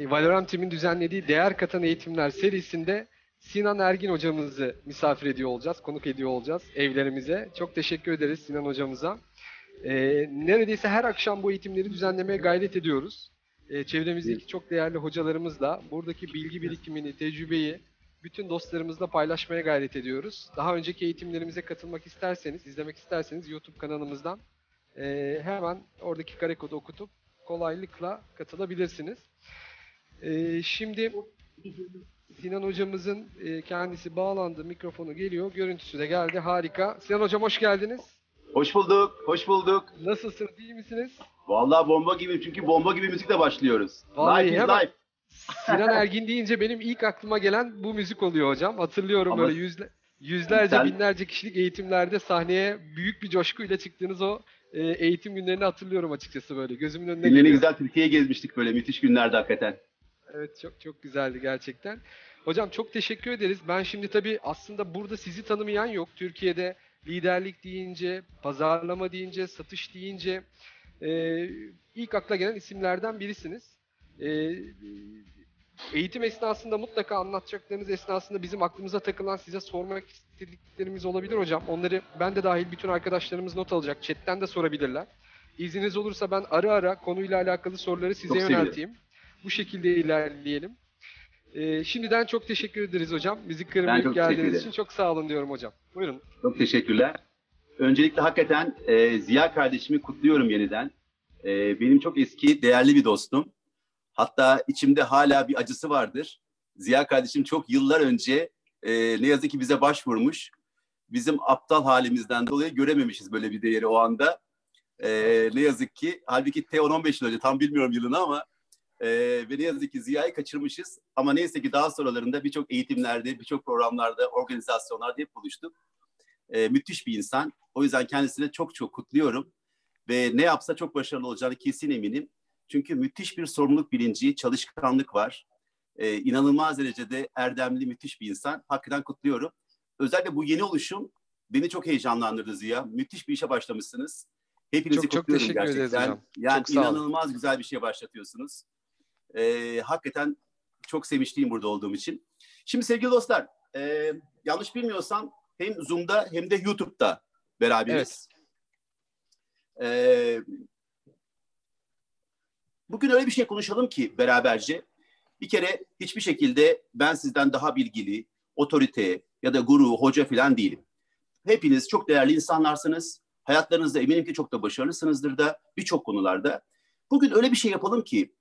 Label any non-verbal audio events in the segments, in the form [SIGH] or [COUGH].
Valorant Team'in düzenlediği Değer Katan Eğitimler serisinde Sinan Ergin hocamızı misafir ediyor olacağız, konuk ediyor olacağız evlerimize. Çok teşekkür ederiz Sinan hocamıza. Ee, neredeyse her akşam bu eğitimleri düzenlemeye gayret ediyoruz. Ee, çevremizdeki çok değerli hocalarımızla buradaki bilgi birikimini, tecrübeyi bütün dostlarımızla paylaşmaya gayret ediyoruz. Daha önceki eğitimlerimize katılmak isterseniz, izlemek isterseniz YouTube kanalımızdan e, hemen oradaki kare kodu okutup kolaylıkla katılabilirsiniz. E, şimdi Sinan hocamızın e, kendisi bağlandı, mikrofonu geliyor, görüntüsü de geldi, harika. Sinan hocam hoş geldiniz. Hoş bulduk, hoş bulduk. Nasılsınız, iyi misiniz? Vallahi bomba gibi çünkü bomba gibi müzikle başlıyoruz. Vallahi life is hemen- life. Sinan Ergin deyince benim ilk aklıma gelen bu müzik oluyor hocam. Hatırlıyorum Ama- böyle yüzle, yüzlerce, Sen- binlerce kişilik eğitimlerde sahneye büyük bir coşkuyla çıktığınız o e, eğitim günlerini hatırlıyorum açıkçası böyle. Gözümün önüne geliyor. güzel Türkiye'ye gezmiştik böyle müthiş günlerde hakikaten. Evet çok çok güzeldi gerçekten. Hocam çok teşekkür ederiz. Ben şimdi tabii aslında burada sizi tanımayan yok. Türkiye'de liderlik deyince, pazarlama deyince, satış deyince e, ilk akla gelen isimlerden birisiniz. E, eğitim esnasında mutlaka anlatacaklarınız esnasında bizim aklımıza takılan size sormak istediklerimiz olabilir hocam. Onları ben de dahil bütün arkadaşlarımız not alacak. Chatten de sorabilirler. İzniniz olursa ben ara ara konuyla alakalı soruları size Çok sevinirim. yönelteyim. Bu şekilde ilerleyelim. Ee, şimdiden çok teşekkür ederiz hocam. Bizi kırmayıp geldiğiniz için çok sağ olun diyorum hocam. Buyurun. Çok teşekkürler. Öncelikle hakikaten e, Ziya kardeşimi kutluyorum yeniden. E, benim çok eski, değerli bir dostum. Hatta içimde hala bir acısı vardır. Ziya kardeşim çok yıllar önce e, ne yazık ki bize başvurmuş. Bizim aptal halimizden dolayı görememişiz böyle bir değeri o anda. E, ne yazık ki, halbuki T10-15 yıl önce tam bilmiyorum yılını ama e, ve ne yazık ki Ziya'yı kaçırmışız. Ama neyse ki daha sonralarında birçok eğitimlerde, birçok programlarda, organizasyonlarda hep buluştuk. E, müthiş bir insan. O yüzden kendisine çok çok kutluyorum. Ve ne yapsa çok başarılı olacağını kesin eminim. Çünkü müthiş bir sorumluluk bilinci, çalışkanlık var. E, inanılmaz derecede erdemli, müthiş bir insan. Hakikaten kutluyorum. Özellikle bu yeni oluşum beni çok heyecanlandırdı Ziya. Müthiş bir işe başlamışsınız. Hepinizi Çok çok kutluyorum teşekkür ederiz gerçekten. hocam. Yani Çok inanılmaz güzel bir şeye başlatıyorsunuz. E, hakikaten çok sevinçliyim burada olduğum için. Şimdi sevgili dostlar, e, yanlış bilmiyorsam hem Zoom'da hem de YouTube'da beraberiz. E, bugün öyle bir şey konuşalım ki beraberce. Bir kere hiçbir şekilde ben sizden daha bilgili, otorite ya da guru, hoca falan değilim. Hepiniz çok değerli insanlarsınız. Hayatlarınızda eminim ki çok da başarılısınızdır da birçok konularda. Bugün öyle bir şey yapalım ki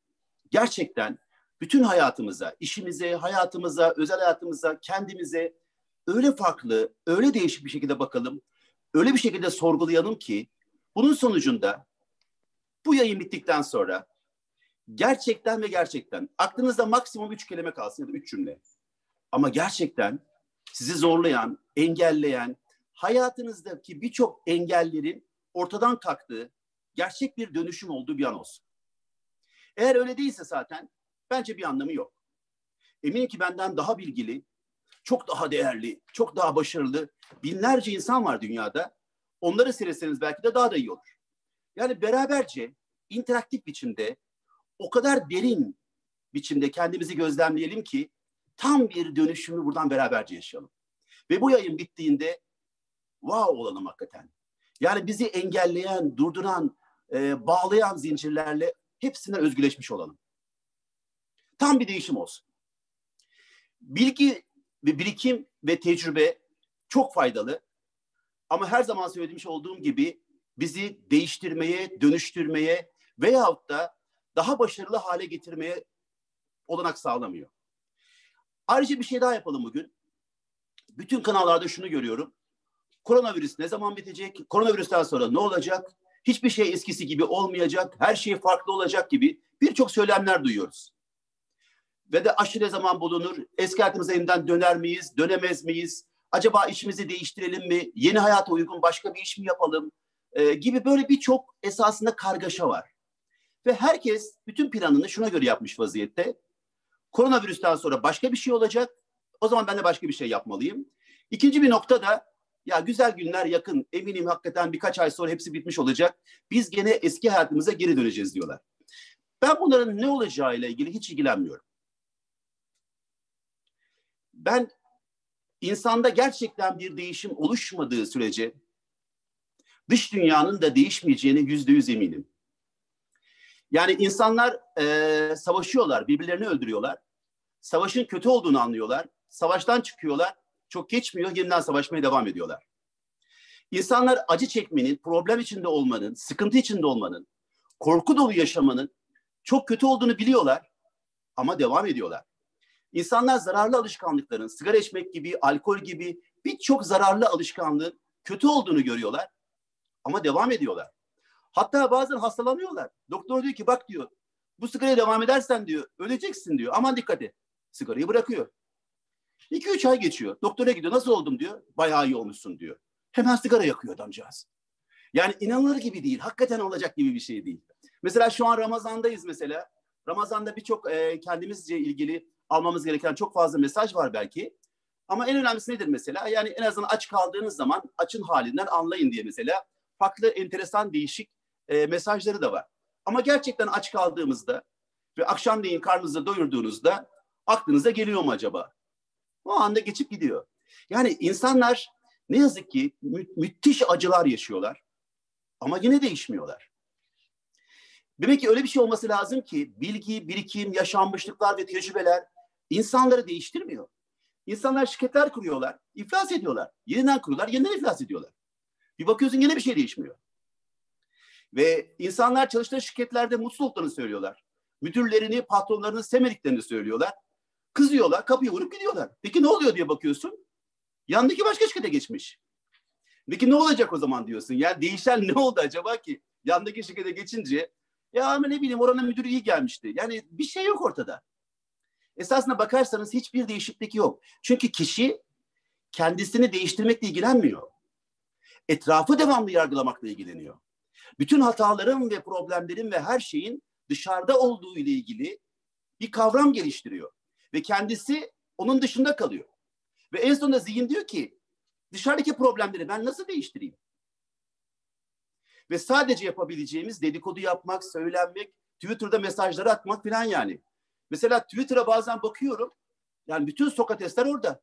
gerçekten bütün hayatımıza, işimize, hayatımıza, özel hayatımıza, kendimize öyle farklı, öyle değişik bir şekilde bakalım. Öyle bir şekilde sorgulayalım ki bunun sonucunda bu yayın bittikten sonra gerçekten ve gerçekten aklınızda maksimum üç kelime kalsın ya da üç cümle. Ama gerçekten sizi zorlayan, engelleyen, hayatınızdaki birçok engellerin ortadan kalktığı gerçek bir dönüşüm olduğu bir an olsun. Eğer öyle değilse zaten bence bir anlamı yok. Eminim ki benden daha bilgili, çok daha değerli, çok daha başarılı binlerce insan var dünyada. Onları seyretseniz belki de daha da iyi olur. Yani beraberce interaktif biçimde o kadar derin biçimde kendimizi gözlemleyelim ki tam bir dönüşümü buradan beraberce yaşayalım. Ve bu yayın bittiğinde wow olalım hakikaten. Yani bizi engelleyen, durduran, e, bağlayan zincirlerle hepsinden özgüleşmiş olalım. Tam bir değişim olsun. Bilgi ve birikim ve tecrübe çok faydalı. Ama her zaman söylemiş olduğum gibi bizi değiştirmeye, dönüştürmeye veyahut da daha başarılı hale getirmeye olanak sağlamıyor. Ayrıca bir şey daha yapalım bugün. Bütün kanallarda şunu görüyorum. Koronavirüs ne zaman bitecek? Koronavirüsten sonra ne olacak? Hiçbir şey eskisi gibi olmayacak. Her şey farklı olacak gibi birçok söylemler duyuyoruz. Ve de aşı ne zaman bulunur? Eski hayatımıza yeniden döner miyiz? Dönemez miyiz? Acaba işimizi değiştirelim mi? Yeni hayata uygun başka bir iş mi yapalım? Ee, gibi böyle birçok esasında kargaşa var. Ve herkes bütün planını şuna göre yapmış vaziyette. Koronavirüsten sonra başka bir şey olacak. O zaman ben de başka bir şey yapmalıyım. İkinci bir nokta da ya güzel günler yakın. Eminim hakikaten birkaç ay sonra hepsi bitmiş olacak. Biz gene eski hayatımıza geri döneceğiz diyorlar. Ben bunların ne olacağıyla ilgili hiç ilgilenmiyorum. Ben insanda gerçekten bir değişim oluşmadığı sürece dış dünyanın da değişmeyeceğine yüzde yüz eminim. Yani insanlar e, savaşıyorlar, birbirlerini öldürüyorlar. Savaşın kötü olduğunu anlıyorlar. Savaştan çıkıyorlar. Çok geçmiyor, yeniden savaşmaya devam ediyorlar. İnsanlar acı çekmenin, problem içinde olmanın, sıkıntı içinde olmanın, korku dolu yaşamanın çok kötü olduğunu biliyorlar ama devam ediyorlar. İnsanlar zararlı alışkanlıkların, sigara içmek gibi, alkol gibi birçok zararlı alışkanlığın kötü olduğunu görüyorlar ama devam ediyorlar. Hatta bazen hastalanıyorlar. Doktor diyor ki bak diyor bu sigaraya devam edersen diyor öleceksin diyor. Aman dikkat et. Sigarayı bırakıyor. 2-3 ay geçiyor. Doktora gidiyor. Nasıl oldum diyor. Bayağı iyi olmuşsun diyor. Hemen sigara yakıyor adamcağız. Yani inanılır gibi değil. Hakikaten olacak gibi bir şey değil. Mesela şu an Ramazan'dayız mesela. Ramazan'da birçok e, kendimizce ilgili almamız gereken çok fazla mesaj var belki. Ama en önemlisi nedir mesela? Yani en azından aç kaldığınız zaman açın halinden anlayın diye mesela farklı enteresan değişik e, mesajları da var. Ama gerçekten aç kaldığımızda ve akşamleyin karnınızı doyurduğunuzda aklınıza geliyor mu acaba? O anda geçip gidiyor. Yani insanlar ne yazık ki mü- müthiş acılar yaşıyorlar ama yine değişmiyorlar. Demek ki öyle bir şey olması lazım ki bilgi, birikim, yaşanmışlıklar ve tecrübeler insanları değiştirmiyor. İnsanlar şirketler kuruyorlar, iflas ediyorlar. Yeniden kuruyorlar, yeniden iflas ediyorlar. Bir bakıyorsun yine bir şey değişmiyor. Ve insanlar çalıştığı şirketlerde mutsuz olduklarını söylüyorlar. Müdürlerini, patronlarını sevmediklerini söylüyorlar. Kızıyorlar, kapıyı vurup gidiyorlar. Peki ne oluyor diye bakıyorsun. Yandaki başka şirkete geçmiş. Peki ne olacak o zaman diyorsun. Yani değişen ne oldu acaba ki? Yandaki şirkete geçince ya ama ne bileyim oranın müdürü iyi gelmişti. Yani bir şey yok ortada. Esasına bakarsanız hiçbir değişiklik yok. Çünkü kişi kendisini değiştirmekle ilgilenmiyor. Etrafı devamlı yargılamakla ilgileniyor. Bütün hataların ve problemlerin ve her şeyin dışarıda olduğu ile ilgili bir kavram geliştiriyor. Ve kendisi onun dışında kalıyor. Ve en sonunda zihin diyor ki dışarıdaki problemleri ben nasıl değiştireyim? Ve sadece yapabileceğimiz dedikodu yapmak, söylenmek, Twitter'da mesajları atmak falan yani. Mesela Twitter'a bazen bakıyorum. Yani bütün Sokratesler orada.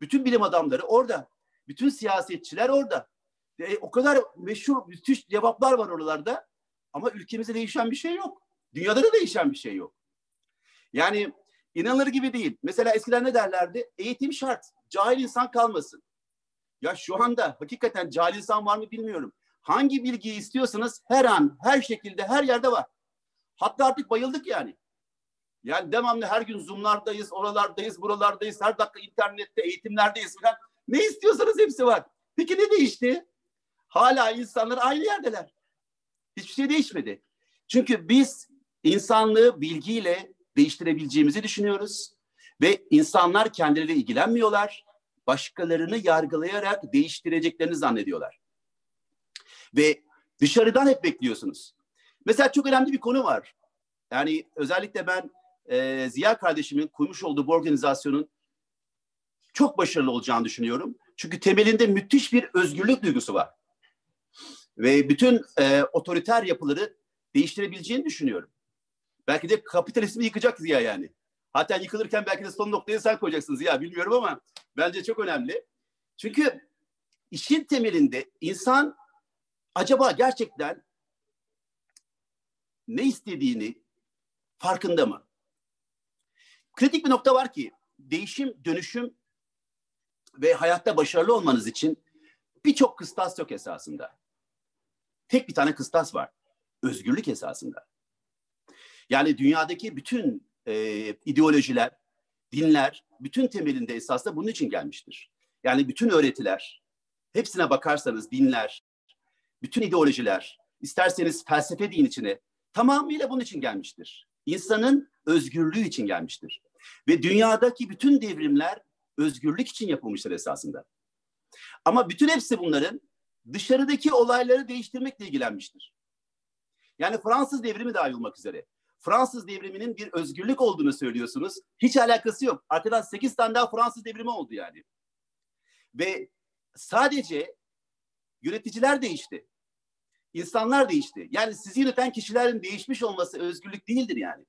Bütün bilim adamları orada. Bütün siyasetçiler orada. E, o kadar meşhur, müthiş cevaplar var oralarda. Ama ülkemizde değişen bir şey yok. Dünyada da değişen bir şey yok. Yani inanılır gibi değil. Mesela eskiden ne derlerdi? Eğitim şart. Cahil insan kalmasın. Ya şu anda hakikaten cahil insan var mı bilmiyorum. Hangi bilgiyi istiyorsanız her an, her şekilde, her yerde var. Hatta artık bayıldık yani. Yani devamlı her gün Zoom'lardayız, oralardayız, buralardayız, her dakika internette, eğitimlerdeyiz falan. Ne istiyorsanız hepsi var. Peki ne değişti? Hala insanlar aynı yerdeler. Hiçbir şey değişmedi. Çünkü biz insanlığı bilgiyle değiştirebileceğimizi düşünüyoruz. Ve insanlar kendileri ilgilenmiyorlar. Başkalarını yargılayarak değiştireceklerini zannediyorlar. Ve dışarıdan hep bekliyorsunuz. Mesela çok önemli bir konu var. Yani özellikle ben e, Ziya kardeşimin kurmuş olduğu bu organizasyonun çok başarılı olacağını düşünüyorum. Çünkü temelinde müthiş bir özgürlük duygusu var. Ve bütün e, otoriter yapıları değiştirebileceğini düşünüyorum. Belki de kapitalizmi yıkacak Ziya yani. Hatta yıkılırken belki de son noktayı sen koyacaksın Ziya bilmiyorum ama bence çok önemli. Çünkü işin temelinde insan acaba gerçekten ne istediğini farkında mı? Kritik bir nokta var ki değişim, dönüşüm ve hayatta başarılı olmanız için birçok kıstas yok esasında. Tek bir tane kıstas var. Özgürlük esasında. Yani dünyadaki bütün e, ideolojiler, dinler, bütün temelinde esasında bunun için gelmiştir. Yani bütün öğretiler, hepsine bakarsanız dinler, bütün ideolojiler, isterseniz felsefe din içine tamamıyla bunun için gelmiştir. İnsanın özgürlüğü için gelmiştir. Ve dünyadaki bütün devrimler özgürlük için yapılmıştır esasında. Ama bütün hepsi bunların dışarıdaki olayları değiştirmekle ilgilenmiştir. Yani Fransız devrimi dahil olmak üzere. Fransız devriminin bir özgürlük olduğunu söylüyorsunuz. Hiç alakası yok. Arkadan 8 tane daha Fransız devrimi oldu yani. Ve sadece yöneticiler değişti. İnsanlar değişti. Yani sizi yöneten kişilerin değişmiş olması özgürlük değildir yani.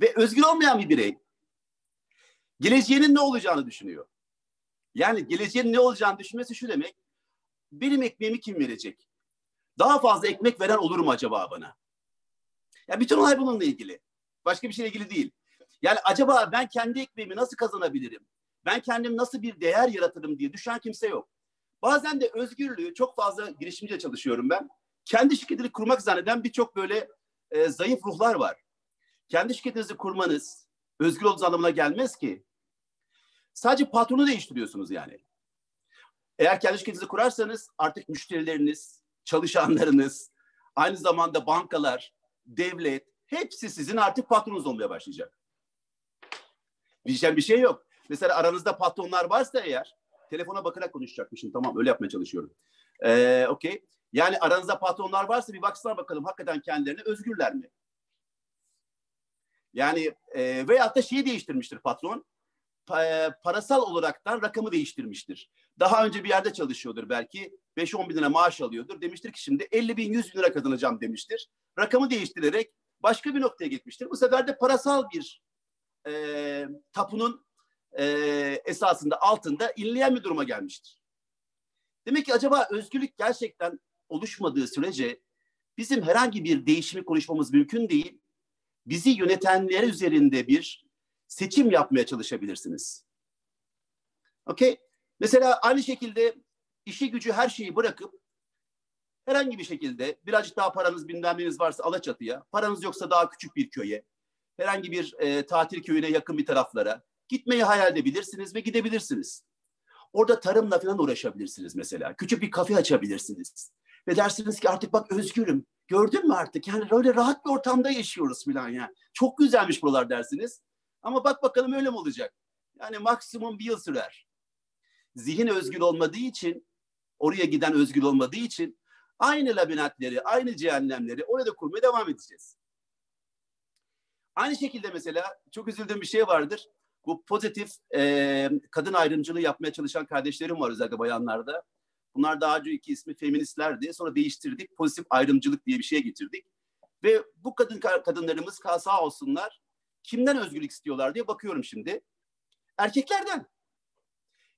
Ve özgür olmayan bir birey geleceğinin ne olacağını düşünüyor. Yani geleceğin ne olacağını düşünmesi şu demek. Benim ekmeğimi kim verecek? Daha fazla ekmek veren olur mu acaba bana? Ya bütün olay bununla ilgili. Başka bir şeyle ilgili değil. Yani acaba ben kendi ekmeğimi nasıl kazanabilirim? Ben kendim nasıl bir değer yaratırım diye düşen kimse yok. Bazen de özgürlüğü çok fazla girişimciyle çalışıyorum ben. Kendi şirketini kurmak zanneden birçok böyle e, zayıf ruhlar var. Kendi şirketinizi kurmanız özgür olduğunuz anlamına gelmez ki. Sadece patronu değiştiriyorsunuz yani. Eğer kendi şirketinizi kurarsanız artık müşterileriniz, çalışanlarınız, aynı zamanda bankalar, devlet hepsi sizin artık patronunuz olmaya başlayacak. Diyeceğim bir şey yok. Mesela aranızda patronlar varsa eğer telefona bakarak konuşacakmışım. Tamam öyle yapmaya çalışıyorum. Ee, Okey. Yani aranızda patronlar varsa bir baksana bakalım hakikaten kendilerine özgürler mi? Yani e, veyahut da şeyi değiştirmiştir patron. E, parasal olaraktan rakamı değiştirmiştir. Daha önce bir yerde çalışıyordur belki. 5-10 bin lira maaş alıyordur. Demiştir ki şimdi 50 bin 100 bin lira kazanacağım demiştir. Rakamı değiştirerek başka bir noktaya gitmiştir. Bu sefer de parasal bir e, tapunun e, esasında altında inleyen bir duruma gelmiştir. Demek ki acaba özgürlük gerçekten oluşmadığı sürece bizim herhangi bir değişimi konuşmamız mümkün değil. Bizi yönetenler üzerinde bir seçim yapmaya çalışabilirsiniz. Okey? Mesela aynı şekilde işi gücü her şeyi bırakıp herhangi bir şekilde birazcık daha paranız bilmem varsa Alaçatı'ya, paranız yoksa daha küçük bir köye, herhangi bir e, tatil köyüne yakın bir taraflara gitmeyi hayal edebilirsiniz ve gidebilirsiniz. Orada tarımla falan uğraşabilirsiniz mesela. Küçük bir kafe açabilirsiniz. Ve dersiniz ki artık bak özgürüm. Gördün mü artık? Yani öyle rahat bir ortamda yaşıyoruz falan ya. Çok güzelmiş buralar dersiniz. Ama bak bakalım öyle mi olacak? Yani maksimum bir yıl sürer. Zihin özgür olmadığı için, oraya giden özgür olmadığı için aynı labirentleri, aynı cehennemleri orada kurmaya devam edeceğiz. Aynı şekilde mesela çok üzüldüğüm bir şey vardır. Bu pozitif e, kadın ayrımcılığı yapmaya çalışan kardeşlerim var özellikle bayanlarda. Bunlar daha önce iki ismi feministlerdi. Sonra değiştirdik. Pozitif ayrımcılık diye bir şeye getirdik. Ve bu kadın kadınlarımız sağ olsunlar. Kimden özgürlük istiyorlar diye bakıyorum şimdi. Erkeklerden.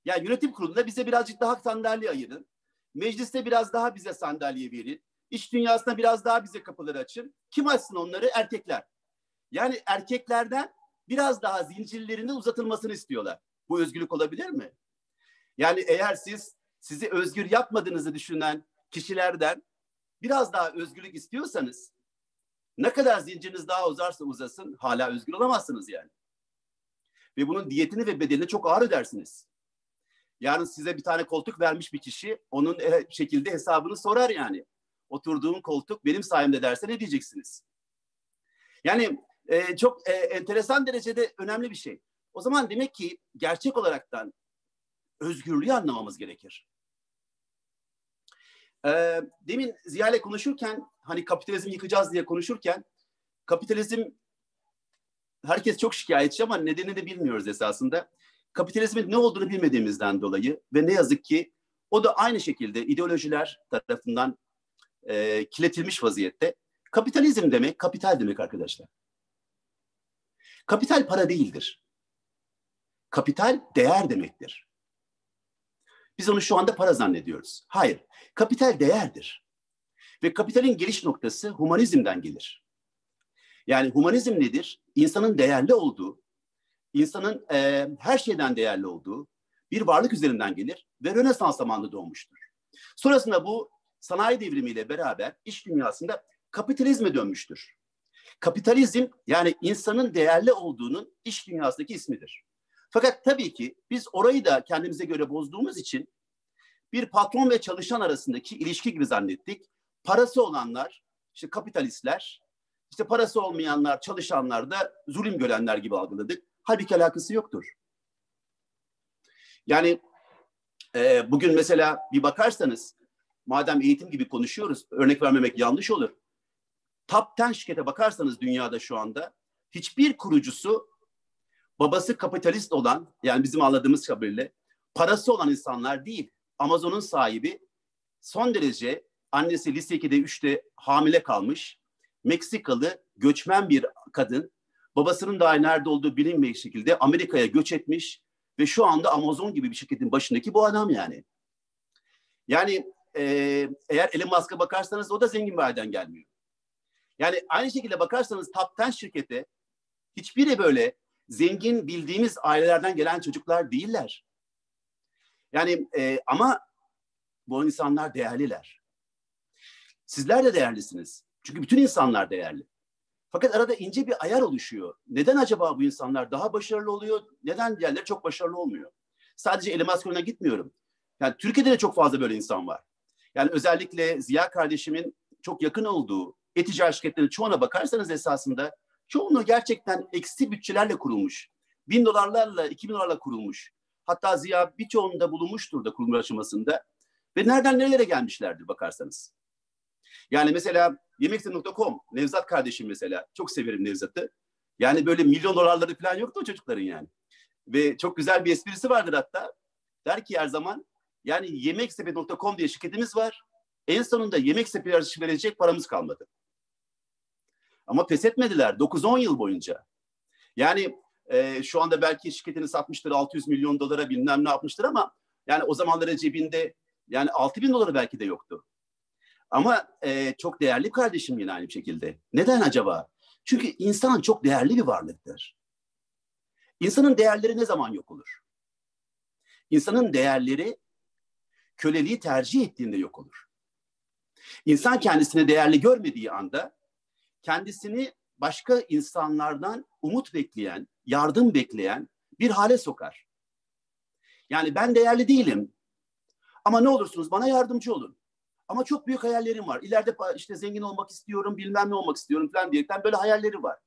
Yani yönetim kurulunda bize birazcık daha sandalye ayırın. Mecliste biraz daha bize sandalye verin. İş dünyasına biraz daha bize kapıları açın. Kim açsın onları? Erkekler. Yani erkeklerden biraz daha zincirlerinin uzatılmasını istiyorlar. Bu özgürlük olabilir mi? Yani eğer siz sizi özgür yapmadığınızı düşünen kişilerden biraz daha özgürlük istiyorsanız ne kadar zinciriniz daha uzarsa uzasın hala özgür olamazsınız yani. Ve bunun diyetini ve bedelini çok ağır ödersiniz. Yarın size bir tane koltuk vermiş bir kişi onun şekilde hesabını sorar yani. Oturduğum koltuk benim sayemde derse ne diyeceksiniz? Yani e, çok e, enteresan derecede önemli bir şey. O zaman demek ki gerçek olaraktan özgürlüğü anlamamız gerekir. E, demin Ziya ile konuşurken hani kapitalizm yıkacağız diye konuşurken kapitalizm herkes çok şikayetçi ama nedenini de bilmiyoruz esasında. Kapitalizmin ne olduğunu bilmediğimizden dolayı ve ne yazık ki o da aynı şekilde ideolojiler tarafından e, kiletilmiş vaziyette. Kapitalizm demek, kapital demek arkadaşlar. Kapital para değildir. Kapital değer demektir. Biz onu şu anda para zannediyoruz. Hayır, kapital değerdir. Ve kapitalin geliş noktası humanizmden gelir. Yani humanizm nedir? İnsanın değerli olduğu, insanın e, her şeyden değerli olduğu bir varlık üzerinden gelir ve Rönesans zamanında doğmuştur. Sonrasında bu sanayi devrimiyle beraber iş dünyasında kapitalizme dönmüştür. Kapitalizm yani insanın değerli olduğunun iş dünyasındaki ismidir. Fakat tabii ki biz orayı da kendimize göre bozduğumuz için bir patron ve çalışan arasındaki ilişki gibi zannettik. Parası olanlar, işte kapitalistler, işte parası olmayanlar, çalışanlar da zulüm görenler gibi algıladık. Halbuki alakası yoktur. Yani e, bugün mesela bir bakarsanız, madem eğitim gibi konuşuyoruz, örnek vermemek yanlış olur top 10 şirkete bakarsanız dünyada şu anda hiçbir kurucusu babası kapitalist olan yani bizim anladığımız kadarıyla parası olan insanlar değil. Amazon'un sahibi son derece annesi lise 2'de 3'te hamile kalmış Meksikalı göçmen bir kadın babasının daha nerede olduğu bilinmeyen şekilde Amerika'ya göç etmiş ve şu anda Amazon gibi bir şirketin başındaki bu adam yani. Yani e, eğer Elon Musk'a bakarsanız o da zengin bir aileden gelmiyor. Yani aynı şekilde bakarsanız top 10 şirkete hiçbiri böyle zengin bildiğimiz ailelerden gelen çocuklar değiller. Yani e, ama bu insanlar değerliler. Sizler de değerlisiniz. Çünkü bütün insanlar değerli. Fakat arada ince bir ayar oluşuyor. Neden acaba bu insanlar daha başarılı oluyor? Neden diğerleri çok başarılı olmuyor? Sadece Elon Musk'ına gitmiyorum. Yani Türkiye'de de çok fazla böyle insan var. Yani özellikle Ziya kardeşimin çok yakın olduğu e-ticaret şirketlerinin çoğuna bakarsanız esasında çoğunu gerçekten eksi bütçelerle kurulmuş. Bin dolarlarla, iki bin dolarla kurulmuş. Hatta Ziya birçoğunda bulunmuştur da kurulma aşamasında. Ve nereden nerelere gelmişlerdir bakarsanız. Yani mesela yemekte.com, Nevzat kardeşim mesela. Çok severim Nevzat'ı. Yani böyle milyon dolarları falan yoktu o çocukların yani. Ve çok güzel bir esprisi vardır hatta. Der ki her zaman yani yemeksepet.com diye şirketimiz var. En sonunda yemek sepeti verecek paramız kalmadı. Ama pes etmediler 9-10 yıl boyunca. Yani e, şu anda belki şirketini satmıştır 600 milyon dolara bilmem ne yapmıştır ama yani o zamanların cebinde yani 6 bin doları belki de yoktu. Ama e, çok değerli kardeşim yine aynı şekilde. Neden acaba? Çünkü insan çok değerli bir varlıktır. İnsanın değerleri ne zaman yok olur? İnsanın değerleri köleliği tercih ettiğinde yok olur. İnsan kendisini değerli görmediği anda kendisini başka insanlardan umut bekleyen, yardım bekleyen bir hale sokar. Yani ben değerli değilim. Ama ne olursunuz bana yardımcı olun. Ama çok büyük hayallerim var. İleride işte zengin olmak istiyorum, bilmem ne olmak istiyorum falan diyerekten böyle hayalleri var.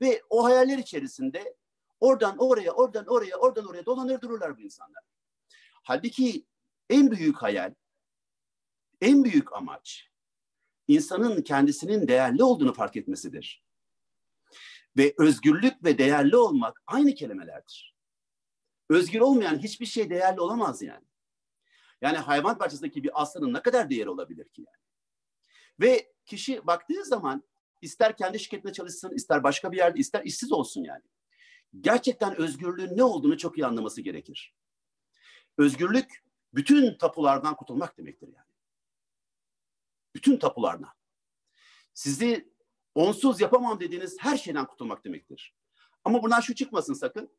Ve o hayaller içerisinde oradan oraya, oradan oraya, oradan oraya dolanır dururlar bu insanlar. Halbuki en büyük hayal, en büyük amaç insanın kendisinin değerli olduğunu fark etmesidir. Ve özgürlük ve değerli olmak aynı kelimelerdir. Özgür olmayan hiçbir şey değerli olamaz yani. Yani hayvan parçasındaki bir aslanın ne kadar değeri olabilir ki yani? Ve kişi baktığı zaman ister kendi şirketinde çalışsın, ister başka bir yerde, ister işsiz olsun yani. Gerçekten özgürlüğün ne olduğunu çok iyi anlaması gerekir. Özgürlük bütün tapulardan kurtulmak demektir yani. Bütün tapulardan. Sizi onsuz yapamam dediğiniz her şeyden kurtulmak demektir. Ama bundan şu çıkmasın sakın.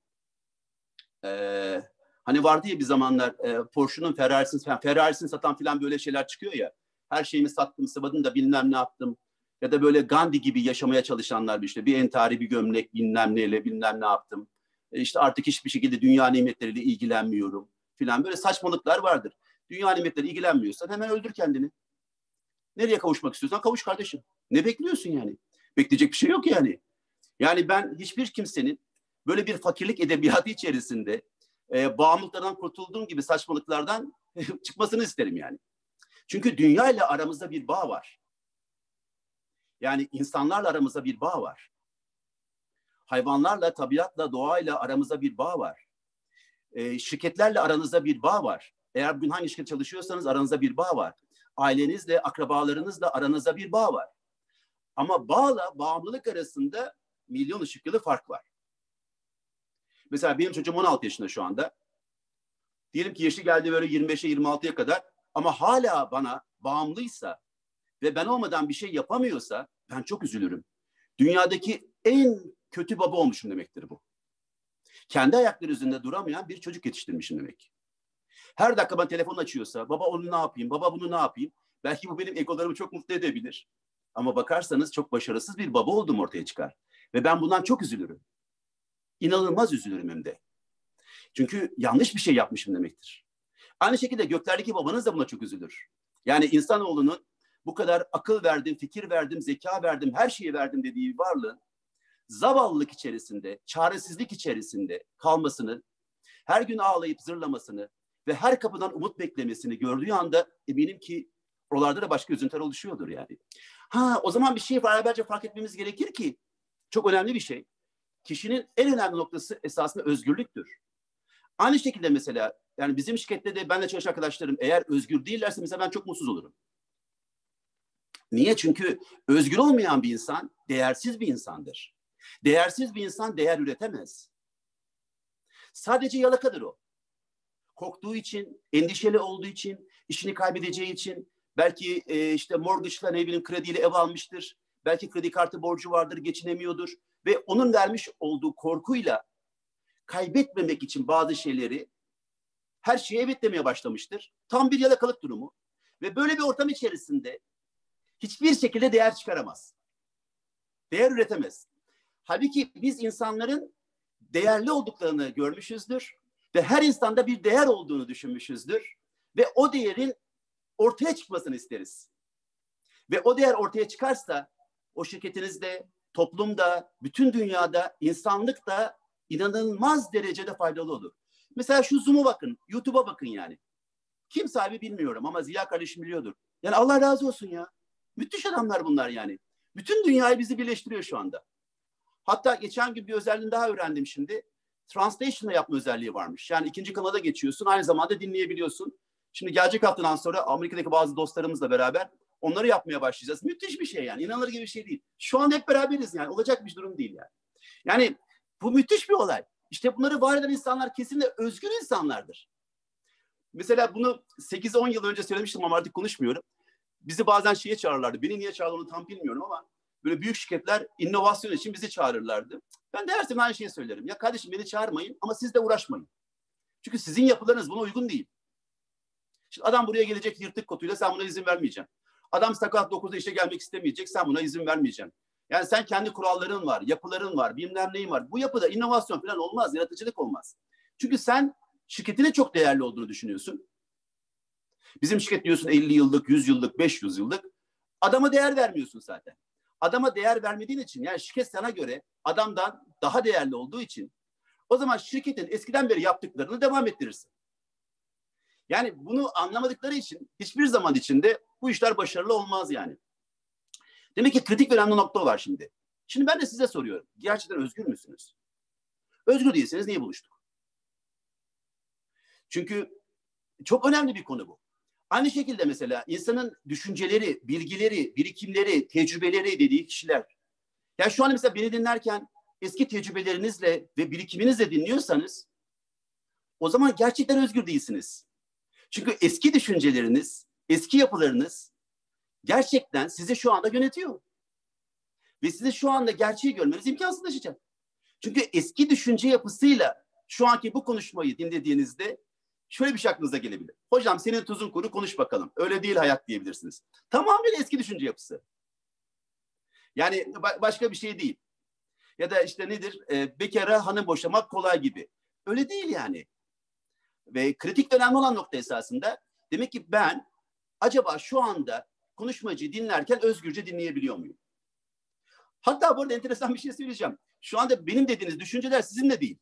Ee, hani vardı ya bir zamanlar e, Porsche'un Ferrari'sini falan, Ferrari'sini satan falan böyle şeyler çıkıyor ya. Her şeyimi sattım, sıvadım da bilmem ne yaptım. Ya da böyle Gandhi gibi yaşamaya çalışanlar işte bir entari bir gömlek bilmem neyle bilmem ne yaptım. E işte artık hiçbir şekilde dünya nimetleriyle ilgilenmiyorum filan böyle saçmalıklar vardır. Dünya nimetleri ilgilenmiyorsan hemen öldür kendini. Nereye kavuşmak istiyorsan kavuş kardeşim. Ne bekliyorsun yani? Bekleyecek bir şey yok yani. Yani ben hiçbir kimsenin böyle bir fakirlik edebiyatı içerisinde e, bağımlılıklardan kurtulduğum gibi saçmalıklardan [LAUGHS] çıkmasını isterim yani. Çünkü dünya ile aramızda bir bağ var. Yani insanlarla aramızda bir bağ var. Hayvanlarla, tabiatla, doğayla aramızda bir bağ var. E, şirketlerle aranızda bir bağ var. Eğer bugün hangi şirket çalışıyorsanız aranızda bir bağ var. Ailenizle, akrabalarınızla aranızda bir bağ var. Ama bağla bağımlılık arasında milyon ışık yılı fark var. Mesela benim çocuğum 16 yaşında şu anda. Diyelim ki yaşı geldi böyle 25'e 26'ya kadar ama hala bana bağımlıysa ve ben olmadan bir şey yapamıyorsa ben çok üzülürüm. Dünyadaki en kötü baba olmuşum demektir bu. Kendi ayakları üzerinde duramayan bir çocuk yetiştirmişim demek. Her dakika ben telefon açıyorsa baba onu ne yapayım, baba bunu ne yapayım? Belki bu benim egolarımı çok mutlu edebilir. Ama bakarsanız çok başarısız bir baba oldum ortaya çıkar. Ve ben bundan çok üzülürüm. İnanılmaz üzülürüm hem de. Çünkü yanlış bir şey yapmışım demektir. Aynı şekilde göklerdeki babanız da buna çok üzülür. Yani insanoğlunun bu kadar akıl verdim, fikir verdim, zeka verdim, her şeyi verdim dediği varlığın zavallılık içerisinde, çaresizlik içerisinde kalmasını, her gün ağlayıp zırlamasını ve her kapıdan umut beklemesini gördüğü anda eminim ki oralarda da başka üzüntüler oluşuyordur yani. Ha o zaman bir şeyi beraberce fark etmemiz gerekir ki çok önemli bir şey. Kişinin en önemli noktası esasında özgürlüktür. Aynı şekilde mesela yani bizim şirkette de benle çalışan arkadaşlarım eğer özgür değillerse mesela ben çok mutsuz olurum. Niye? Çünkü özgür olmayan bir insan değersiz bir insandır. Değersiz bir insan değer üretemez. Sadece yalakadır o. Korktuğu için, endişeli olduğu için, işini kaybedeceği için, belki e, işte mortgage'la ne bileyim krediyle ev almıştır. Belki kredi kartı borcu vardır, geçinemiyordur. Ve onun vermiş olduğu korkuyla kaybetmemek için bazı şeyleri her şeye evet demeye başlamıştır. Tam bir yalakalık durumu. Ve böyle bir ortam içerisinde hiçbir şekilde değer çıkaramaz. Değer üretemez. Halbuki biz insanların değerli olduklarını görmüşüzdür ve her insanda bir değer olduğunu düşünmüşüzdür ve o değerin ortaya çıkmasını isteriz. Ve o değer ortaya çıkarsa o şirketinizde, toplumda, bütün dünyada, insanlık da inanılmaz derecede faydalı olur. Mesela şu Zoom'u bakın, YouTube'a bakın yani. Kim sahibi bilmiyorum ama Ziya kardeşim biliyordur. Yani Allah razı olsun ya. Müthiş adamlar bunlar yani. Bütün dünyayı bizi birleştiriyor şu anda. Hatta geçen gün bir özelliğini daha öğrendim şimdi. Translation'la yapma özelliği varmış. Yani ikinci kanala geçiyorsun, aynı zamanda dinleyebiliyorsun. Şimdi gelecek haftadan sonra Amerika'daki bazı dostlarımızla beraber onları yapmaya başlayacağız. Müthiş bir şey yani. İnanılır gibi bir şey değil. Şu an hep beraberiz yani. Olacak bir durum değil yani. Yani bu müthiş bir olay. İşte bunları var eden insanlar kesinlikle özgür insanlardır. Mesela bunu 8-10 yıl önce söylemiştim ama artık konuşmuyorum. Bizi bazen şeye çağırırlardı. Beni niye çağırdılar tam bilmiyorum ama böyle büyük şirketler inovasyon için bizi çağırırlardı. Ben de her zaman aynı şeyi söylerim. Ya kardeşim beni çağırmayın ama siz de uğraşmayın. Çünkü sizin yapılarınız buna uygun değil. Şimdi adam buraya gelecek yırtık kotuyla sen buna izin vermeyeceksin. Adam sakat 9'da işe gelmek istemeyecek sen buna izin vermeyeceksin. Yani sen kendi kuralların var, yapıların var, bilmem neyin var. Bu yapıda inovasyon falan olmaz, yaratıcılık olmaz. Çünkü sen şirketine çok değerli olduğunu düşünüyorsun. Bizim şirket diyorsun 50 yıllık, 100 yıllık, 500 yıllık. Adama değer vermiyorsun zaten. Adama değer vermediğin için yani şirket sana göre adamdan daha değerli olduğu için o zaman şirketin eskiden beri yaptıklarını devam ettirirsin. Yani bunu anlamadıkları için hiçbir zaman içinde bu işler başarılı olmaz yani. Demek ki kritik ve önemli nokta var şimdi. Şimdi ben de size soruyorum. Gerçekten özgür müsünüz? Özgür değilseniz niye buluştuk? Çünkü çok önemli bir konu bu. Aynı şekilde mesela insanın düşünceleri, bilgileri, birikimleri, tecrübeleri dediği kişiler. Yani şu an mesela beni dinlerken eski tecrübelerinizle ve birikiminizle dinliyorsanız o zaman gerçekten özgür değilsiniz. Çünkü eski düşünceleriniz, eski yapılarınız gerçekten sizi şu anda yönetiyor. Ve size şu anda gerçeği görmeniz imkansızlaşacak. Çünkü eski düşünce yapısıyla şu anki bu konuşmayı dinlediğinizde şöyle bir şey aklınıza gelebilir. Hocam senin tuzun kuru konuş bakalım. Öyle değil hayat diyebilirsiniz. Tamamen eski düşünce yapısı. Yani ba- başka bir şey değil. Ya da işte nedir? E, bekara hanım boşamak kolay gibi. Öyle değil yani. Ve kritik önemli olan nokta esasında demek ki ben acaba şu anda konuşmacıyı dinlerken özgürce dinleyebiliyor muyum? Hatta bu arada enteresan bir şey söyleyeceğim. Şu anda benim dediğiniz düşünceler sizin de değil.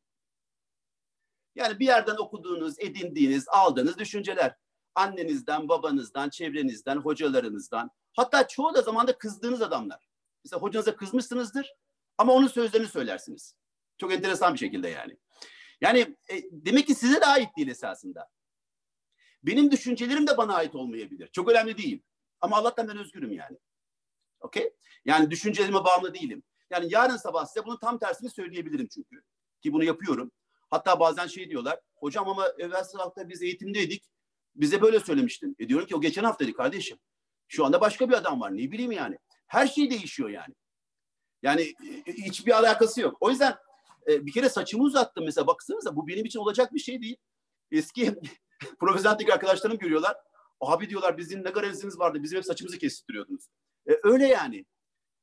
Yani bir yerden okuduğunuz, edindiğiniz, aldığınız düşünceler. Annenizden, babanızdan, çevrenizden, hocalarınızdan. Hatta çoğu da zamanda kızdığınız adamlar. Mesela hocanıza kızmışsınızdır ama onun sözlerini söylersiniz. Çok enteresan bir şekilde yani. Yani e, demek ki size de ait değil esasında. Benim düşüncelerim de bana ait olmayabilir. Çok önemli değil. Ama Allah'tan ben özgürüm yani. Okey? Yani düşüncelerime bağımlı değilim. Yani yarın sabah size bunun tam tersini söyleyebilirim çünkü. Ki bunu yapıyorum. Hatta bazen şey diyorlar. Hocam ama evvel hafta biz eğitimdeydik. Bize böyle söylemiştin. E diyorum ki o geçen haftaydı kardeşim. Şu anda başka bir adam var. Ne bileyim yani. Her şey değişiyor yani. Yani e, hiçbir alakası yok. O yüzden e, bir kere saçımı uzattım mesela. Baksanıza bu benim için olacak bir şey değil. Eski [LAUGHS] profesyoneldeki arkadaşlarım görüyorlar. Abi diyorlar bizim ne gareziniz vardı. Bizim hep saçımızı kestiriyordunuz. E, öyle yani.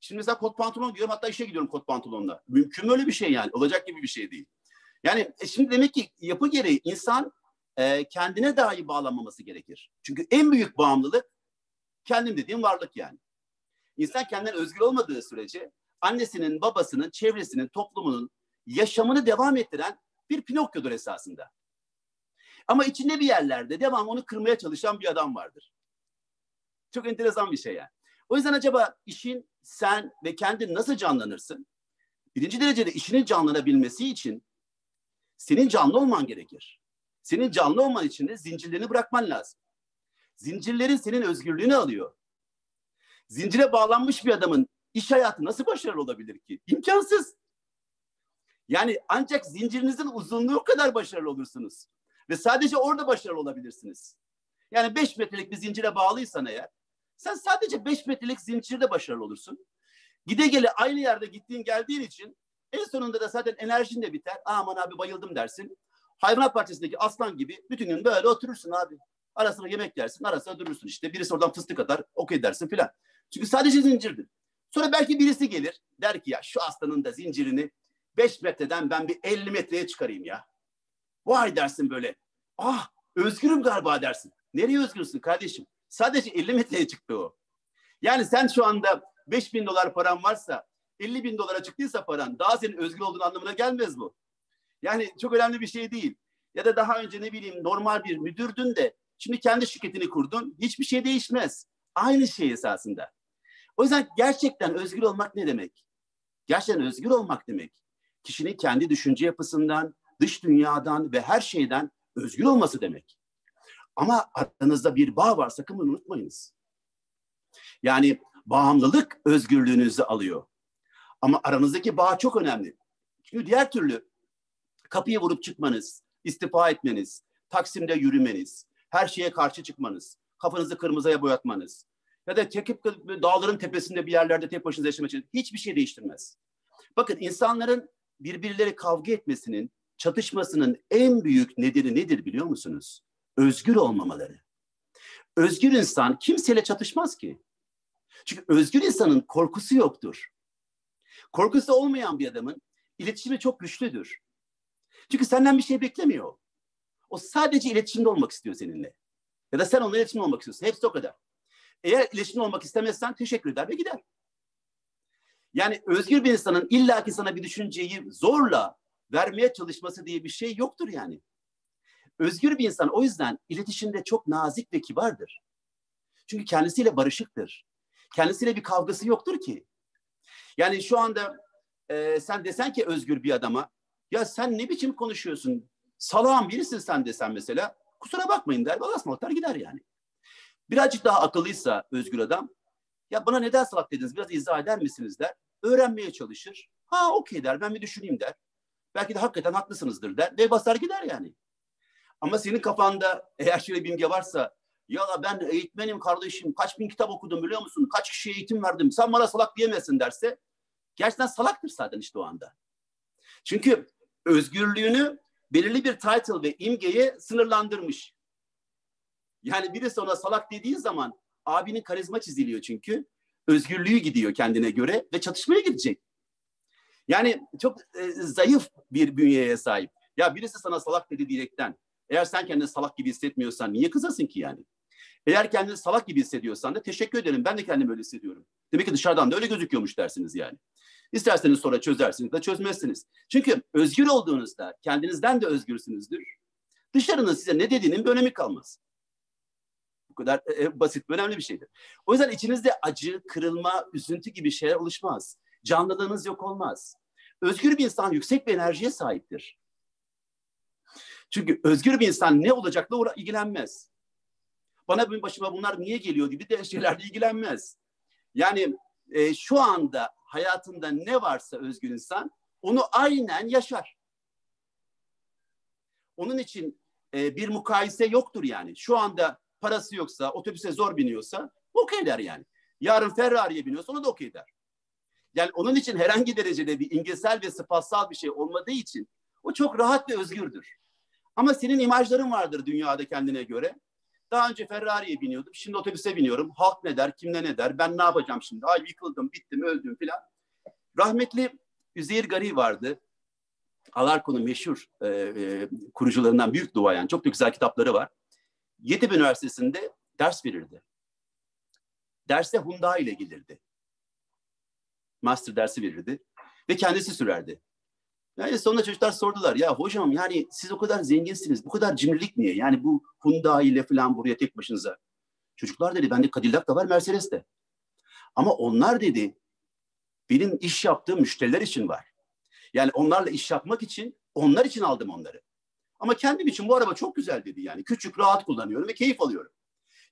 Şimdi mesela kot pantolon giyiyorum. Hatta işe gidiyorum kot pantolonla. Mümkün mü öyle bir şey yani? Olacak gibi bir şey değil. Yani e, şimdi demek ki yapı gereği insan e, kendine dahi bağlanmaması gerekir. Çünkü en büyük bağımlılık kendim dediğim varlık yani. İnsan kendinden özgür olmadığı sürece annesinin, babasının, çevresinin, toplumunun yaşamını devam ettiren bir Pinokyo'dur esasında. Ama içinde bir yerlerde devam onu kırmaya çalışan bir adam vardır. Çok enteresan bir şey yani. O yüzden acaba işin sen ve kendin nasıl canlanırsın? Birinci derecede işinin canlanabilmesi için senin canlı olman gerekir. Senin canlı olman için de zincirlerini bırakman lazım. Zincirlerin senin özgürlüğünü alıyor. Zincire bağlanmış bir adamın iş hayatı nasıl başarılı olabilir ki? İmkansız. Yani ancak zincirinizin uzunluğu kadar başarılı olursunuz. Ve sadece orada başarılı olabilirsiniz. Yani 5 metrelik bir zincire bağlıysan eğer, sen sadece 5 metrelik zincirde başarılı olursun. Gide gele aynı yerde gittiğin geldiğin için en sonunda da zaten enerjin de biter. Aman abi bayıldım dersin. Hayvanat bahçesindeki aslan gibi bütün gün böyle oturursun abi. Arasına yemek yersin, arasına durursun işte. Birisi oradan fıstık atar, okey dersin filan. Çünkü sadece zincirdir. Sonra belki birisi gelir, der ki ya şu aslanın da zincirini 5 metreden ben bir 50 metreye çıkarayım ya. Vay dersin böyle. Ah özgürüm galiba dersin. Nereye özgürsün kardeşim? Sadece 50 metreye çıktı o. Yani sen şu anda 5 bin dolar paran varsa 50 bin dolara çıktıysa paran daha senin özgür olduğun anlamına gelmez bu. Yani çok önemli bir şey değil. Ya da daha önce ne bileyim normal bir müdürdün de şimdi kendi şirketini kurdun. Hiçbir şey değişmez. Aynı şey esasında. O yüzden gerçekten özgür olmak ne demek? Gerçekten özgür olmak demek. Kişinin kendi düşünce yapısından, dış dünyadan ve her şeyden özgür olması demek. Ama aranızda bir bağ var sakın bunu unutmayınız. Yani bağımlılık özgürlüğünüzü alıyor. Ama aranızdaki bağ çok önemli. Çünkü diğer türlü kapıyı vurup çıkmanız, istifa etmeniz, Taksim'de yürümeniz, her şeye karşı çıkmanız, kafanızı kırmızıya boyatmanız ya da çekip dağların tepesinde bir yerlerde tek başınıza yaşamak için hiçbir şey değiştirmez. Bakın insanların birbirleri kavga etmesinin, çatışmasının en büyük nedeni nedir biliyor musunuz? Özgür olmamaları. Özgür insan kimseyle çatışmaz ki. Çünkü özgür insanın korkusu yoktur. Korkusu olmayan bir adamın iletişimi çok güçlüdür. Çünkü senden bir şey beklemiyor. O sadece iletişimde olmak istiyor seninle. Ya da sen onunla iletişimde olmak istiyorsun. Hepsi o kadar. Eğer iletişimde olmak istemezsen teşekkür eder ve gider. Yani özgür bir insanın illaki sana bir düşünceyi zorla vermeye çalışması diye bir şey yoktur yani. Özgür bir insan o yüzden iletişimde çok nazik ve kibardır. Çünkü kendisiyle barışıktır. Kendisiyle bir kavgası yoktur ki. Yani şu anda e, sen desen ki özgür bir adama ya sen ne biçim konuşuyorsun? Salağın birisin sen desen mesela. Kusura bakmayın der. Balasmalıklar gider yani. Birazcık daha akıllıysa özgür adam ya bana neden salak dediniz biraz izah eder misiniz der. Öğrenmeye çalışır. Ha okey der ben bir düşüneyim der. Belki de hakikaten haklısınızdır der ve basar gider yani. Ama senin kafanda eğer şöyle bir imge varsa ya ben eğitmenim kardeşim kaç bin kitap okudum biliyor musun? Kaç kişiye eğitim verdim sen bana salak diyemezsin derse gerçekten salaktır zaten işte o anda. Çünkü özgürlüğünü belirli bir title ve imgeye sınırlandırmış. Yani birisi ona salak dediği zaman abinin karizma çiziliyor çünkü. Özgürlüğü gidiyor kendine göre ve çatışmaya gidecek. Yani çok e, zayıf bir bünyeye sahip. Ya birisi sana salak dedi diyerekten. Eğer sen kendini salak gibi hissetmiyorsan niye kızasın ki yani? Eğer kendini salak gibi hissediyorsan da teşekkür ederim. Ben de kendimi öyle hissediyorum. Demek ki dışarıdan da öyle gözüküyormuş dersiniz yani. İsterseniz sonra çözersiniz de çözmezsiniz. Çünkü özgür olduğunuzda kendinizden de özgürsünüzdür. Dışarının size ne dediğinin bir önemi kalmaz. Bu kadar e, e, basit önemli bir şeydir. O yüzden içinizde acı, kırılma, üzüntü gibi şeyler oluşmaz. Canlılığınız yok olmaz. Özgür bir insan yüksek bir enerjiye sahiptir. Çünkü özgür bir insan ne olacakla uğra- ilgilenmez. Bana başıma bunlar niye geliyor gibi de şeylerle ilgilenmez. Yani e, şu anda hayatında ne varsa özgür insan onu aynen yaşar. Onun için e, bir mukayese yoktur yani. Şu anda parası yoksa, otobüse zor biniyorsa okey der yani. Yarın Ferrari'ye biniyorsa onu da okey der. Yani onun için herhangi derecede bir imgesel ve sıfatsal bir şey olmadığı için o çok rahat ve özgürdür. Ama senin imajların vardır dünyada kendine göre. Daha önce Ferrari'ye biniyordum. Şimdi otobüse biniyorum. Halk ne der, kimle ne der, ben ne yapacağım şimdi? Ay yıkıldım, bittim, öldüm filan. Rahmetli Üzeyir Gari vardı. Alarko'nun meşhur e, e, kurucularından büyük duayen. Çok da güzel kitapları var. Yeditepe Üniversitesi'nde ders verirdi. Derse Hyundai ile gelirdi. Master dersi verirdi. Ve kendisi sürerdi. Yani sonunda çocuklar sordular ya hocam yani siz o kadar zenginsiniz bu kadar cimrilik niye? Yani bu Hyundai ile falan buraya tek başınıza. Çocuklar dedi bende Cadillac da var Mercedes de. Ama onlar dedi benim iş yaptığım müşteriler için var. Yani onlarla iş yapmak için onlar için aldım onları. Ama kendim için bu araba çok güzel dedi yani. Küçük, rahat kullanıyorum ve keyif alıyorum.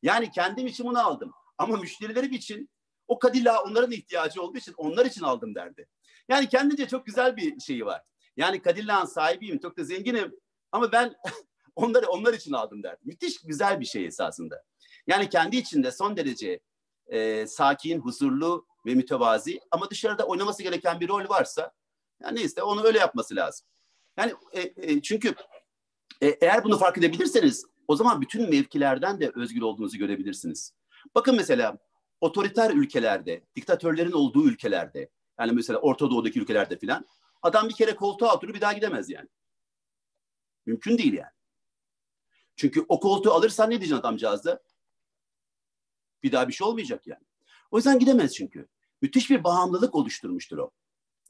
Yani kendim için bunu aldım. Ama müşterilerim için o Cadillac onların ihtiyacı olduğu için onlar için aldım derdi. Yani kendince çok güzel bir şeyi var. Yani Cadillac'ın sahibiyim, çok da zenginim ama ben [LAUGHS] onları onlar için aldım derdi. Müthiş güzel bir şey esasında. Yani kendi içinde son derece e, sakin, huzurlu ve mütevazi ama dışarıda oynaması gereken bir rol varsa yani neyse onu öyle yapması lazım. Yani e, e, çünkü e, eğer bunu fark edebilirseniz o zaman bütün mevkilerden de özgür olduğunuzu görebilirsiniz. Bakın mesela otoriter ülkelerde, diktatörlerin olduğu ülkelerde, yani mesela Orta Doğu'daki ülkelerde filan, adam bir kere koltuğa oturup bir daha gidemez yani. Mümkün değil yani. Çünkü o koltuğu alırsan ne diyeceksin adamcağız da? Bir daha bir şey olmayacak yani. O yüzden gidemez çünkü. Müthiş bir bağımlılık oluşturmuştur o.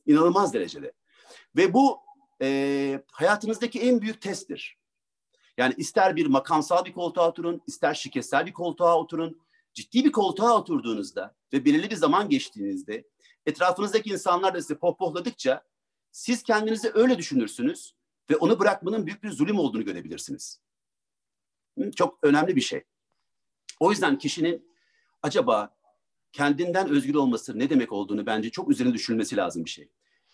İnanılmaz derecede. Ve bu e, hayatınızdaki en büyük testtir. Yani ister bir makamsal bir koltuğa oturun, ister şirketsel bir koltuğa oturun. Ciddi bir koltuğa oturduğunuzda ve belirli bir zaman geçtiğinizde etrafınızdaki insanlar da sizi pohpohladıkça siz kendinizi öyle düşünürsünüz ve onu bırakmanın büyük bir zulüm olduğunu görebilirsiniz. Çok önemli bir şey. O yüzden kişinin acaba kendinden özgür olması ne demek olduğunu bence çok üzerine düşünülmesi lazım bir şey.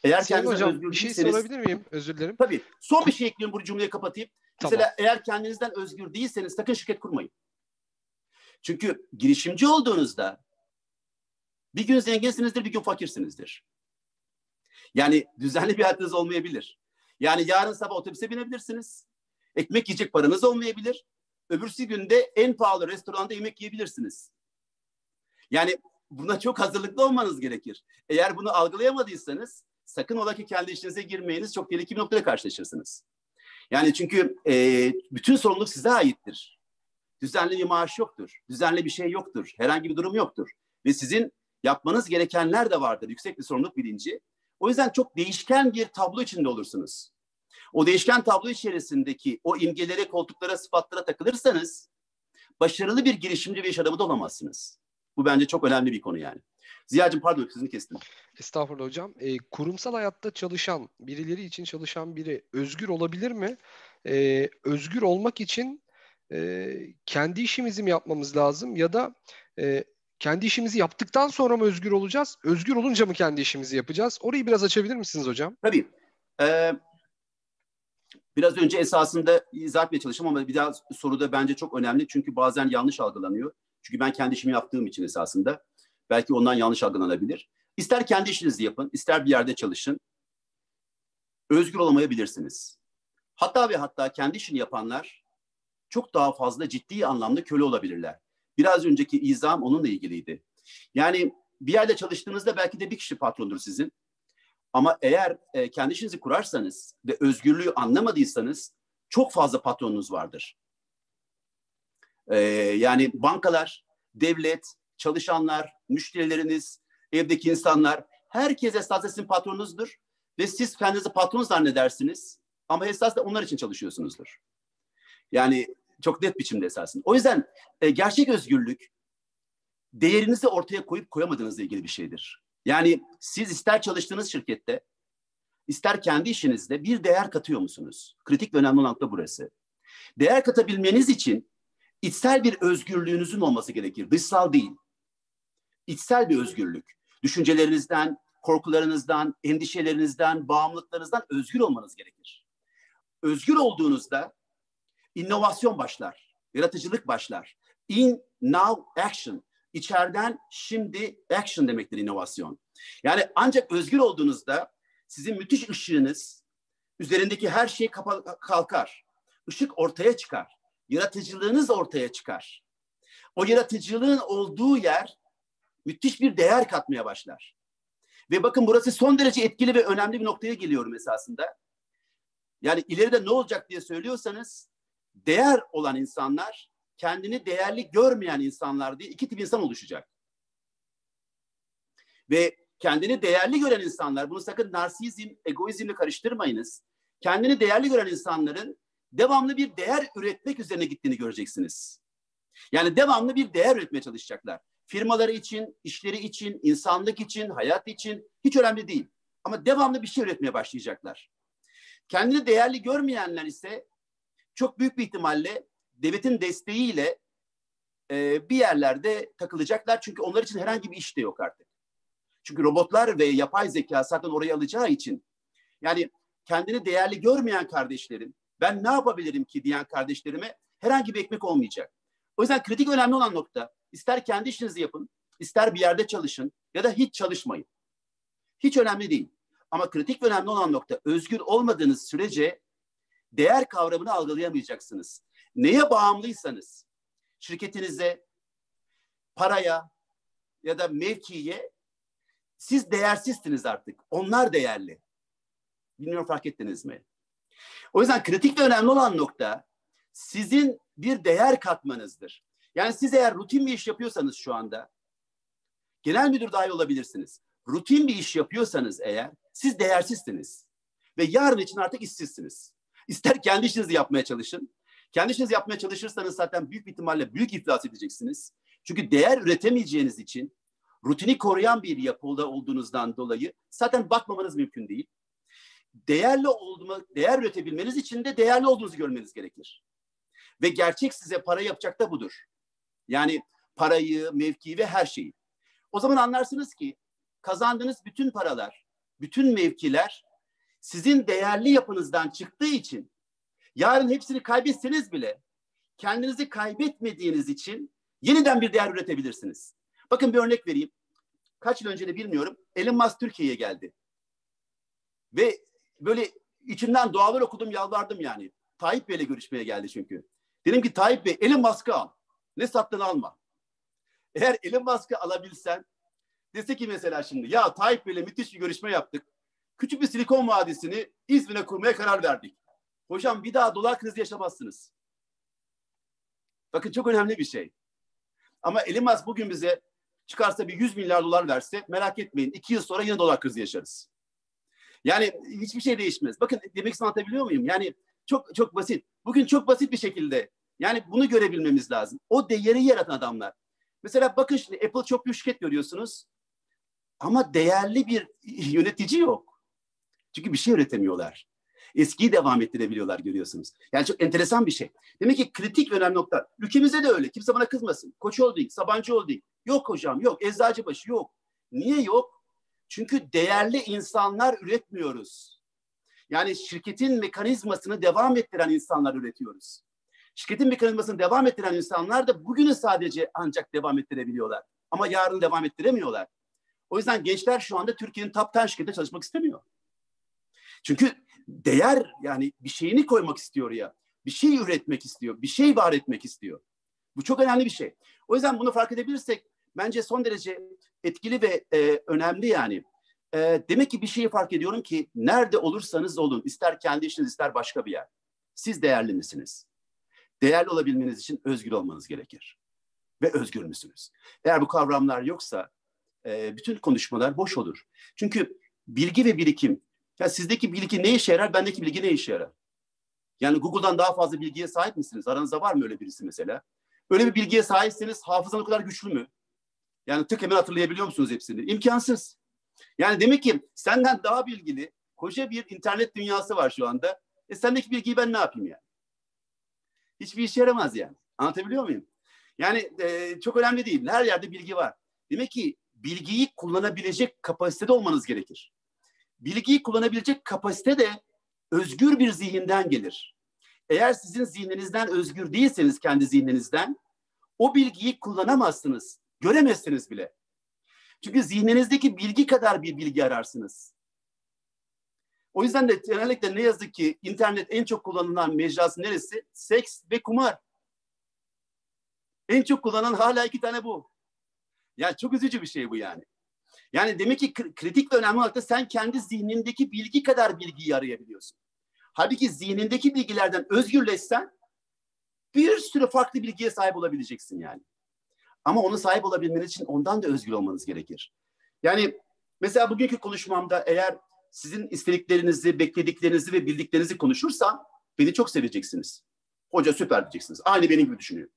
Eğer Sayın hocam bir şey değilseniz, sorabilir miyim? Özür dilerim. Tabii. Son bir şey ekleyeyim bu cümleyi kapatayım. Tamam. Mesela eğer kendinizden özgür değilseniz sakın şirket kurmayın. Çünkü girişimci olduğunuzda bir gün zenginsinizdir, bir gün fakirsinizdir. Yani düzenli bir hayatınız olmayabilir. Yani yarın sabah otobüse binebilirsiniz. Ekmek yiyecek paranız olmayabilir. Öbürsü günde en pahalı restoranda yemek yiyebilirsiniz. Yani buna çok hazırlıklı olmanız gerekir. Eğer bunu algılayamadıysanız sakın ola ki kendi işinize girmeyiniz çok tehlikeli bir noktada karşılaşırsınız. Yani çünkü e, bütün sorumluluk size aittir. Düzenli bir maaş yoktur. Düzenli bir şey yoktur. Herhangi bir durum yoktur. Ve sizin yapmanız gerekenler de vardır. Yüksek bir sorumluluk bilinci. O yüzden çok değişken bir tablo içinde olursunuz. O değişken tablo içerisindeki o imgelere, koltuklara, sıfatlara takılırsanız başarılı bir girişimci ve iş adamı da olamazsınız. Bu bence çok önemli bir konu yani. Ziya'cığım pardon sözünü kestim. Estağfurullah hocam. E, kurumsal hayatta çalışan, birileri için çalışan biri özgür olabilir mi? E, özgür olmak için e, kendi işimizi mi yapmamız lazım ya da e, kendi işimizi yaptıktan sonra mı özgür olacağız? Özgür olunca mı kendi işimizi yapacağız? Orayı biraz açabilir misiniz hocam? Tabii. Ee, biraz önce esasında izah etmeye çalıştım ama bir daha soruda bence çok önemli. Çünkü bazen yanlış algılanıyor. Çünkü ben kendi işimi yaptığım için esasında. Belki ondan yanlış algılanabilir. İster kendi işinizi yapın, ister bir yerde çalışın. Özgür olamayabilirsiniz. Hatta ve hatta kendi işini yapanlar çok daha fazla ciddi anlamda köle olabilirler. Biraz önceki izam onunla ilgiliydi. Yani bir yerde çalıştığınızda belki de bir kişi patrondur sizin. Ama eğer e, kendi işinizi kurarsanız ve özgürlüğü anlamadıysanız çok fazla patronunuz vardır. E, yani bankalar, devlet, çalışanlar, müşterileriniz, evdeki insanlar, herkes esasında sizin patronunuzdur. Ve siz kendinizi patron zannedersiniz ama esasında onlar için çalışıyorsunuzdur. Yani çok net biçimde esasında. O yüzden e, gerçek özgürlük değerinizi ortaya koyup koyamadığınızla ilgili bir şeydir. Yani siz ister çalıştığınız şirkette, ister kendi işinizde bir değer katıyor musunuz? Kritik ve önemli nokta burası. Değer katabilmeniz için içsel bir özgürlüğünüzün olması gerekir. Dışsal değil. İçsel bir özgürlük. Düşüncelerinizden, korkularınızdan, endişelerinizden, bağımlılıklarınızdan özgür olmanız gerekir. Özgür olduğunuzda inovasyon başlar, yaratıcılık başlar. In, now, action. İçeriden şimdi action demektir inovasyon. Yani ancak özgür olduğunuzda sizin müthiş ışığınız üzerindeki her şey kalkar. Işık ortaya çıkar. Yaratıcılığınız ortaya çıkar. O yaratıcılığın olduğu yer müthiş bir değer katmaya başlar. Ve bakın burası son derece etkili ve önemli bir noktaya geliyorum esasında. Yani ileride ne olacak diye söylüyorsanız değer olan insanlar kendini değerli görmeyen insanlar diye iki tip insan oluşacak. Ve kendini değerli gören insanlar, bunu sakın narsizm, egoizmle karıştırmayınız. Kendini değerli gören insanların devamlı bir değer üretmek üzerine gittiğini göreceksiniz. Yani devamlı bir değer üretmeye çalışacaklar. Firmaları için, işleri için, insanlık için, hayat için hiç önemli değil. Ama devamlı bir şey üretmeye başlayacaklar. Kendini değerli görmeyenler ise çok büyük bir ihtimalle devletin desteğiyle e, bir yerlerde takılacaklar. Çünkü onlar için herhangi bir iş de yok artık. Çünkü robotlar ve yapay zeka zaten oraya alacağı için yani kendini değerli görmeyen kardeşlerim ben ne yapabilirim ki diyen kardeşlerime herhangi bir ekmek olmayacak. O yüzden kritik önemli olan nokta ister kendi işinizi yapın, ister bir yerde çalışın ya da hiç çalışmayın. Hiç önemli değil. Ama kritik önemli olan nokta özgür olmadığınız sürece değer kavramını algılayamayacaksınız. Neye bağımlıysanız şirketinize, paraya ya da mevkiye siz değersizsiniz artık. Onlar değerli. Bilmiyorum fark ettiniz mi? O yüzden kritik ve önemli olan nokta sizin bir değer katmanızdır. Yani siz eğer rutin bir iş yapıyorsanız şu anda genel müdür dahi olabilirsiniz. Rutin bir iş yapıyorsanız eğer siz değersizsiniz. Ve yarın için artık işsizsiniz. İster kendi işinizi yapmaya çalışın. Kendi işinizi yapmaya çalışırsanız zaten büyük bir ihtimalle büyük iflas edeceksiniz. Çünkü değer üretemeyeceğiniz için rutini koruyan bir yapıda olduğunuzdan dolayı zaten bakmamanız mümkün değil. Değerli olduğunu, değer üretebilmeniz için de değerli olduğunuzu görmeniz gerekir. Ve gerçek size para yapacak da budur. Yani parayı, mevkiyi ve her şeyi. O zaman anlarsınız ki kazandığınız bütün paralar, bütün mevkiler sizin değerli yapınızdan çıktığı için yarın hepsini kaybetseniz bile kendinizi kaybetmediğiniz için yeniden bir değer üretebilirsiniz. Bakın bir örnek vereyim. Kaç yıl önce de bilmiyorum. Elon Musk Türkiye'ye geldi. Ve böyle içimden dualar okudum, yalvardım yani. Tayyip Bey'le görüşmeye geldi çünkü. Dedim ki Tayyip Bey Elon Musk'ı al. Ne sattığını alma. Eğer Elon Musk'ı alabilsen dese ki mesela şimdi ya Tayyip Bey'le müthiş bir görüşme yaptık. Küçük bir silikon vadisini İzmir'e kurmaya karar verdik. Hocam bir daha dolar krizi yaşamazsınız. Bakın çok önemli bir şey. Ama Musk bugün bize çıkarsa bir 100 milyar dolar verse merak etmeyin. iki yıl sonra yine dolar krizi yaşarız. Yani hiçbir şey değişmez. Bakın demek istediğimi anlatabiliyor muyum? Yani çok çok basit. Bugün çok basit bir şekilde yani bunu görebilmemiz lazım. O değeri yaratan adamlar. Mesela bakın şimdi Apple çok büyük şirket görüyorsunuz. Ama değerli bir yönetici yok. Çünkü bir şey üretemiyorlar. Eskiyi devam ettirebiliyorlar görüyorsunuz. Yani çok enteresan bir şey. Demek ki kritik önemli nokta. Ülkemizde de öyle. Kimse bana kızmasın. Koç Holding, Sabancı Holding. Yok hocam yok. Eczacıbaşı yok. Niye yok? Çünkü değerli insanlar üretmiyoruz. Yani şirketin mekanizmasını devam ettiren insanlar üretiyoruz. Şirketin mekanizmasını devam ettiren insanlar da bugünü sadece ancak devam ettirebiliyorlar. Ama yarın devam ettiremiyorlar. O yüzden gençler şu anda Türkiye'nin top 10 şirketinde çalışmak istemiyor. Çünkü değer yani bir şeyini koymak istiyor ya. Bir şey üretmek istiyor. Bir şey var etmek istiyor. Bu çok önemli bir şey. O yüzden bunu fark edebilirsek bence son derece etkili ve e, önemli yani. E, demek ki bir şeyi fark ediyorum ki nerede olursanız olun, ister kendi işiniz ister başka bir yer. Siz değerli misiniz? Değerli olabilmeniz için özgür olmanız gerekir. Ve özgür müsünüz? Eğer bu kavramlar yoksa e, bütün konuşmalar boş olur. Çünkü bilgi ve birikim, ya sizdeki bilgi ne işe yarar, bendeki bilgi ne işe yarar? Yani Google'dan daha fazla bilgiye sahip misiniz? Aranızda var mı öyle birisi mesela? Öyle bir bilgiye sahipseniz hafızan o kadar güçlü mü? Yani tık hemen hatırlayabiliyor musunuz hepsini? İmkansız. Yani demek ki senden daha bilgili koca bir internet dünyası var şu anda. E sendeki bilgiyi ben ne yapayım yani? Hiçbir işe yaramaz yani. Anlatabiliyor muyum? Yani e, çok önemli değil. Her yerde bilgi var. Demek ki bilgiyi kullanabilecek kapasitede olmanız gerekir. Bilgiyi kullanabilecek kapasite de özgür bir zihinden gelir. Eğer sizin zihninizden özgür değilseniz kendi zihninizden o bilgiyi kullanamazsınız. Göremezsiniz bile. Çünkü zihninizdeki bilgi kadar bir bilgi ararsınız. O yüzden de genellikle ne yazık ki internet en çok kullanılan mecrası neresi? Seks ve kumar. En çok kullanan hala iki tane bu. Yani çok üzücü bir şey bu yani. Yani demek ki kritik ve önemli olarak da sen kendi zihnindeki bilgi kadar bilgiyi arayabiliyorsun. Halbuki zihnindeki bilgilerden özgürleşsen bir sürü farklı bilgiye sahip olabileceksin yani. Ama ona sahip olabilmeniz için ondan da özgür olmanız gerekir. Yani mesela bugünkü konuşmamda eğer sizin istediklerinizi, beklediklerinizi ve bildiklerinizi konuşursam beni çok seveceksiniz. Hoca süper diyeceksiniz. Aynı benim gibi düşünüyor.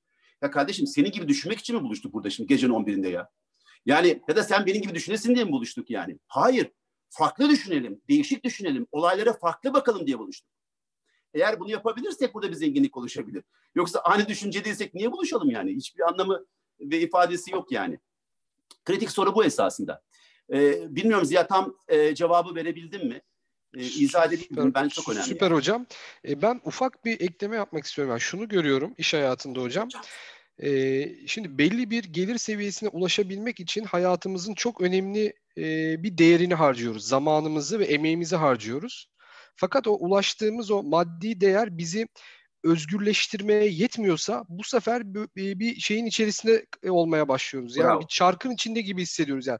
Ya kardeşim senin gibi düşünmek için mi buluştuk burada şimdi gecenin 11'inde ya? Yani ya da sen benim gibi düşünesin diye mi buluştuk yani? Hayır. Farklı düşünelim, değişik düşünelim, olaylara farklı bakalım diye buluştuk. Eğer bunu yapabilirsek burada bir zenginlik oluşabilir. Yoksa aynı düşünceliysek niye buluşalım yani? Hiçbir anlamı ve ifadesi yok yani. Kritik soru bu esasında. Ee, bilmiyorum Ziya tam e, cevabı verebildim mi? Ee, izah edebildim Ben çok önemli. Süper yani. hocam. Ee, ben ufak bir ekleme yapmak istiyorum. Yani şunu görüyorum iş hayatında hocam. Ee, şimdi belli bir gelir seviyesine ulaşabilmek için hayatımızın çok önemli e, bir değerini harcıyoruz. Zamanımızı ve emeğimizi harcıyoruz. Fakat o ulaştığımız o maddi değer bizi özgürleştirmeye yetmiyorsa bu sefer bir şeyin içerisinde e, olmaya başlıyoruz. Yani Bravo. bir çarkın içinde gibi hissediyoruz yani.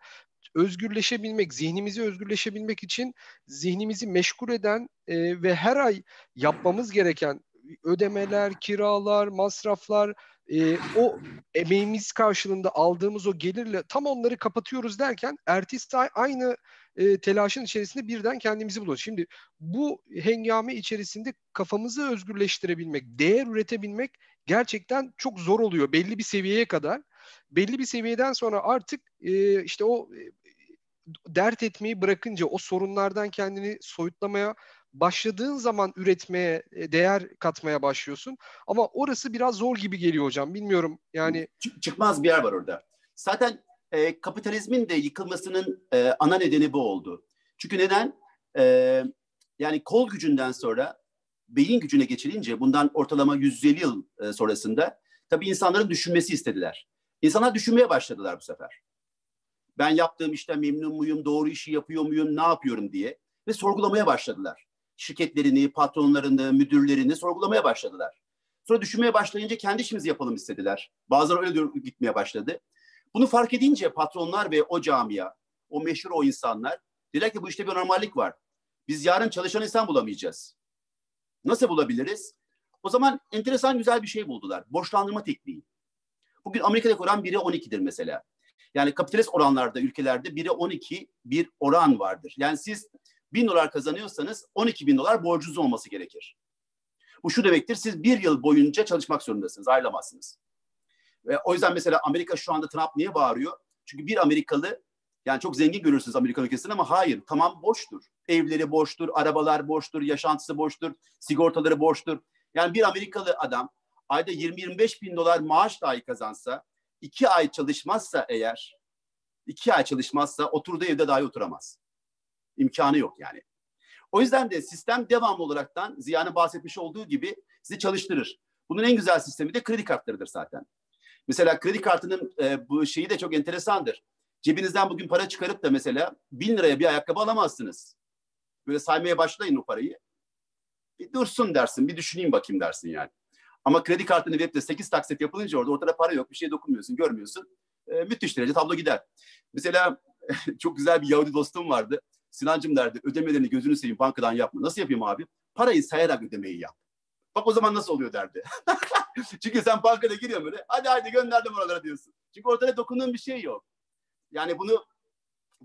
Özgürleşebilmek, zihnimizi özgürleşebilmek için zihnimizi meşgul eden e, ve her ay yapmamız gereken ödemeler, kiralar, masraflar, e, o emeğimiz karşılığında aldığımız o gelirle tam onları kapatıyoruz derken ertesi ay aynı e, telaşın içerisinde birden kendimizi buluyoruz. Şimdi bu hengame içerisinde kafamızı özgürleştirebilmek, değer üretebilmek gerçekten çok zor oluyor belli bir seviyeye kadar. Belli bir seviyeden sonra artık e, işte o e, dert etmeyi bırakınca, o sorunlardan kendini soyutlamaya başladığın zaman üretmeye, e, değer katmaya başlıyorsun. Ama orası biraz zor gibi geliyor hocam. Bilmiyorum yani. Çıkmaz bir yer var orada. Zaten e, kapitalizmin de yıkılmasının e, ana nedeni bu oldu. Çünkü neden? E, yani kol gücünden sonra beyin gücüne geçilince bundan ortalama 150 yıl e, sonrasında tabii insanların düşünmesi istediler. İnsanlar düşünmeye başladılar bu sefer. Ben yaptığım işten memnun muyum, doğru işi yapıyor muyum, ne yapıyorum diye ve sorgulamaya başladılar. Şirketlerini, patronlarını, müdürlerini sorgulamaya başladılar. Sonra düşünmeye başlayınca kendi işimizi yapalım istediler. Bazıları öyle gitmeye başladı. Bunu fark edince patronlar ve o camia, o meşhur o insanlar dediler ki bu işte bir normallik var. Biz yarın çalışan insan bulamayacağız. Nasıl bulabiliriz? O zaman enteresan güzel bir şey buldular. Borçlandırma tekniği. Bugün Amerika'daki oran 1'e 12'dir mesela. Yani kapitalist oranlarda ülkelerde 1'e 12 bir oran vardır. Yani siz 1000 dolar kazanıyorsanız 12 bin dolar borcunuz olması gerekir. Bu şu demektir siz bir yıl boyunca çalışmak zorundasınız ayrılamazsınız. Ve o yüzden mesela Amerika şu anda Trump niye bağırıyor? Çünkü bir Amerikalı yani çok zengin görürsünüz Amerika ülkesini ama hayır tamam boştur. Evleri boştur, arabalar boştur, yaşantısı boştur, sigortaları boştur. Yani bir Amerikalı adam ayda 20-25 bin dolar maaş dahi kazansa, iki ay çalışmazsa eğer, iki ay çalışmazsa oturduğu evde dahi oturamaz. İmkanı yok yani. O yüzden de sistem devamlı olaraktan Ziya'nın bahsetmiş olduğu gibi sizi çalıştırır. Bunun en güzel sistemi de kredi kartlarıdır zaten. Mesela kredi kartının e, bu şeyi de çok enteresandır. Cebinizden bugün para çıkarıp da mesela bin liraya bir ayakkabı alamazsınız. Böyle saymaya başlayın o parayı. Bir dursun dersin, bir düşüneyim bakayım dersin yani. Ama kredi kartını verip de 8 taksit yapılınca orada ortada para yok, bir şey dokunmuyorsun, görmüyorsun. E, müthiş derece tablo gider. Mesela [LAUGHS] çok güzel bir Yahudi dostum vardı. Sinancım derdi ödemelerini gözünü seveyim bankadan yapma. Nasıl yapayım abi? Parayı sayarak ödemeyi yap. Bak o zaman nasıl oluyor derdi. [LAUGHS] Çünkü sen bankada giriyorsun böyle. Hadi hadi gönderdim oralara diyorsun. Çünkü ortada dokunduğun bir şey yok. Yani bunu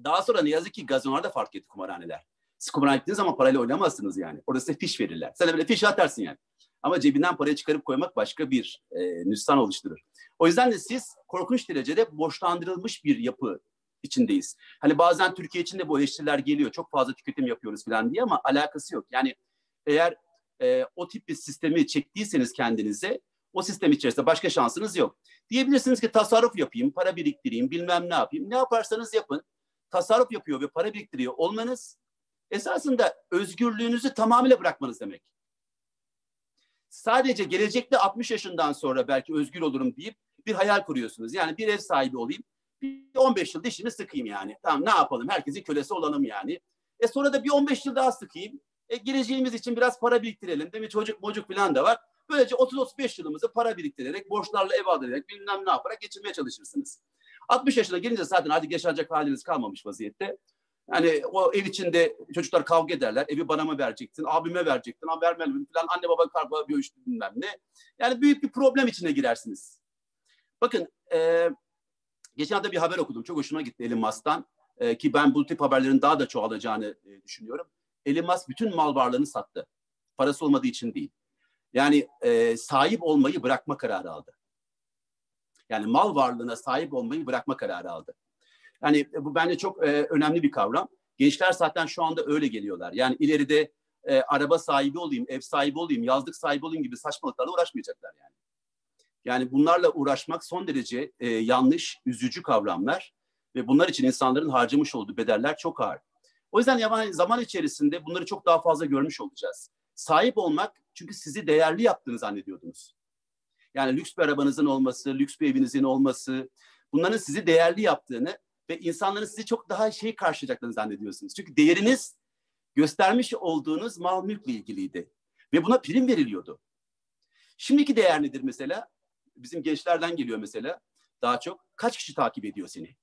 daha sonra ne yazık ki gazinolarda fark etti kumarhaneler. Siz kumarhane gittiğiniz zaman parayla oynamazsınız yani. Orada size fiş verirler. Sen de böyle fiş atarsın yani. Ama cebinden parayı çıkarıp koymak başka bir e, nüstan oluşturur. O yüzden de siz korkunç derecede borçlandırılmış bir yapı içindeyiz. Hani bazen Türkiye için de bu eleştiriler geliyor. Çok fazla tüketim yapıyoruz falan diye ama alakası yok. Yani eğer e, o tip bir sistemi çektiyseniz kendinize o sistem içerisinde başka şansınız yok. Diyebilirsiniz ki tasarruf yapayım, para biriktireyim, bilmem ne yapayım. Ne yaparsanız yapın. Tasarruf yapıyor ve para biriktiriyor olmanız esasında özgürlüğünüzü tamamıyla bırakmanız demek. Sadece gelecekte 60 yaşından sonra belki özgür olurum deyip bir hayal kuruyorsunuz. Yani bir ev sahibi olayım, bir 15 yıl dişimi sıkayım yani. Tamam ne yapalım herkesin kölesi olalım yani. E sonra da bir 15 yıl daha sıkayım. E, geleceğimiz için biraz para biriktirelim. Değil mi? Çocuk mocuk falan da var. Böylece 30-35 yılımızı para biriktirerek, borçlarla ev alarak, bilmem ne yaparak geçirmeye çalışırsınız. 60 yaşına gelince zaten artık yaşanacak haliniz kalmamış vaziyette. Yani o ev içinde çocuklar kavga ederler. Evi bana mı verecektin, abime verecektin, ama vermedim falan. Anne baba kavga görüştü bilmem ne. Yani büyük bir problem içine girersiniz. Bakın e, geçen hafta bir haber okudum. Çok hoşuma gitti Elon Musk'tan. E, ki ben bu tip haberlerin daha da çoğalacağını e, düşünüyorum. Elon Musk bütün mal varlığını sattı. Parası olmadığı için değil. Yani e, sahip olmayı bırakma kararı aldı. Yani mal varlığına sahip olmayı bırakma kararı aldı. Yani bu bence çok e, önemli bir kavram. Gençler zaten şu anda öyle geliyorlar. Yani ileride e, araba sahibi olayım, ev sahibi olayım, yazlık sahibi olayım gibi saçmalıklarla uğraşmayacaklar yani. Yani bunlarla uğraşmak son derece e, yanlış, üzücü kavramlar ve bunlar için insanların harcamış olduğu bedeller çok ağır. O yüzden yani zaman içerisinde bunları çok daha fazla görmüş olacağız. Sahip olmak çünkü sizi değerli yaptığını zannediyordunuz. Yani lüks bir arabanızın olması, lüks bir evinizin olması, bunların sizi değerli yaptığını ve insanların sizi çok daha şey karşılayacaklarını zannediyorsunuz. Çünkü değeriniz göstermiş olduğunuz mal mülkle ilgiliydi. Ve buna prim veriliyordu. Şimdiki değer nedir mesela? Bizim gençlerden geliyor mesela daha çok. Kaç kişi takip ediyor seni?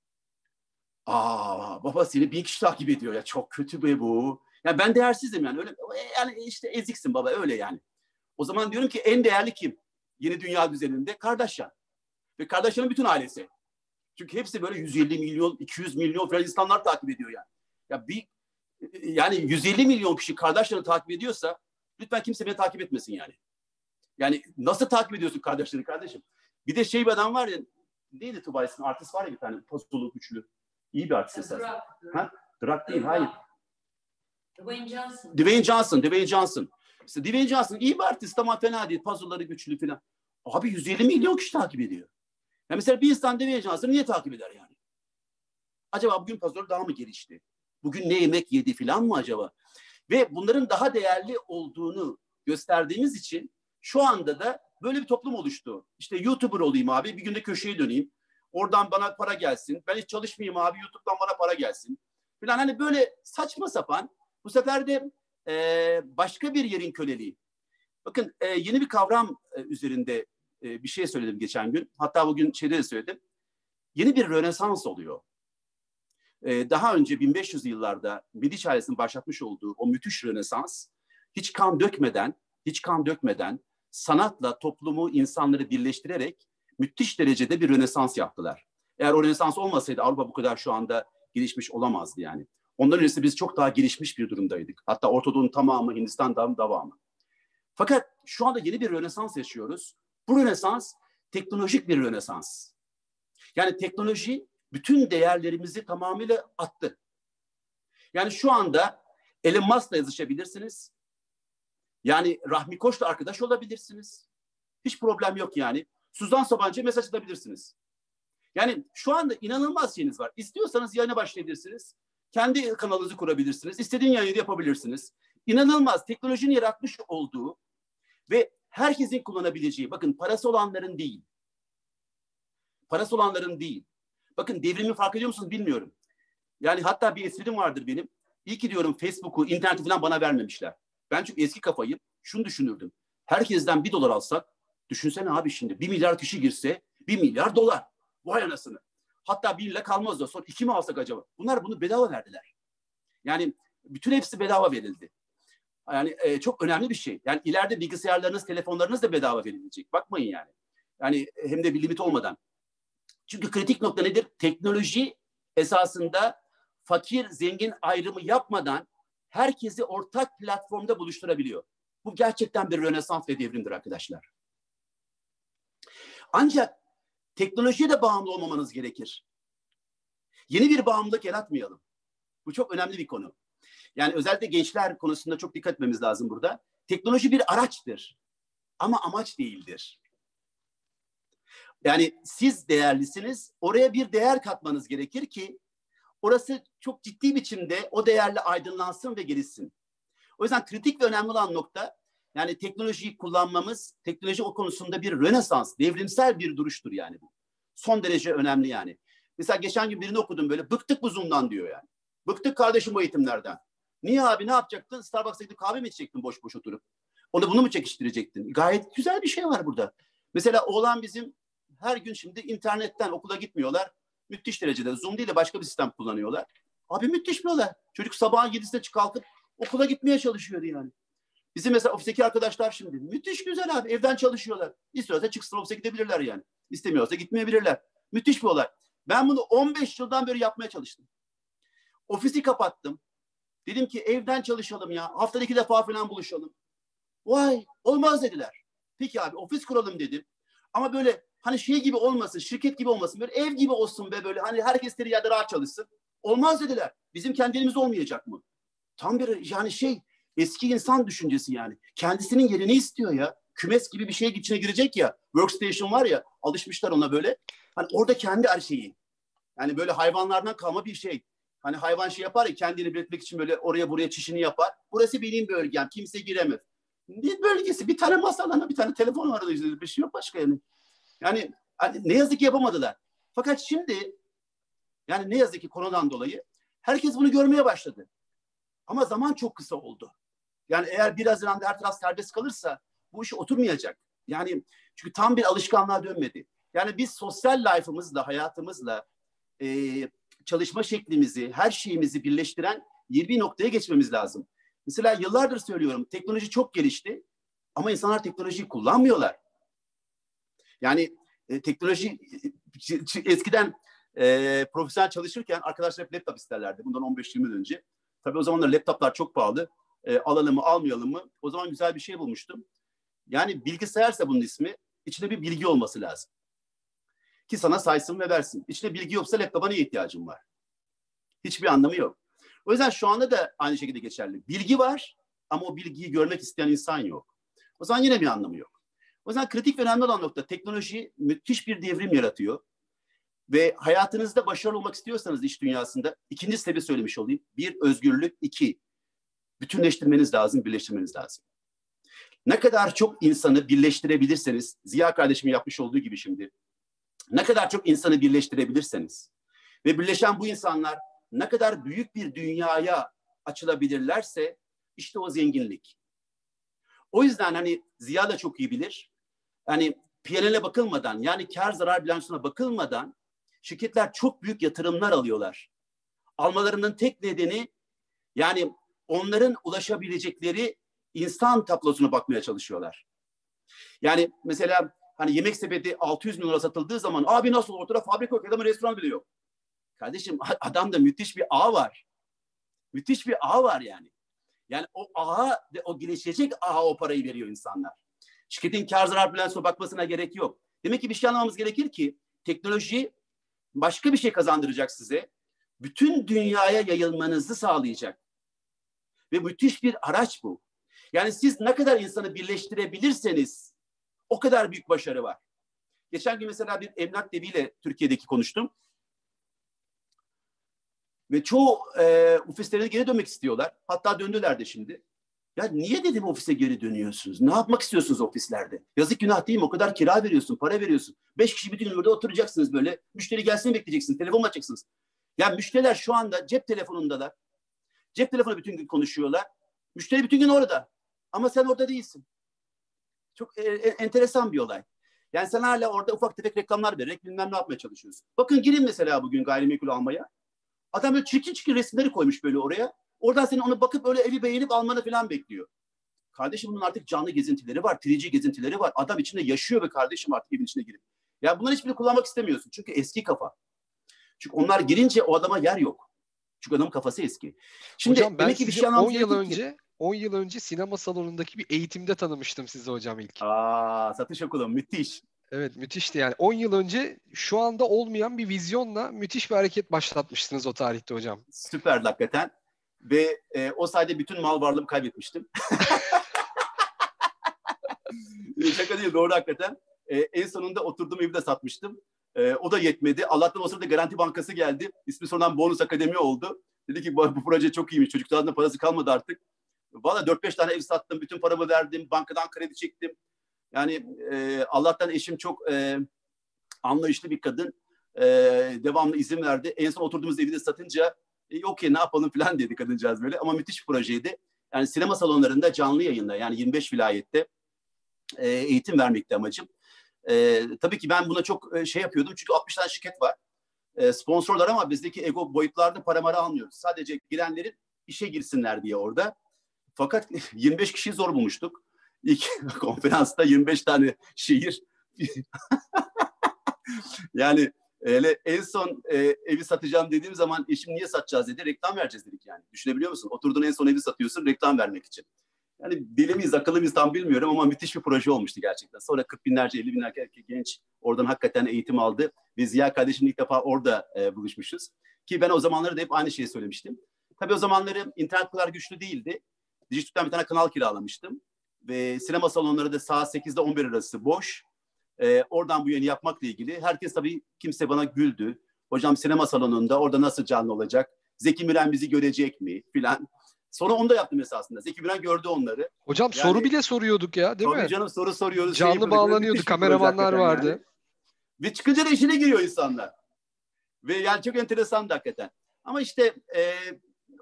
Aa baba seni bir kişi takip ediyor ya çok kötü be bu. Ya ben değersizim yani öyle yani işte eziksin baba öyle yani. O zaman diyorum ki en değerli kim? Yeni dünya düzeninde Kardashian. Ve Kardashian'ın bütün ailesi. Çünkü hepsi böyle 150 milyon, 200 milyon falan insanlar takip ediyor yani. Ya bir yani 150 milyon kişi Kardashian'ı takip ediyorsa lütfen kimse beni takip etmesin yani. Yani nasıl takip ediyorsun kardeşleri kardeşim? Bir de şey bir adam var ya neydi Tuba ismi? Artist var ya bir tane postulu güçlü. İyi bir artist esas. Ha? Drak değil hayır. Dwayne Johnson. Dwayne Johnson, Dwayne Johnson. İşte Dwayne Johnson iyi bir artist ama fena değil. Puzzle'ları güçlü falan. Abi 150 milyon kişi takip ediyor. Ya mesela bir insan Dwayne Johnson'ı niye takip eder yani? Acaba bugün puzzle daha mı gelişti? Bugün ne yemek yedi falan mı acaba? Ve bunların daha değerli olduğunu gösterdiğimiz için şu anda da böyle bir toplum oluştu. İşte YouTuber olayım abi, bir günde köşeye döneyim. Oradan bana para gelsin. Ben hiç çalışmayayım abi, YouTube'dan bana para gelsin. Falan hani böyle saçma sapan. Bu sefer de e, başka bir yerin köleliği. Bakın e, yeni bir kavram e, üzerinde e, bir şey söyledim geçen gün. Hatta bugün şeyde de söyledim. Yeni bir rönesans oluyor. E, daha önce 1500 yıllarda Medici ailesinin başlatmış olduğu o müthiş rönesans hiç kan dökmeden, hiç kan dökmeden sanatla toplumu, insanları birleştirerek müthiş derecede bir rönesans yaptılar. Eğer o rönesans olmasaydı Avrupa bu kadar şu anda gelişmiş olamazdı yani. Ondan öncesi biz çok daha gelişmiş bir durumdaydık. Hatta Ortadoğu'nun tamamı, Hindistan'dan devamı. Fakat şu anda yeni bir rönesans yaşıyoruz. Bu rönesans teknolojik bir rönesans. Yani teknoloji bütün değerlerimizi tamamıyla attı. Yani şu anda Elon Musk'la yazışabilirsiniz. Yani Rahmi Koç'la arkadaş olabilirsiniz. Hiç problem yok yani. Suzan Sabancı'ya mesaj atabilirsiniz. Yani şu anda inanılmaz şeyiniz var. İstiyorsanız yayına başlayabilirsiniz. Kendi kanalınızı kurabilirsiniz. İstediğin yayını yapabilirsiniz. İnanılmaz teknolojinin yaratmış olduğu ve herkesin kullanabileceği, bakın parası olanların değil. Parası olanların değil. Bakın devrimi fark ediyor musunuz bilmiyorum. Yani hatta bir esprim vardır benim. İyi ki diyorum Facebook'u, interneti falan bana vermemişler. Ben çünkü eski kafayım. Şunu düşünürdüm. Herkesten bir dolar alsak, düşünsene abi şimdi bir milyar kişi girse bir milyar dolar. Vay anasını. Hatta bir ile kalmaz da sonra iki mi alsak acaba? Bunlar bunu bedava verdiler. Yani bütün hepsi bedava verildi. Yani e, çok önemli bir şey. Yani ileride bilgisayarlarınız, telefonlarınız da bedava verilecek. Bakmayın yani. Yani hem de bir limit olmadan. Çünkü kritik nokta nedir? Teknoloji esasında fakir zengin ayrımı yapmadan herkesi ortak platformda buluşturabiliyor. Bu gerçekten bir rönesans ve devrimdir arkadaşlar. Ancak teknolojiye de bağımlı olmamanız gerekir. Yeni bir bağımlılık yaratmayalım. Bu çok önemli bir konu. Yani özellikle gençler konusunda çok dikkat etmemiz lazım burada. Teknoloji bir araçtır ama amaç değildir. Yani siz değerlisiniz, oraya bir değer katmanız gerekir ki orası çok ciddi biçimde o değerle aydınlansın ve gelişsin. O yüzden kritik ve önemli olan nokta yani teknolojiyi kullanmamız, teknoloji o konusunda bir rönesans, devrimsel bir duruştur yani bu. Son derece önemli yani. Mesela geçen gün birini okudum böyle, bıktık bu Zoom'dan diyor yani. Bıktık kardeşim bu eğitimlerden. Niye abi ne yapacaktın? Starbucks'a gidip kahve mi içecektin boş boş oturup? Onu bunu mu çekiştirecektin? Gayet güzel bir şey var burada. Mesela oğlan bizim her gün şimdi internetten okula gitmiyorlar. Müthiş derecede Zoom değil de başka bir sistem kullanıyorlar. Abi müthiş bir olay. Çocuk sabahın yedisinde kalkıp okula gitmeye çalışıyordu yani. Bizim mesela ofisteki arkadaşlar şimdi müthiş güzel abi evden çalışıyorlar. İstiyorsa çıksın ofise gidebilirler yani. İstemiyorsa gitmeyebilirler. Müthiş bir olay. Ben bunu 15 yıldan beri yapmaya çalıştım. Ofisi kapattım. Dedim ki evden çalışalım ya. Haftada iki defa falan buluşalım. Vay olmaz dediler. Peki abi ofis kuralım dedim. Ama böyle hani şey gibi olmasın, şirket gibi olmasın. Böyle ev gibi olsun be böyle. Hani herkes istediği yerde rahat çalışsın. Olmaz dediler. Bizim kendimiz olmayacak mı? Tam bir yani şey Eski insan düşüncesi yani. Kendisinin yerini istiyor ya. Kümes gibi bir şeye içine girecek ya. Workstation var ya alışmışlar ona böyle. Hani orada kendi her şeyi. Yani böyle hayvanlardan kalma bir şey. Hani hayvan şey yapar ya kendini belirtmek için böyle oraya buraya çişini yapar. Burası benim bölgem. Kimse giremez. Ne bölgesi? Bir tane masa bir tane telefon var. Bir şey yok başka yani. Yani hani ne yazık ki yapamadılar. Fakat şimdi yani ne yazık ki konudan dolayı herkes bunu görmeye başladı. Ama zaman çok kısa oldu. Yani eğer bir Haziran'da her taraf serbest kalırsa bu iş oturmayacak. Yani çünkü tam bir alışkanlığa dönmedi. Yani biz sosyal life'ımızla, hayatımızla e, çalışma şeklimizi, her şeyimizi birleştiren yeni bir noktaya geçmemiz lazım. Mesela yıllardır söylüyorum teknoloji çok gelişti ama insanlar teknolojiyi kullanmıyorlar. Yani e, teknoloji eskiden e, profesyonel çalışırken arkadaşlar hep laptop isterlerdi bundan 15-20 yıl önce. Tabii o zamanlar laptoplar çok pahalı. E, alalım mı almayalım mı? O zaman güzel bir şey bulmuştum. Yani bilgisayarsa bunun ismi içinde bir bilgi olması lazım. Ki sana saysın ve versin. İçinde bilgi yoksa laptopa niye ihtiyacın var? Hiçbir anlamı yok. O yüzden şu anda da aynı şekilde geçerli. Bilgi var ama o bilgiyi görmek isteyen insan yok. O zaman yine bir anlamı yok. O yüzden kritik ve önemli olan nokta teknoloji müthiş bir devrim yaratıyor. Ve hayatınızda başarılı olmak istiyorsanız iş dünyasında ikinci sebebi söylemiş olayım. Bir, özgürlük. iki bütünleştirmeniz lazım, birleştirmeniz lazım. Ne kadar çok insanı birleştirebilirseniz, Ziya kardeşimin yapmış olduğu gibi şimdi, ne kadar çok insanı birleştirebilirseniz ve birleşen bu insanlar ne kadar büyük bir dünyaya açılabilirlerse işte o zenginlik. O yüzden hani Ziya da çok iyi bilir. Hani PNL'e bakılmadan yani kar zarar bilançosuna bakılmadan şirketler çok büyük yatırımlar alıyorlar. Almalarının tek nedeni yani onların ulaşabilecekleri insan tablosuna bakmaya çalışıyorlar. Yani mesela hani yemek sepeti 600 bin lira satıldığı zaman abi nasıl ortada fabrika yok adamın restoran bile yok. Kardeşim [LAUGHS] adamda müthiş bir ağ var. Müthiş bir ağ var yani. Yani o ağa o gelişecek ağa o parayı veriyor insanlar. Şirketin kar zarar bilançosuna bakmasına gerek yok. Demek ki bir şey anlamamız gerekir ki teknoloji başka bir şey kazandıracak size. Bütün dünyaya yayılmanızı sağlayacak. Ve müthiş bir araç bu. Yani siz ne kadar insanı birleştirebilirseniz o kadar büyük başarı var. Geçen gün mesela bir emlak deviyle Türkiye'deki konuştum. Ve çoğu e, ofislerine geri dönmek istiyorlar. Hatta döndüler de şimdi. Ya niye dedim ofise geri dönüyorsunuz? Ne yapmak istiyorsunuz ofislerde? Yazık günah değil mi? O kadar kira veriyorsun, para veriyorsun. Beş kişi bütün gün orada oturacaksınız böyle. Müşteri gelsin bekleyeceksiniz. Telefon açacaksınız. Ya müşteriler şu anda cep telefonundalar. Cep telefonu bütün gün konuşuyorlar. Müşteri bütün gün orada. Ama sen orada değilsin. Çok e, e, enteresan bir olay. Yani sen hala orada ufak tefek reklamlar vererek bilmem ne yapmaya çalışıyorsun. Bakın girin mesela bugün gayrimenkul almaya. Adam böyle çirkin çirkin resimleri koymuş böyle oraya. Oradan senin onu bakıp öyle evi beğenip almanı falan bekliyor. Kardeşim bunun artık canlı gezintileri var, 3 gezintileri var. Adam içinde yaşıyor ve kardeşim artık evin içine girip. Ya bunları hiçbirini kullanmak istemiyorsun. Çünkü eski kafa. Çünkü onlar girince o adama yer yok. Çünkü adamın kafası eski. Şimdi hocam ben ki bir şey 10 yıl önce 10 yıl önce sinema salonundaki bir eğitimde tanımıştım sizi hocam ilk. Aa, satış okulu müthiş. Evet müthişti yani. 10 yıl önce şu anda olmayan bir vizyonla müthiş bir hareket başlatmıştınız o tarihte hocam. Süper hakikaten. Ve e, o sayede bütün mal varlığımı kaybetmiştim. [LAUGHS] Şaka değil doğru hakikaten. E, en sonunda oturduğum evi de satmıştım. E, o da yetmedi. Allah'tan o sırada Garanti Bankası geldi. İsmi sonradan Bonus Akademi oldu. Dedi ki bu, bu proje çok iyiymiş. Çocukların da parası kalmadı artık. Valla 4-5 tane ev sattım. Bütün paramı verdim. Bankadan kredi çektim. Yani e, Allah'tan eşim çok e, anlayışlı bir kadın. E, devamlı izin verdi. En son oturduğumuz evi de satınca e, okey ne yapalım falan dedi kadıncağız böyle. Ama müthiş projeydi. Yani sinema salonlarında canlı yayında yani 25 vilayette e, eğitim vermekti amacım. E, tabii ki ben buna çok e, şey yapıyordum çünkü 60 tane şirket var. E, sponsorlar ama bizdeki ego boyutlarda para mara almıyoruz. Sadece girenlerin işe girsinler diye orada. Fakat [LAUGHS] 25 kişiyi zor bulmuştuk. İlk [LAUGHS] konferansta 25 tane şehir. [LAUGHS] yani Öyle en son e, evi satacağım dediğim zaman eşim niye satacağız dedi. Reklam vereceğiz dedik yani. Düşünebiliyor musun? Oturduğun en son evi satıyorsun reklam vermek için. Yani deli miyiz, akıllı mıyız tam bilmiyorum ama müthiş bir proje olmuştu gerçekten. Sonra 40 binlerce, 50 binlerce genç oradan hakikaten eğitim aldı. Ve Ziya kardeşimle ilk defa orada e, buluşmuşuz. Ki ben o zamanları da hep aynı şeyi söylemiştim. Tabii o zamanları internet kadar güçlü değildi. Dijitürk'ten bir tane kanal kiralamıştım. Ve sinema salonları da saat 8'de 11 arası boş. Ee, oradan bu yayını yapmakla ilgili. Herkes tabii kimse bana güldü. Hocam sinema salonunda orada nasıl canlı olacak? Zeki Müren bizi görecek mi filan. Sonra onu da yaptım esasında. Zeki Müren gördü onları. Hocam Yani- soru bile soruyorduk ya değil mi? canım soru soruyoruz. şey Canlı. Böyle bağlanıyordu, kameramanlar vardı. yani. Ve çıkınca da işine giriyor insanlar. Ve yani çok enteresan hakikaten. Ama işte e,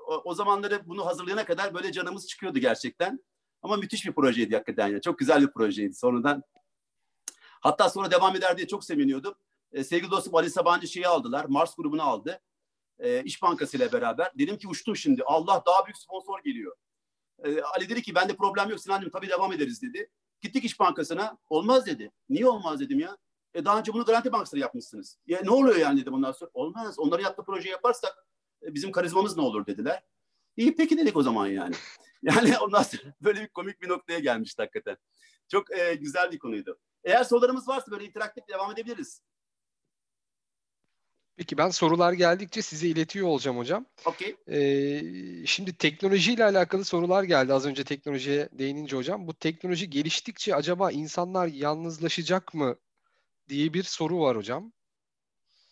o, o zamanları bunu hazırlayana kadar böyle canımız çıkıyordu gerçekten. Ama müthiş bir projeydi hakikaten ya. Çok güzel bir projeydi sonradan. Hatta sonra devam eder diye çok seviniyordum. E, sevgili dostum Ali Sabancı şeyi aldılar. Mars grubunu aldı. E, İş Bankası ile beraber. Dedim ki uçtum şimdi. Allah daha büyük sponsor geliyor. E, Ali dedi ki bende problem yok Sinancığım tabii devam ederiz dedi. Gittik İş Bankası'na. Olmaz dedi. Niye olmaz dedim ya. E daha önce bunu Garanti Bankası'na yapmışsınız. Ya ne oluyor yani dedim ondan sonra. Olmaz. Onların yaptığı projeyi yaparsak e, bizim karizmamız ne olur dediler. İyi peki dedik o zaman yani. [LAUGHS] Yani ondan sonra böyle bir komik bir noktaya gelmişti hakikaten. Çok e, güzel bir konuydu. Eğer sorularımız varsa böyle interaktif devam edebiliriz. Peki ben sorular geldikçe size iletiyor olacağım hocam. Okey. Ee, şimdi teknolojiyle alakalı sorular geldi az önce teknolojiye değinince hocam. Bu teknoloji geliştikçe acaba insanlar yalnızlaşacak mı diye bir soru var hocam.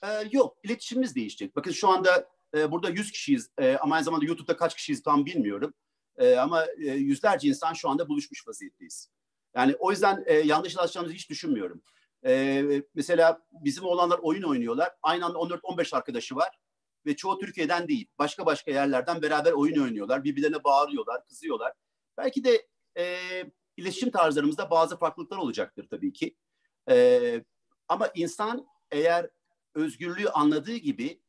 Ee, yok, iletişimimiz değişecek. Bakın şu anda e, burada 100 kişiyiz e, ama aynı zamanda YouTube'da kaç kişiyiz tam bilmiyorum. E, ama e, yüzlerce insan şu anda buluşmuş vaziyetteyiz. Yani o yüzden e, yanlış anlaşılacağımızı hiç düşünmüyorum. E, mesela bizim oğlanlar oyun oynuyorlar. Aynı anda 14-15 arkadaşı var ve çoğu Türkiye'den değil. Başka başka yerlerden beraber oyun oynuyorlar. Birbirlerine bağırıyorlar, kızıyorlar. Belki de e, iletişim tarzlarımızda bazı farklılıklar olacaktır tabii ki. E, ama insan eğer özgürlüğü anladığı gibi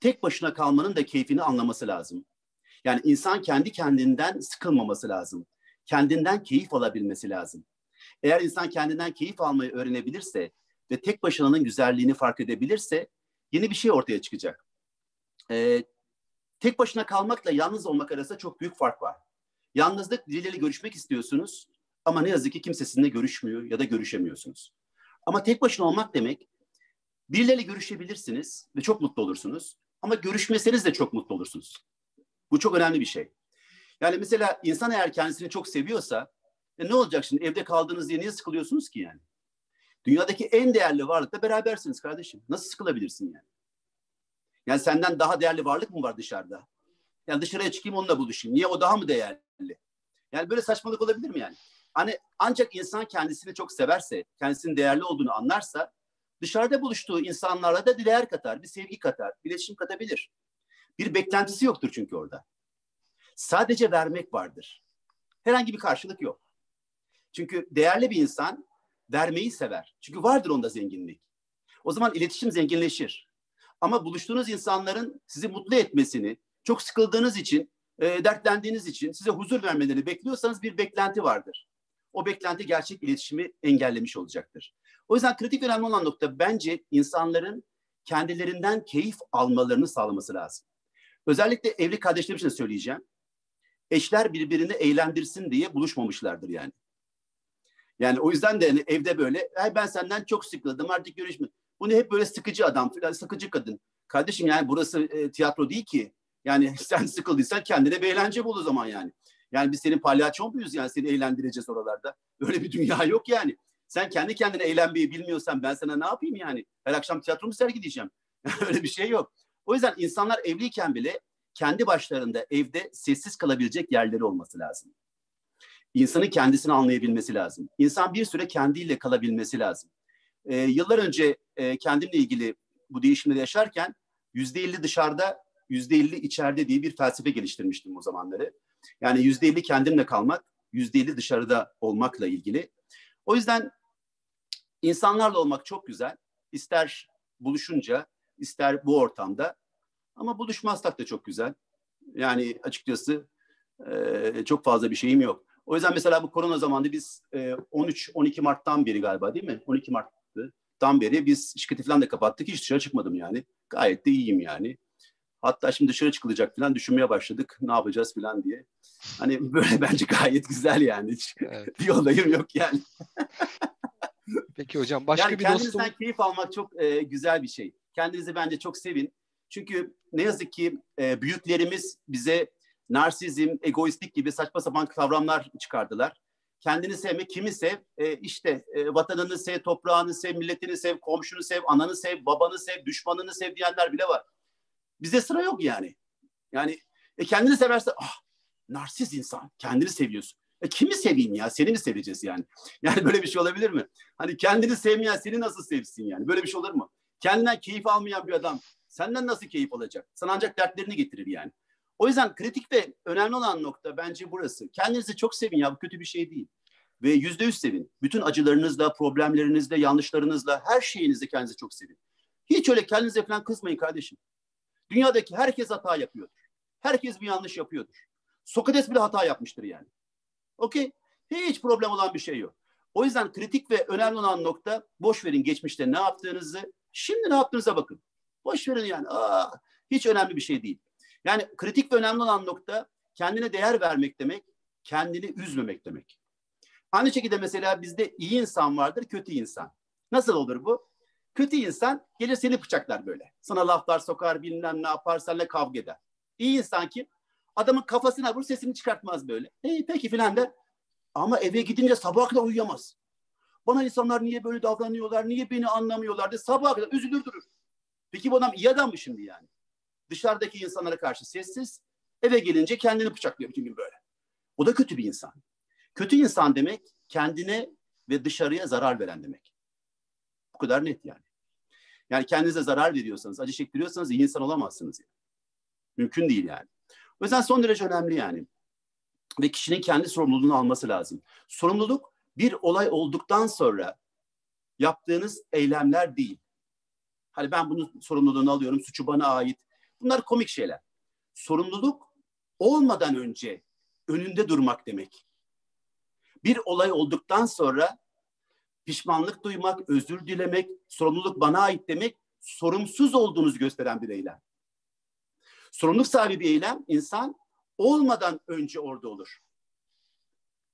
tek başına kalmanın da keyfini anlaması lazım. Yani insan kendi kendinden sıkılmaması lazım. Kendinden keyif alabilmesi lazım. Eğer insan kendinden keyif almayı öğrenebilirse ve tek başınanın güzelliğini fark edebilirse yeni bir şey ortaya çıkacak. Ee, tek başına kalmakla yalnız olmak arasında çok büyük fark var. Yalnızlık birileriyle görüşmek istiyorsunuz ama ne yazık ki kimse sizinle görüşmüyor ya da görüşemiyorsunuz. Ama tek başına olmak demek birileriyle görüşebilirsiniz ve çok mutlu olursunuz. Ama görüşmeseniz de çok mutlu olursunuz. Bu çok önemli bir şey. Yani mesela insan eğer kendisini çok seviyorsa e ne olacak şimdi evde kaldığınız diye niye sıkılıyorsunuz ki yani? Dünyadaki en değerli varlıkla berabersiniz kardeşim. Nasıl sıkılabilirsin yani? Yani senden daha değerli varlık mı var dışarıda? Yani dışarıya çıkayım onunla buluşayım. Niye o daha mı değerli? Yani böyle saçmalık olabilir mi yani? Hani ancak insan kendisini çok severse, kendisinin değerli olduğunu anlarsa dışarıda buluştuğu insanlarla da değer katar, bir sevgi katar, bir iletişim katabilir. Bir beklentisi yoktur çünkü orada. Sadece vermek vardır. Herhangi bir karşılık yok. Çünkü değerli bir insan vermeyi sever. Çünkü vardır onda zenginlik. O zaman iletişim zenginleşir. Ama buluştuğunuz insanların sizi mutlu etmesini, çok sıkıldığınız için, e, dertlendiğiniz için size huzur vermelerini bekliyorsanız bir beklenti vardır. O beklenti gerçek iletişimi engellemiş olacaktır. O yüzden kritik önemli olan nokta bence insanların kendilerinden keyif almalarını sağlaması lazım. Özellikle evli kardeşlerim için söyleyeceğim. Eşler birbirini eğlendirsin diye buluşmamışlardır yani. Yani o yüzden de hani evde böyle Ay ben senden çok sıkıldım artık görüşme. Bu ne hep böyle sıkıcı adam falan sıkıcı kadın. Kardeşim yani burası e, tiyatro değil ki. Yani [LAUGHS] sen sıkıldıysan kendine bir eğlence bul o zaman yani. Yani biz senin palyaçon muyuz yani seni eğlendireceğiz oralarda. [LAUGHS] Öyle bir dünya yok yani. Sen kendi kendine eğlenmeyi bilmiyorsan ben sana ne yapayım yani? Her akşam tiyatro mu sergileyeceğim? [LAUGHS] Öyle bir şey yok. O yüzden insanlar evliyken bile kendi başlarında evde sessiz kalabilecek yerleri olması lazım. İnsanın kendisini anlayabilmesi lazım. İnsan bir süre kendiyle kalabilmesi lazım. Ee, yıllar önce e, kendimle ilgili bu değişimleri yaşarken yüzde elli dışarıda, yüzde elli içeride diye bir felsefe geliştirmiştim o zamanları. Yani yüzde elli kendimle kalmak, yüzde elli dışarıda olmakla ilgili. O yüzden insanlarla olmak çok güzel. İster buluşunca, ister bu ortamda. Ama buluşmazsak da çok güzel. Yani açıkçası e, çok fazla bir şeyim yok. O yüzden mesela bu korona zamanında biz e, 13-12 Mart'tan beri galiba değil mi? 12 Mart'tan beri biz şirketi falan da kapattık. Hiç dışarı çıkmadım yani. Gayet de iyiyim yani. Hatta şimdi dışarı çıkılacak falan düşünmeye başladık. Ne yapacağız falan diye. Hani [LAUGHS] böyle bence gayet güzel yani. Hiç Evet. [LAUGHS] bir olayım yok yani. Peki hocam başka yani bir kendinizden dostum keyif almak çok e, güzel bir şey. Kendinizi bence çok sevin. Çünkü ne yazık ki e, büyüklerimiz bize narsizm, egoistlik gibi saçma sapan kavramlar çıkardılar. Kendini sevmek, kimi sev? E, işte e, vatanını sev, toprağını sev, milletini sev, komşunu sev, ananı sev, babanı sev, düşmanını sev diyenler bile var. Bize sıra yok yani. Yani e, kendini severse, ah narsiz insan, kendini seviyorsun. E, kimi seveyim ya? Seni mi seveceğiz yani? [LAUGHS] Yani böyle bir şey olabilir mi? Hani kendini sevmeyen seni nasıl sevsin yani? Böyle bir şey olur mu? Kendinden keyif almayan bir adam senden nasıl keyif alacak? Sana ancak dertlerini getirir yani. O yüzden kritik ve önemli olan nokta bence burası. Kendinizi çok sevin ya bu kötü bir şey değil. Ve yüzde yüz sevin. Bütün acılarınızla, problemlerinizle, yanlışlarınızla, her şeyinizle kendinizi çok sevin. Hiç öyle kendinize falan kızmayın kardeşim. Dünyadaki herkes hata yapıyordur. Herkes bir yanlış yapıyordur. Sokrates bile hata yapmıştır yani. Okey? Hiç problem olan bir şey yok. O yüzden kritik ve önemli olan nokta boş verin geçmişte ne yaptığınızı, şimdi ne yaptığınıza bakın. Boş verin yani. Aa, hiç önemli bir şey değil. Yani kritik ve önemli olan nokta kendine değer vermek demek, kendini üzmemek demek. Aynı şekilde mesela bizde iyi insan vardır, kötü insan. Nasıl olur bu? Kötü insan gelir seni bıçaklar böyle. Sana laflar sokar, bilmem ne yapar, seninle kavga eder. İyi insan ki adamın kafasına vur sesini çıkartmaz böyle. Hey, peki filan der. Ama eve gidince sabah kadar uyuyamaz. Bana insanlar niye böyle davranıyorlar, niye beni anlamıyorlar diye sabah kadar üzülür durur. Peki bu adam iyi adam mı şimdi yani? Dışarıdaki insanlara karşı sessiz, eve gelince kendini bıçaklıyor bütün gün böyle. O da kötü bir insan. Kötü insan demek kendine ve dışarıya zarar veren demek. Bu kadar net yani. Yani kendinize zarar veriyorsanız, acı çektiriyorsanız iyi insan olamazsınız. Yani. Mümkün değil yani. O yüzden son derece önemli yani. Ve kişinin kendi sorumluluğunu alması lazım. Sorumluluk bir olay olduktan sonra yaptığınız eylemler değil. Hani ben bunun sorumluluğunu alıyorum, suçu bana ait. Bunlar komik şeyler. Sorumluluk olmadan önce önünde durmak demek. Bir olay olduktan sonra pişmanlık duymak, özür dilemek, sorumluluk bana ait demek sorumsuz olduğunuzu gösteren bir eylem. Sorumluluk sahibi bir eylem insan olmadan önce orada olur.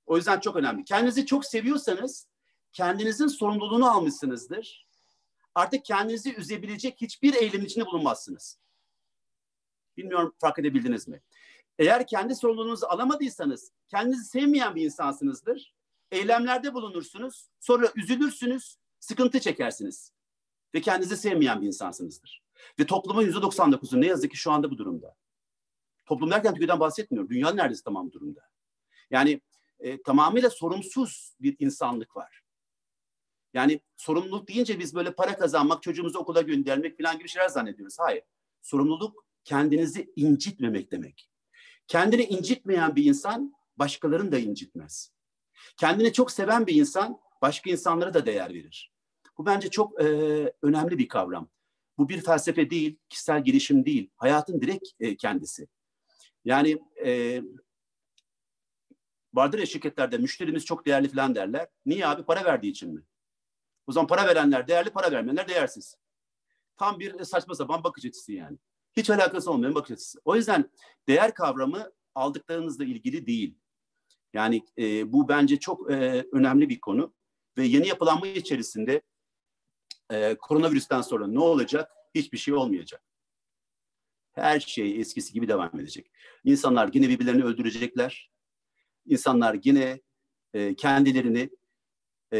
O yüzden çok önemli. Kendinizi çok seviyorsanız kendinizin sorumluluğunu almışsınızdır. Artık kendinizi üzebilecek hiçbir eylemin içinde bulunmazsınız. Bilmiyorum fark edebildiniz mi? Eğer kendi sorumluluğunuzu alamadıysanız kendinizi sevmeyen bir insansınızdır. Eylemlerde bulunursunuz, sonra üzülürsünüz, sıkıntı çekersiniz. Ve kendinizi sevmeyen bir insansınızdır. Ve toplumun yüzde 99'u ne yazık ki şu anda bu durumda. Toplum derken Türkiye'den bahsetmiyorum. Dünya neredeyse tamam durumda. Yani e, tamamıyla sorumsuz bir insanlık var. Yani sorumluluk deyince biz böyle para kazanmak, çocuğumuzu okula göndermek falan gibi şeyler zannediyoruz. Hayır. Sorumluluk kendinizi incitmemek demek. Kendini incitmeyen bir insan başkalarını da incitmez. Kendini çok seven bir insan başka insanlara da değer verir. Bu bence çok e, önemli bir kavram. Bu bir felsefe değil, kişisel gelişim değil, hayatın direkt e, kendisi. Yani e, vardır ya şirketlerde müşterimiz çok değerli falan derler. Niye abi? Para verdiği için mi? O zaman para verenler değerli, para vermeyenler değersiz. Tam bir saçma sapan bakış açısı yani. Hiç alakası olmayan bakış açısı. O yüzden değer kavramı aldıklarınızla ilgili değil. Yani e, bu bence çok e, önemli bir konu. Ve yeni yapılanma içerisinde e, koronavirüsten sonra ne olacak? Hiçbir şey olmayacak. Her şey eskisi gibi devam edecek. İnsanlar yine birbirlerini öldürecekler. İnsanlar yine e, kendilerini e,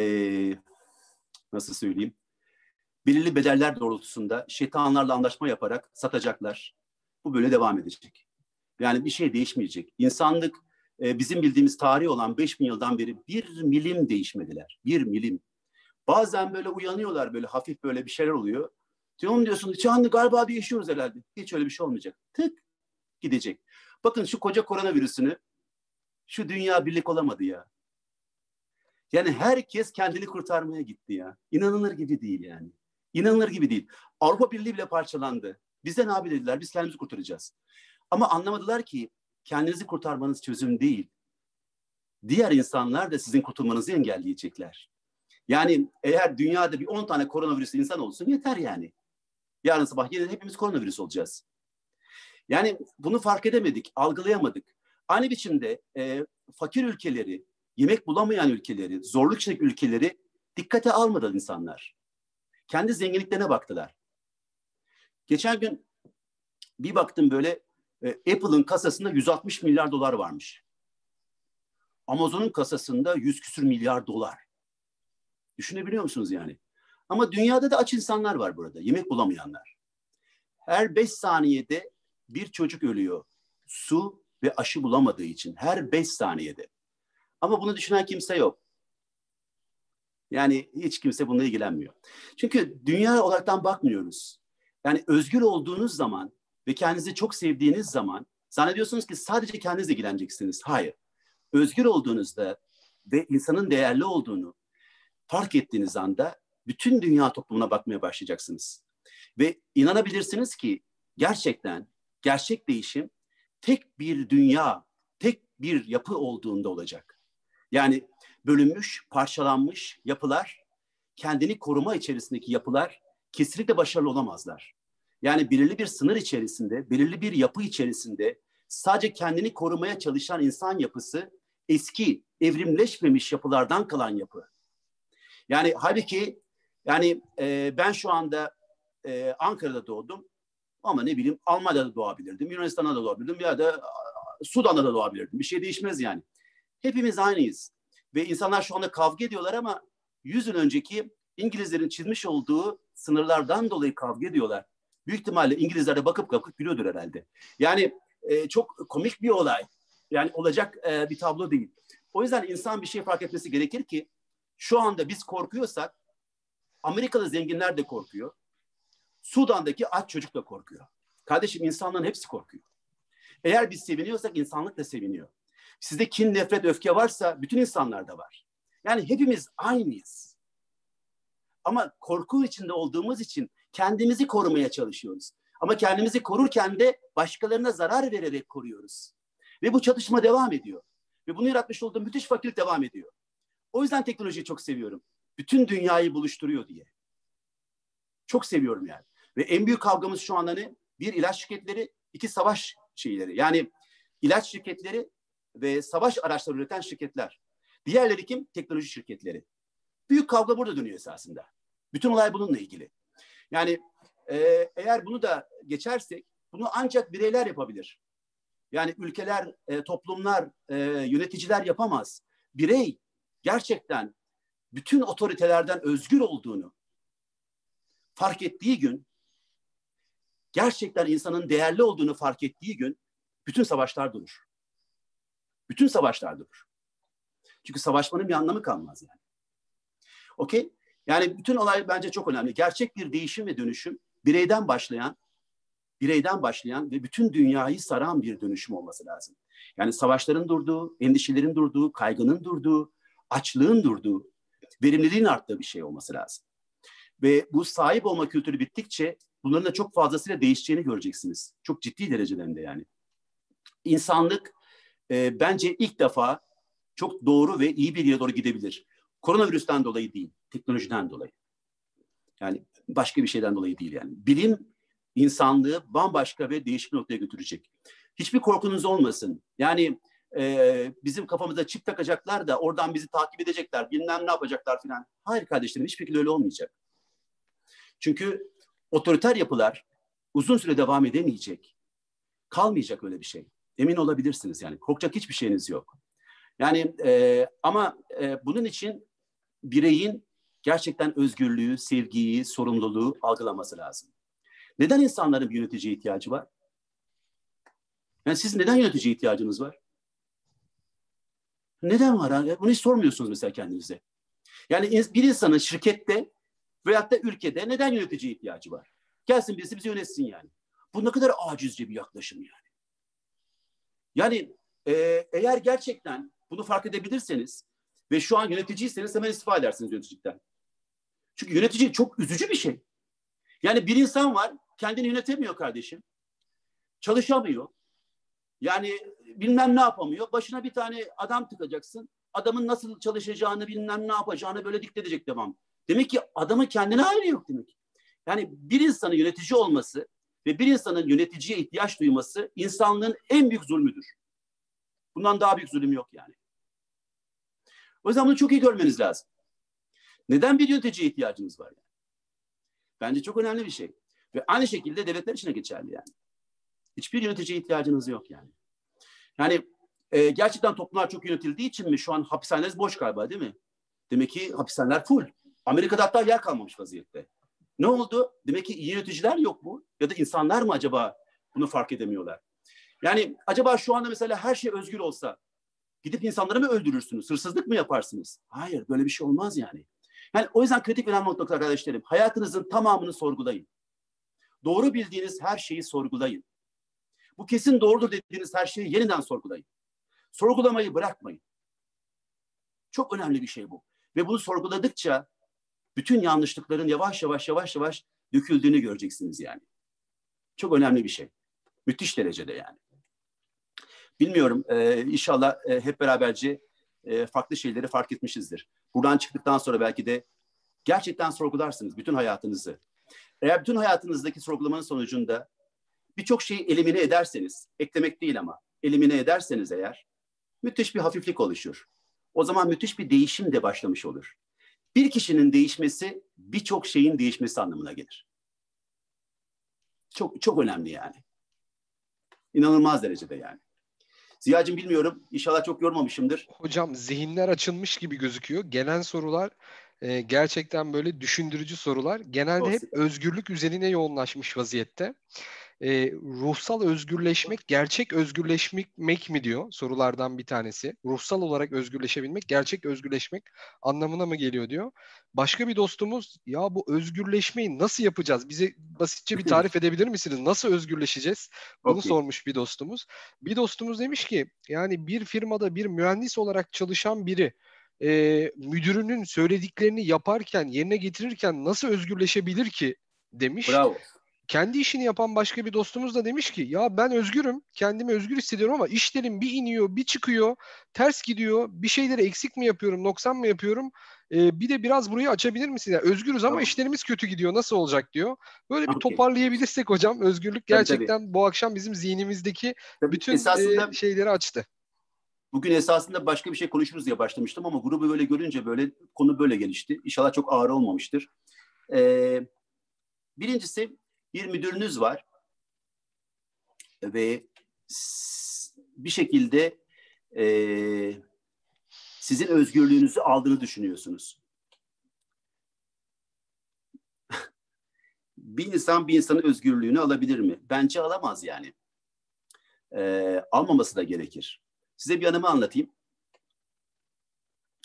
nasıl söyleyeyim belirli bedeller doğrultusunda şeytanlarla anlaşma yaparak satacaklar. Bu böyle devam edecek. Yani bir şey değişmeyecek. İnsanlık e, bizim bildiğimiz tarih olan 5000 yıldan beri bir milim değişmediler. Bir milim. Bazen böyle uyanıyorlar böyle hafif böyle bir şeyler oluyor. Diyorum diyorsun şu galiba değişiyoruz herhalde. Hiç öyle bir şey olmayacak. Tık gidecek. Bakın şu koca koronavirüsünü şu dünya birlik olamadı ya. Yani herkes kendini kurtarmaya gitti ya. İnanılır gibi değil yani. İnanılır gibi değil. Avrupa Birliği bile parçalandı. Bize ne abi dediler, biz kendimizi kurtaracağız. Ama anlamadılar ki kendinizi kurtarmanız çözüm değil. Diğer insanlar da sizin kurtulmanızı engelleyecekler. Yani eğer dünyada bir 10 tane koronavirüs insan olsun yeter yani. Yarın sabah yine hepimiz koronavirüs olacağız. Yani bunu fark edemedik, algılayamadık. Aynı biçimde e, fakir ülkeleri, yemek bulamayan ülkeleri, zorluk içindeki ülkeleri dikkate almadı insanlar. Kendi zenginliklerine baktılar. Geçen gün bir baktım böyle E, Apple'ın kasasında 160 milyar dolar varmış. Amazon'un kasasında 100 küsür milyar dolar. Düşünebiliyor musunuz yani? Ama dünyada da aç insanlar var burada. Yemek bulamayanlar. Her 5 saniyede bir çocuk ölüyor. Su ve aşı bulamadığı için. Her 5 saniyede. Ama bunu düşünen kimse yok. Yani hiç kimse bununla ilgilenmiyor. Çünkü dünya olaraktan bakmıyoruz. Yani özgür olduğunuz zaman ve kendinizi çok sevdiğiniz zaman zannediyorsunuz ki sadece kendiniz ilgileneceksiniz. Hayır. Özgür olduğunuzda ve insanın değerli olduğunu fark ettiğiniz anda bütün dünya toplumuna bakmaya başlayacaksınız. Ve inanabilirsiniz ki gerçekten gerçek değişim tek bir dünya, tek bir yapı olduğunda olacak. Yani bölünmüş, parçalanmış yapılar, kendini koruma içerisindeki yapılar kesinlikle başarılı olamazlar. Yani belirli bir sınır içerisinde, belirli bir yapı içerisinde sadece kendini korumaya çalışan insan yapısı eski, evrimleşmemiş yapılardan kalan yapı. Yani halbuki yani e, ben şu anda e, Ankara'da doğdum ama ne bileyim Almanya'da doğabilirdim, Yunanistan'da da doğabilirdim ya da Sudan'da da doğabilirdim. Bir şey değişmez yani. Hepimiz aynıyız. Ve insanlar şu anda kavga ediyorlar ama 100 yıl önceki İngilizlerin çizmiş olduğu sınırlardan dolayı kavga ediyorlar. Büyük ihtimalle İngilizler de bakıp bakıp gülüyordur herhalde. Yani e, çok komik bir olay. Yani olacak e, bir tablo değil. O yüzden insan bir şey fark etmesi gerekir ki şu anda biz korkuyorsak Amerikalı zenginler de korkuyor. Sudan'daki aç çocuk da korkuyor. Kardeşim insanların hepsi korkuyor. Eğer biz seviniyorsak insanlık da seviniyor. Sizde kin, nefret, öfke varsa bütün insanlarda var. Yani hepimiz aynıyız. Ama korku içinde olduğumuz için kendimizi korumaya çalışıyoruz. Ama kendimizi korurken de başkalarına zarar vererek koruyoruz. Ve bu çatışma devam ediyor. Ve bunu yaratmış olduğum müthiş fakirlik devam ediyor. O yüzden teknolojiyi çok seviyorum. Bütün dünyayı buluşturuyor diye. Çok seviyorum yani. Ve en büyük kavgamız şu anda ne? Bir ilaç şirketleri, iki savaş şeyleri. Yani ilaç şirketleri ve savaş araçları üreten şirketler. Diğerleri kim? Teknoloji şirketleri. Büyük kavga burada dönüyor esasında. Bütün olay bununla ilgili. Yani e, eğer bunu da geçersek bunu ancak bireyler yapabilir. Yani ülkeler, e, toplumlar, e, yöneticiler yapamaz. Birey gerçekten bütün otoritelerden özgür olduğunu fark ettiği gün, gerçekten insanın değerli olduğunu fark ettiği gün bütün savaşlar durur. Bütün savaşlar durur. Çünkü savaşmanın bir anlamı kalmaz yani. Okey? Yani bütün olay bence çok önemli. Gerçek bir değişim ve dönüşüm bireyden başlayan, bireyden başlayan ve bütün dünyayı saran bir dönüşüm olması lazım. Yani savaşların durduğu, endişelerin durduğu, kaygının durduğu, açlığın durduğu, verimliliğin arttığı bir şey olması lazım. Ve bu sahip olma kültürü bittikçe bunların da çok fazlasıyla değişeceğini göreceksiniz. Çok ciddi derecelerinde yani. İnsanlık e, bence ilk defa çok doğru ve iyi bir yere doğru gidebilir. Koronavirüsten dolayı değil, teknolojiden dolayı. Yani başka bir şeyden dolayı değil yani. Bilim insanlığı bambaşka ve değişik bir noktaya götürecek. Hiçbir korkunuz olmasın. Yani e, bizim kafamıza çip takacaklar da oradan bizi takip edecekler, bilmem ne yapacaklar filan. Hayır kardeşlerim hiçbir şekilde öyle olmayacak. Çünkü otoriter yapılar uzun süre devam edemeyecek. Kalmayacak öyle bir şey. Emin olabilirsiniz yani. Korkacak hiçbir şeyiniz yok. Yani e, ama e, bunun için bireyin gerçekten özgürlüğü, sevgiyi, sorumluluğu algılaması lazım. Neden insanların bir yöneticiye ihtiyacı var? Yani siz neden yöneticiye ihtiyacınız var? Neden var? Bunu hiç sormuyorsunuz mesela kendinize. Yani bir insanın şirkette veyahut da ülkede neden yöneticiye ihtiyacı var? Gelsin birisi bizi yönetsin yani. Bu ne kadar acizce bir yaklaşım yani. Yani e, eğer gerçekten bunu fark edebilirseniz ve şu an yöneticiyseniz hemen istifa edersiniz yöneticilikten. Çünkü yönetici çok üzücü bir şey. Yani bir insan var kendini yönetemiyor kardeşim. Çalışamıyor. Yani bilmem ne yapamıyor. Başına bir tane adam tıkacaksın. Adamın nasıl çalışacağını bilmem ne yapacağını böyle dikte edecek devam. Demek ki adamın kendine hali yok demek. Yani bir insanın yönetici olması ve bir insanın yöneticiye ihtiyaç duyması insanlığın en büyük zulmüdür. Bundan daha büyük zulüm yok yani. O yüzden bunu çok iyi görmeniz lazım. Neden bir yöneticiye ihtiyacınız var yani? Bence çok önemli bir şey. Ve aynı şekilde devletler için de geçerli yani. Hiçbir yöneticiye ihtiyacınız yok yani. Yani e, gerçekten toplumlar çok yönetildiği için mi şu an hapishaneler boş galiba değil mi? Demek ki hapishaneler full. Amerika'da hatta yer kalmamış vaziyette. Ne oldu? Demek ki iyi yöneticiler yok mu? Ya da insanlar mı acaba bunu fark edemiyorlar? Yani acaba şu anda mesela her şey özgür olsa gidip insanları mı öldürürsünüz? Hırsızlık mı yaparsınız? Hayır böyle bir şey olmaz yani. Yani o yüzden kritik önemli nokta arkadaşlarım. Hayatınızın tamamını sorgulayın. Doğru bildiğiniz her şeyi sorgulayın. Bu kesin doğrudur dediğiniz her şeyi yeniden sorgulayın. Sorgulamayı bırakmayın. Çok önemli bir şey bu. Ve bunu sorguladıkça bütün yanlışlıkların yavaş yavaş yavaş yavaş döküldüğünü göreceksiniz yani. Çok önemli bir şey. Müthiş derecede yani. Bilmiyorum e, inşallah e, hep beraberce e, farklı şeyleri fark etmişizdir. Buradan çıktıktan sonra belki de gerçekten sorgularsınız bütün hayatınızı. Eğer bütün hayatınızdaki sorgulamanın sonucunda birçok şeyi elimine ederseniz, eklemek değil ama elimine ederseniz eğer müthiş bir hafiflik oluşur. O zaman müthiş bir değişim de başlamış olur. Bir kişinin değişmesi birçok şeyin değişmesi anlamına gelir. Çok çok önemli yani. İnanılmaz derecede yani. Ziya'cığım bilmiyorum. İnşallah çok yormamışımdır. Hocam zihinler açılmış gibi gözüküyor. Gelen sorular e, gerçekten böyle düşündürücü sorular. Genelde hep özgürlük üzerine yoğunlaşmış vaziyette. E, ruhsal özgürleşmek, gerçek özgürleşmek mi diyor sorulardan bir tanesi. Ruhsal olarak özgürleşebilmek, gerçek özgürleşmek anlamına mı geliyor diyor. Başka bir dostumuz ya bu özgürleşmeyi nasıl yapacağız? Bize basitçe bir tarif edebilir misiniz? Nasıl özgürleşeceğiz? Bunu Okay. sormuş bir dostumuz. Bir dostumuz demiş ki yani bir firmada bir mühendis olarak çalışan biri e, müdürünün söylediklerini yaparken, yerine getirirken nasıl özgürleşebilir ki demiş. Bravo. Kendi işini yapan başka bir dostumuz da demiş ki ya ben özgürüm, kendimi özgür hissediyorum ama işlerim bir iniyor, bir çıkıyor, ters gidiyor, bir şeyleri eksik mi yapıyorum, noksan mı yapıyorum? Ee, bir de biraz burayı açabilir misin? Yani özgürüz ama Tamam. işlerimiz kötü gidiyor, nasıl olacak diyor. Böyle bir toparlayabilirsek hocam, özgürlük Tabii, tabii. gerçekten bu akşam bizim zihnimizdeki Tabii bütün esasında e, şeyleri açtı. bugün esasında başka bir şey konuşuruz diye başlamıştım ama grubu böyle görünce böyle konu böyle gelişti. İnşallah çok ağır olmamıştır. Ee, birincisi bir müdürünüz var ve bir şekilde e, sizin özgürlüğünüzü aldığını düşünüyorsunuz. [LAUGHS] bir insan bir insanın özgürlüğünü alabilir mi? Bence alamaz yani. Ee, almaması da gerekir. Size bir anımı anlatayım.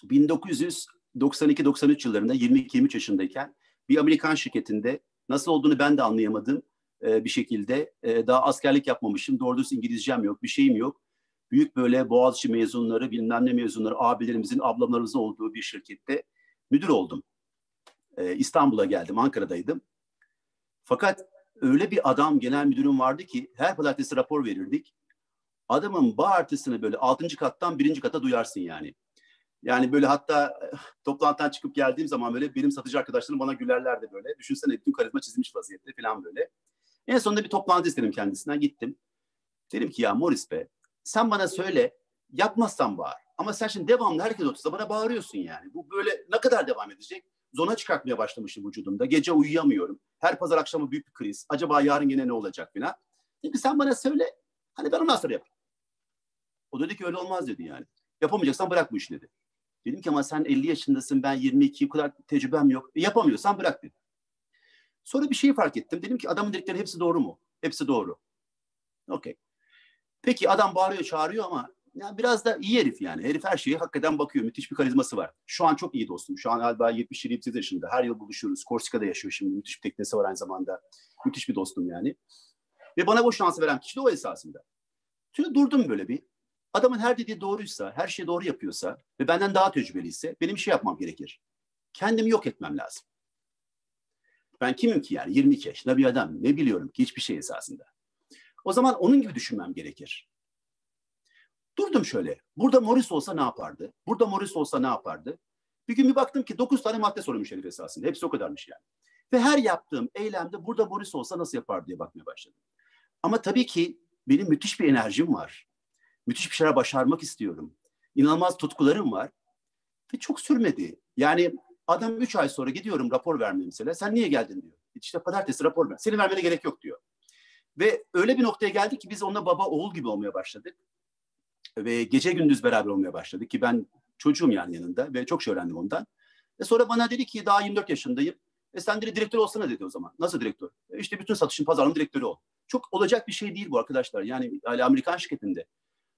1992-93 yıllarında 22-23 yaşındayken bir Amerikan şirketinde nasıl olduğunu ben de anlayamadım e, bir şekilde. E, daha askerlik yapmamışım. Doğru dürüst İngilizcem yok, bir şeyim yok. Büyük böyle Boğaziçi mezunları, bilmem ne mezunları, abilerimizin, ablamlarımızın olduğu bir şirkette müdür oldum. E, İstanbul'a geldim, Ankara'daydım. Fakat öyle bir adam genel müdürüm vardı ki her pazartesi rapor verirdik. Adamın bağırtısını böyle altıncı kattan birinci kata duyarsın yani. Yani böyle hatta eh, toplantıdan çıkıp geldiğim zaman böyle benim satıcı arkadaşlarım bana gülerlerdi böyle. Düşünsene bütün karizma çizilmiş vaziyette falan böyle. En sonunda bir toplantı istedim kendisinden gittim. Dedim ki ya Morris be sen bana söyle yapmazsan bağır. Ama sen şimdi devamlı herkes otursa bana bağırıyorsun yani. Bu böyle ne kadar devam edecek? Zona çıkartmaya başlamışım vücudumda. Gece uyuyamıyorum. Her pazar akşamı büyük bir kriz. Acaba yarın yine ne olacak falan. Dedim ki sen bana söyle. Hani ben ondan sonra yaparım. O dedi ki öyle olmaz dedi yani. Yapamayacaksan bırak bu işi dedi. Dedim ki ama sen 50 yaşındasın ben 22 bu kadar tecrübem yok. E, yapamıyorsan bırak dedi. Sonra bir şeyi fark ettim. Dedim ki adamın dedikleri hepsi doğru mu? Hepsi doğru. Okey. Peki adam bağırıyor çağırıyor ama ya biraz da iyi herif yani. Herif her şeye hakikaten bakıyor. Müthiş bir karizması var. Şu an çok iyi dostum. Şu an galiba 77 yaşında. Her yıl buluşuyoruz. Korsika'da yaşıyor şimdi. Müthiş bir teknesi var aynı zamanda. Müthiş bir dostum yani. Ve bana bu şansı veren kişi de o esasında. Şimdi durdum böyle bir. Adamın her dediği doğruysa, her şeyi doğru yapıyorsa ve benden daha tecrübeliyse benim şey yapmam gerekir. Kendimi yok etmem lazım. Ben kimim ki yani 22 yaşında bir adam. Ne biliyorum ki hiçbir şey esasında. O zaman onun gibi düşünmem gerekir. Durdum şöyle. Burada Morris olsa ne yapardı? Burada Morris olsa ne yapardı? Bir gün bir baktım ki 9 tane madde sorulmuş herif esasında. Hepsi o kadarmış yani. Ve her yaptığım eylemde burada Morris olsa nasıl yapar diye bakmaya başladım. Ama tabii ki benim müthiş bir enerjim var. Müthiş bir şeyler başarmak istiyorum. İnanılmaz tutkularım var. Ve çok sürmedi. Yani adam 3 ay sonra gidiyorum rapor vermeye mesela. Sen niye geldin diyor. İşte pazartesi rapor ver. Senin vermene gerek yok diyor. Ve öyle bir noktaya geldik ki biz onunla baba oğul gibi olmaya başladık. Ve gece gündüz beraber olmaya başladık ki ben çocuğum yani yanında ve çok şey öğrendim ondan. Ve sonra bana dedi ki daha 24 yaşındayım. E sen dedi direktör olsana dedi o zaman. Nasıl direktör? E işte bütün satışın pazarlama direktörü ol. Çok olacak bir şey değil bu arkadaşlar. Yani Amerikan şirketinde.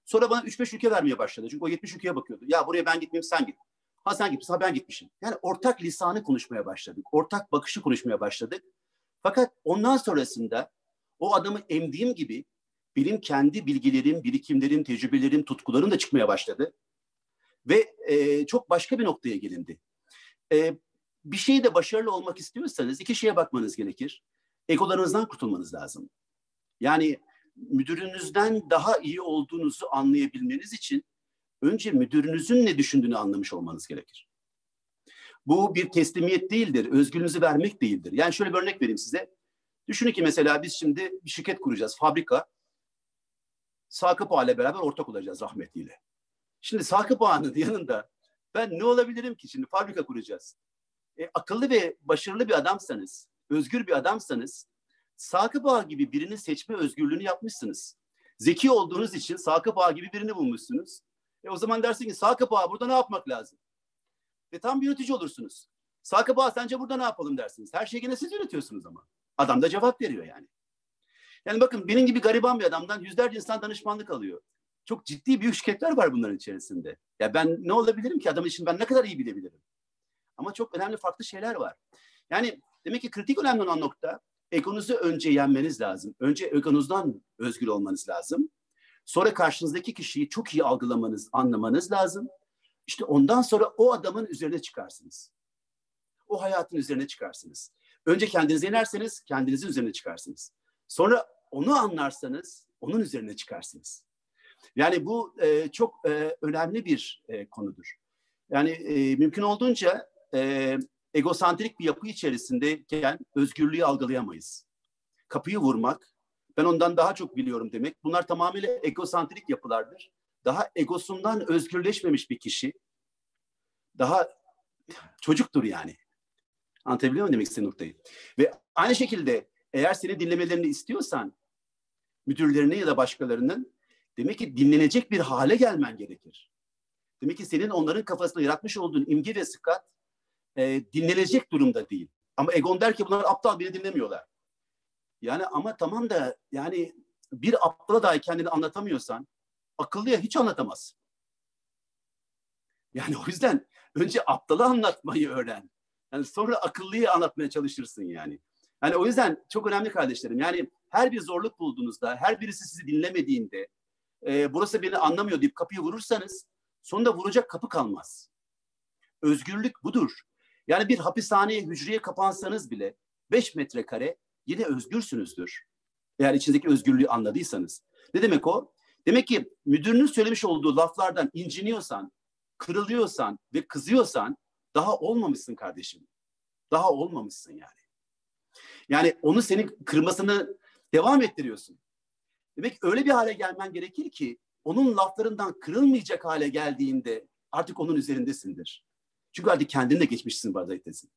Sonra bana 3-5 ülke vermeye başladı. Çünkü o 70 ülkeye bakıyordu. Ya buraya ben gitmeyeyim sen git. Ha sen gitmişsin ha ben gitmişim. Yani ortak lisanı konuşmaya başladık. Ortak bakışı konuşmaya başladık. Fakat ondan sonrasında o adamı emdiğim gibi benim kendi bilgilerim, birikimlerim, tecrübelerim, tutkularım da çıkmaya başladı. Ve e, çok başka bir noktaya gelindi. E, bir şeyde başarılı olmak istiyorsanız iki şeye bakmanız gerekir. Egolarınızdan kurtulmanız lazım. Yani müdürünüzden daha iyi olduğunuzu anlayabilmeniz için önce müdürünüzün ne düşündüğünü anlamış olmanız gerekir. Bu bir teslimiyet değildir, özgürlüğünüzü vermek değildir. Yani şöyle bir örnek vereyim size. Düşünün ki mesela biz şimdi bir şirket kuracağız, fabrika. Sakıp Ağa beraber ortak olacağız rahmetliyle. Şimdi Sakıp Ağa'nın [LAUGHS] yanında ben ne olabilirim ki şimdi fabrika kuracağız. E, akıllı ve başarılı bir adamsanız, özgür bir adamsanız Sakıp Ağa gibi birini seçme özgürlüğünü yapmışsınız. Zeki olduğunuz için Sakıp Ağa gibi birini bulmuşsunuz. E, o zaman dersin ki Sakıp Ağa burada ne yapmak lazım? Ve tam bir yönetici olursunuz. Sakıp Ağa sence burada ne yapalım dersiniz. Her şeyi yine siz yönetiyorsunuz ama. Adam da cevap veriyor yani. Yani bakın benim gibi gariban bir adamdan yüzlerce insan danışmanlık alıyor. Çok ciddi büyük şirketler var bunların içerisinde. Ya ben ne olabilirim ki adam için ben ne kadar iyi bilebilirim. Ama çok önemli farklı şeyler var. Yani demek ki kritik önemli olan nokta egonuzu önce yenmeniz lazım. Önce egonuzdan özgür olmanız lazım. Sonra karşınızdaki kişiyi çok iyi algılamanız, anlamanız lazım. İşte ondan sonra o adamın üzerine çıkarsınız. O hayatın üzerine çıkarsınız. Önce kendinizi yenerseniz kendinizin üzerine çıkarsınız. Sonra onu anlarsanız onun üzerine çıkarsınız. Yani bu e, çok e, önemli bir e, konudur. Yani e, mümkün olduğunca e, egosantrik bir yapı içerisindeyken özgürlüğü algılayamayız. Kapıyı vurmak, ben ondan daha çok biliyorum demek. Bunlar tamamıyla egosantrik yapılardır. Daha egosundan özgürleşmemiş bir kişi, daha çocuktur yani. Anlatabiliyor muyum demek istediğim noktayı? Ve aynı şekilde eğer seni dinlemelerini istiyorsan müdürlerini ya da başkalarının demek ki dinlenecek bir hale gelmen gerekir. Demek ki senin onların kafasında yaratmış olduğun imge ve sıkat e, dinlenecek durumda değil. Ama Egon der ki bunlar aptal beni dinlemiyorlar. Yani ama tamam da yani bir aptala dahi kendini anlatamıyorsan akıllıya hiç anlatamaz. Yani o yüzden önce aptala anlatmayı öğren. Yani sonra akıllıyı anlatmaya çalışırsın yani. Yani o yüzden çok önemli kardeşlerim. Yani her bir zorluk bulduğunuzda, her birisi sizi dinlemediğinde, e, burası beni anlamıyor deyip kapıyı vurursanız sonunda vuracak kapı kalmaz. Özgürlük budur. Yani bir hapishaneye, hücreye kapansanız bile 5 metrekare yine özgürsünüzdür. Eğer içindeki özgürlüğü anladıysanız. Ne demek o? Demek ki müdürünün söylemiş olduğu laflardan inciniyorsan, kırılıyorsan ve kızıyorsan daha olmamışsın kardeşim. Daha olmamışsın yani. Yani onu senin kırmasını devam ettiriyorsun. Demek öyle bir hale gelmen gerekir ki onun laflarından kırılmayacak hale geldiğinde artık onun üzerindesindir. Çünkü artık kendini de geçmişsin vaziyettesin.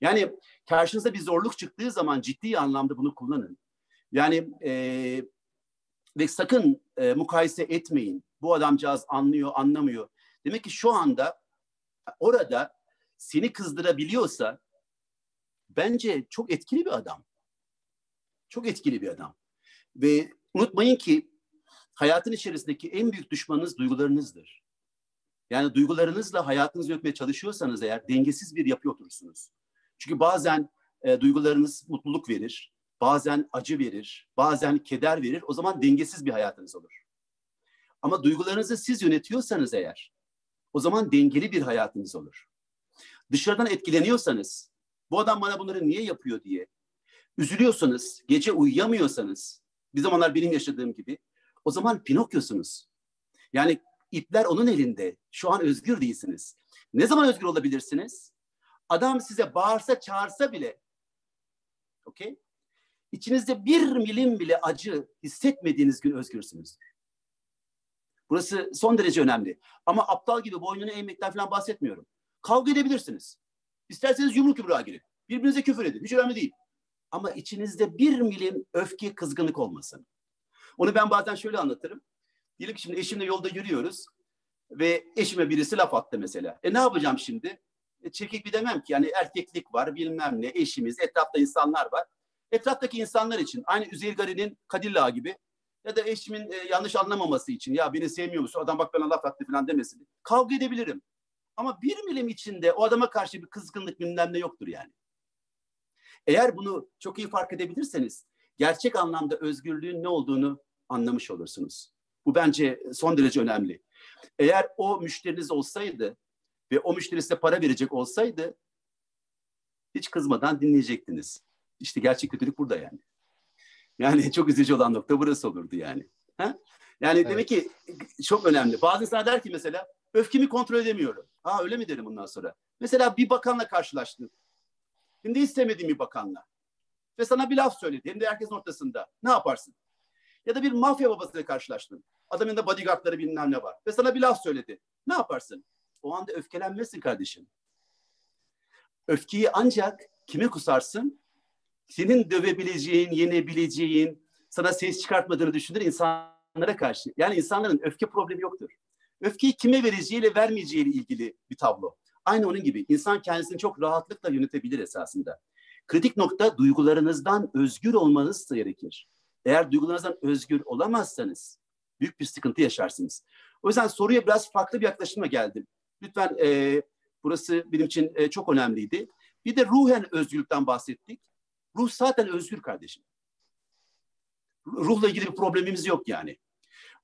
Yani karşınıza bir zorluk çıktığı zaman ciddi anlamda bunu kullanın. Yani e, ve sakın e, mukayese etmeyin. Bu adamcağız anlıyor, anlamıyor. Demek ki şu anda orada seni kızdırabiliyorsa bence çok etkili bir adam. Çok etkili bir adam. Ve unutmayın ki hayatın içerisindeki en büyük düşmanınız duygularınızdır. Yani duygularınızla hayatınızı yönetmeye çalışıyorsanız eğer dengesiz bir yapı oturursunuz. Çünkü bazen e, duygularınız mutluluk verir, bazen acı verir, bazen keder verir. O zaman dengesiz bir hayatınız olur. Ama duygularınızı siz yönetiyorsanız eğer, o zaman dengeli bir hayatınız olur. Dışarıdan etkileniyorsanız, bu adam bana bunları niye yapıyor diye, üzülüyorsanız, gece uyuyamıyorsanız, bir zamanlar benim yaşadığım gibi, o zaman Pinokyo'sunuz. Yani ipler onun elinde. Şu an özgür değilsiniz. Ne zaman özgür olabilirsiniz? Adam size bağırsa çağırsa bile, okey? İçinizde bir milim bile acı hissetmediğiniz gün özgürsünüz. Burası son derece önemli. Ama aptal gibi boynunu eğmekten falan bahsetmiyorum. Kavga edebilirsiniz. İsterseniz yumruk yumruğa girin. Birbirinize küfür edin. Hiç önemli değil. Ama içinizde bir milim öfke, kızgınlık olmasın. Onu ben bazen şöyle anlatırım. Diyelim ki şimdi eşimle yolda yürüyoruz ve eşime birisi laf attı mesela. E ne yapacağım şimdi? E, çekik bir demem ki yani erkeklik var bilmem ne eşimiz etrafta insanlar var. Etraftaki insanlar için aynı Üzeyir Gari'nin Kadilla gibi ya da eşimin e, yanlış anlamaması için ya beni sevmiyor musun adam bak bana laf attı falan demesin. Kavga edebilirim. Ama bir milim içinde o adama karşı bir kızgınlık bilmem ne yoktur yani. Eğer bunu çok iyi fark edebilirseniz gerçek anlamda özgürlüğün ne olduğunu anlamış olursunuz. Bu bence son derece önemli. Eğer o müşteriniz olsaydı ve o müşteri size para verecek olsaydı hiç kızmadan dinleyecektiniz. İşte gerçek kötülük burada yani. Yani [LAUGHS] çok üzücü olan nokta burası olurdu yani. Ha? Yani evet. demek ki çok önemli. Bazı insanlar der ki mesela öfkemi kontrol edemiyorum. Ha öyle mi derim bundan sonra? Mesela bir bakanla karşılaştın. Şimdi istemediğin bir bakanla. Ve sana bir laf söyledi. Hem de herkesin ortasında. Ne yaparsın? Ya da bir mafya babasıyla karşılaştın. Adamın da bodyguardları bilmem ne var. Ve sana bir laf söyledi. Ne yaparsın? O anda öfkelenmesin kardeşim. Öfkeyi ancak kime kusarsın? Senin dövebileceğin, yenebileceğin, sana ses çıkartmadığını düşünür insanlara karşı. Yani insanların öfke problemi yoktur. Öfkeyi kime vereceğiyle vermeyeceğiyle ilgili bir tablo. Aynı onun gibi insan kendisini çok rahatlıkla yönetebilir esasında. Kritik nokta duygularınızdan özgür olmanız gerekir. Eğer duygularınızdan özgür olamazsanız büyük bir sıkıntı yaşarsınız. O yüzden soruya biraz farklı bir yaklaşımla geldim. Lütfen e, burası benim için e, çok önemliydi. Bir de ruhen özgürlükten bahsettik. Ruh zaten özgür kardeşim. Ruhla ilgili bir problemimiz yok yani.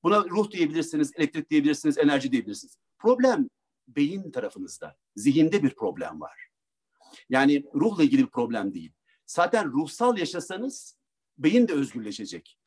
Buna ruh diyebilirsiniz, elektrik diyebilirsiniz, enerji diyebilirsiniz. Problem beyin tarafınızda, zihinde bir problem var. Yani ruhla ilgili bir problem değil. Zaten ruhsal yaşasanız beyin de özgürleşecek.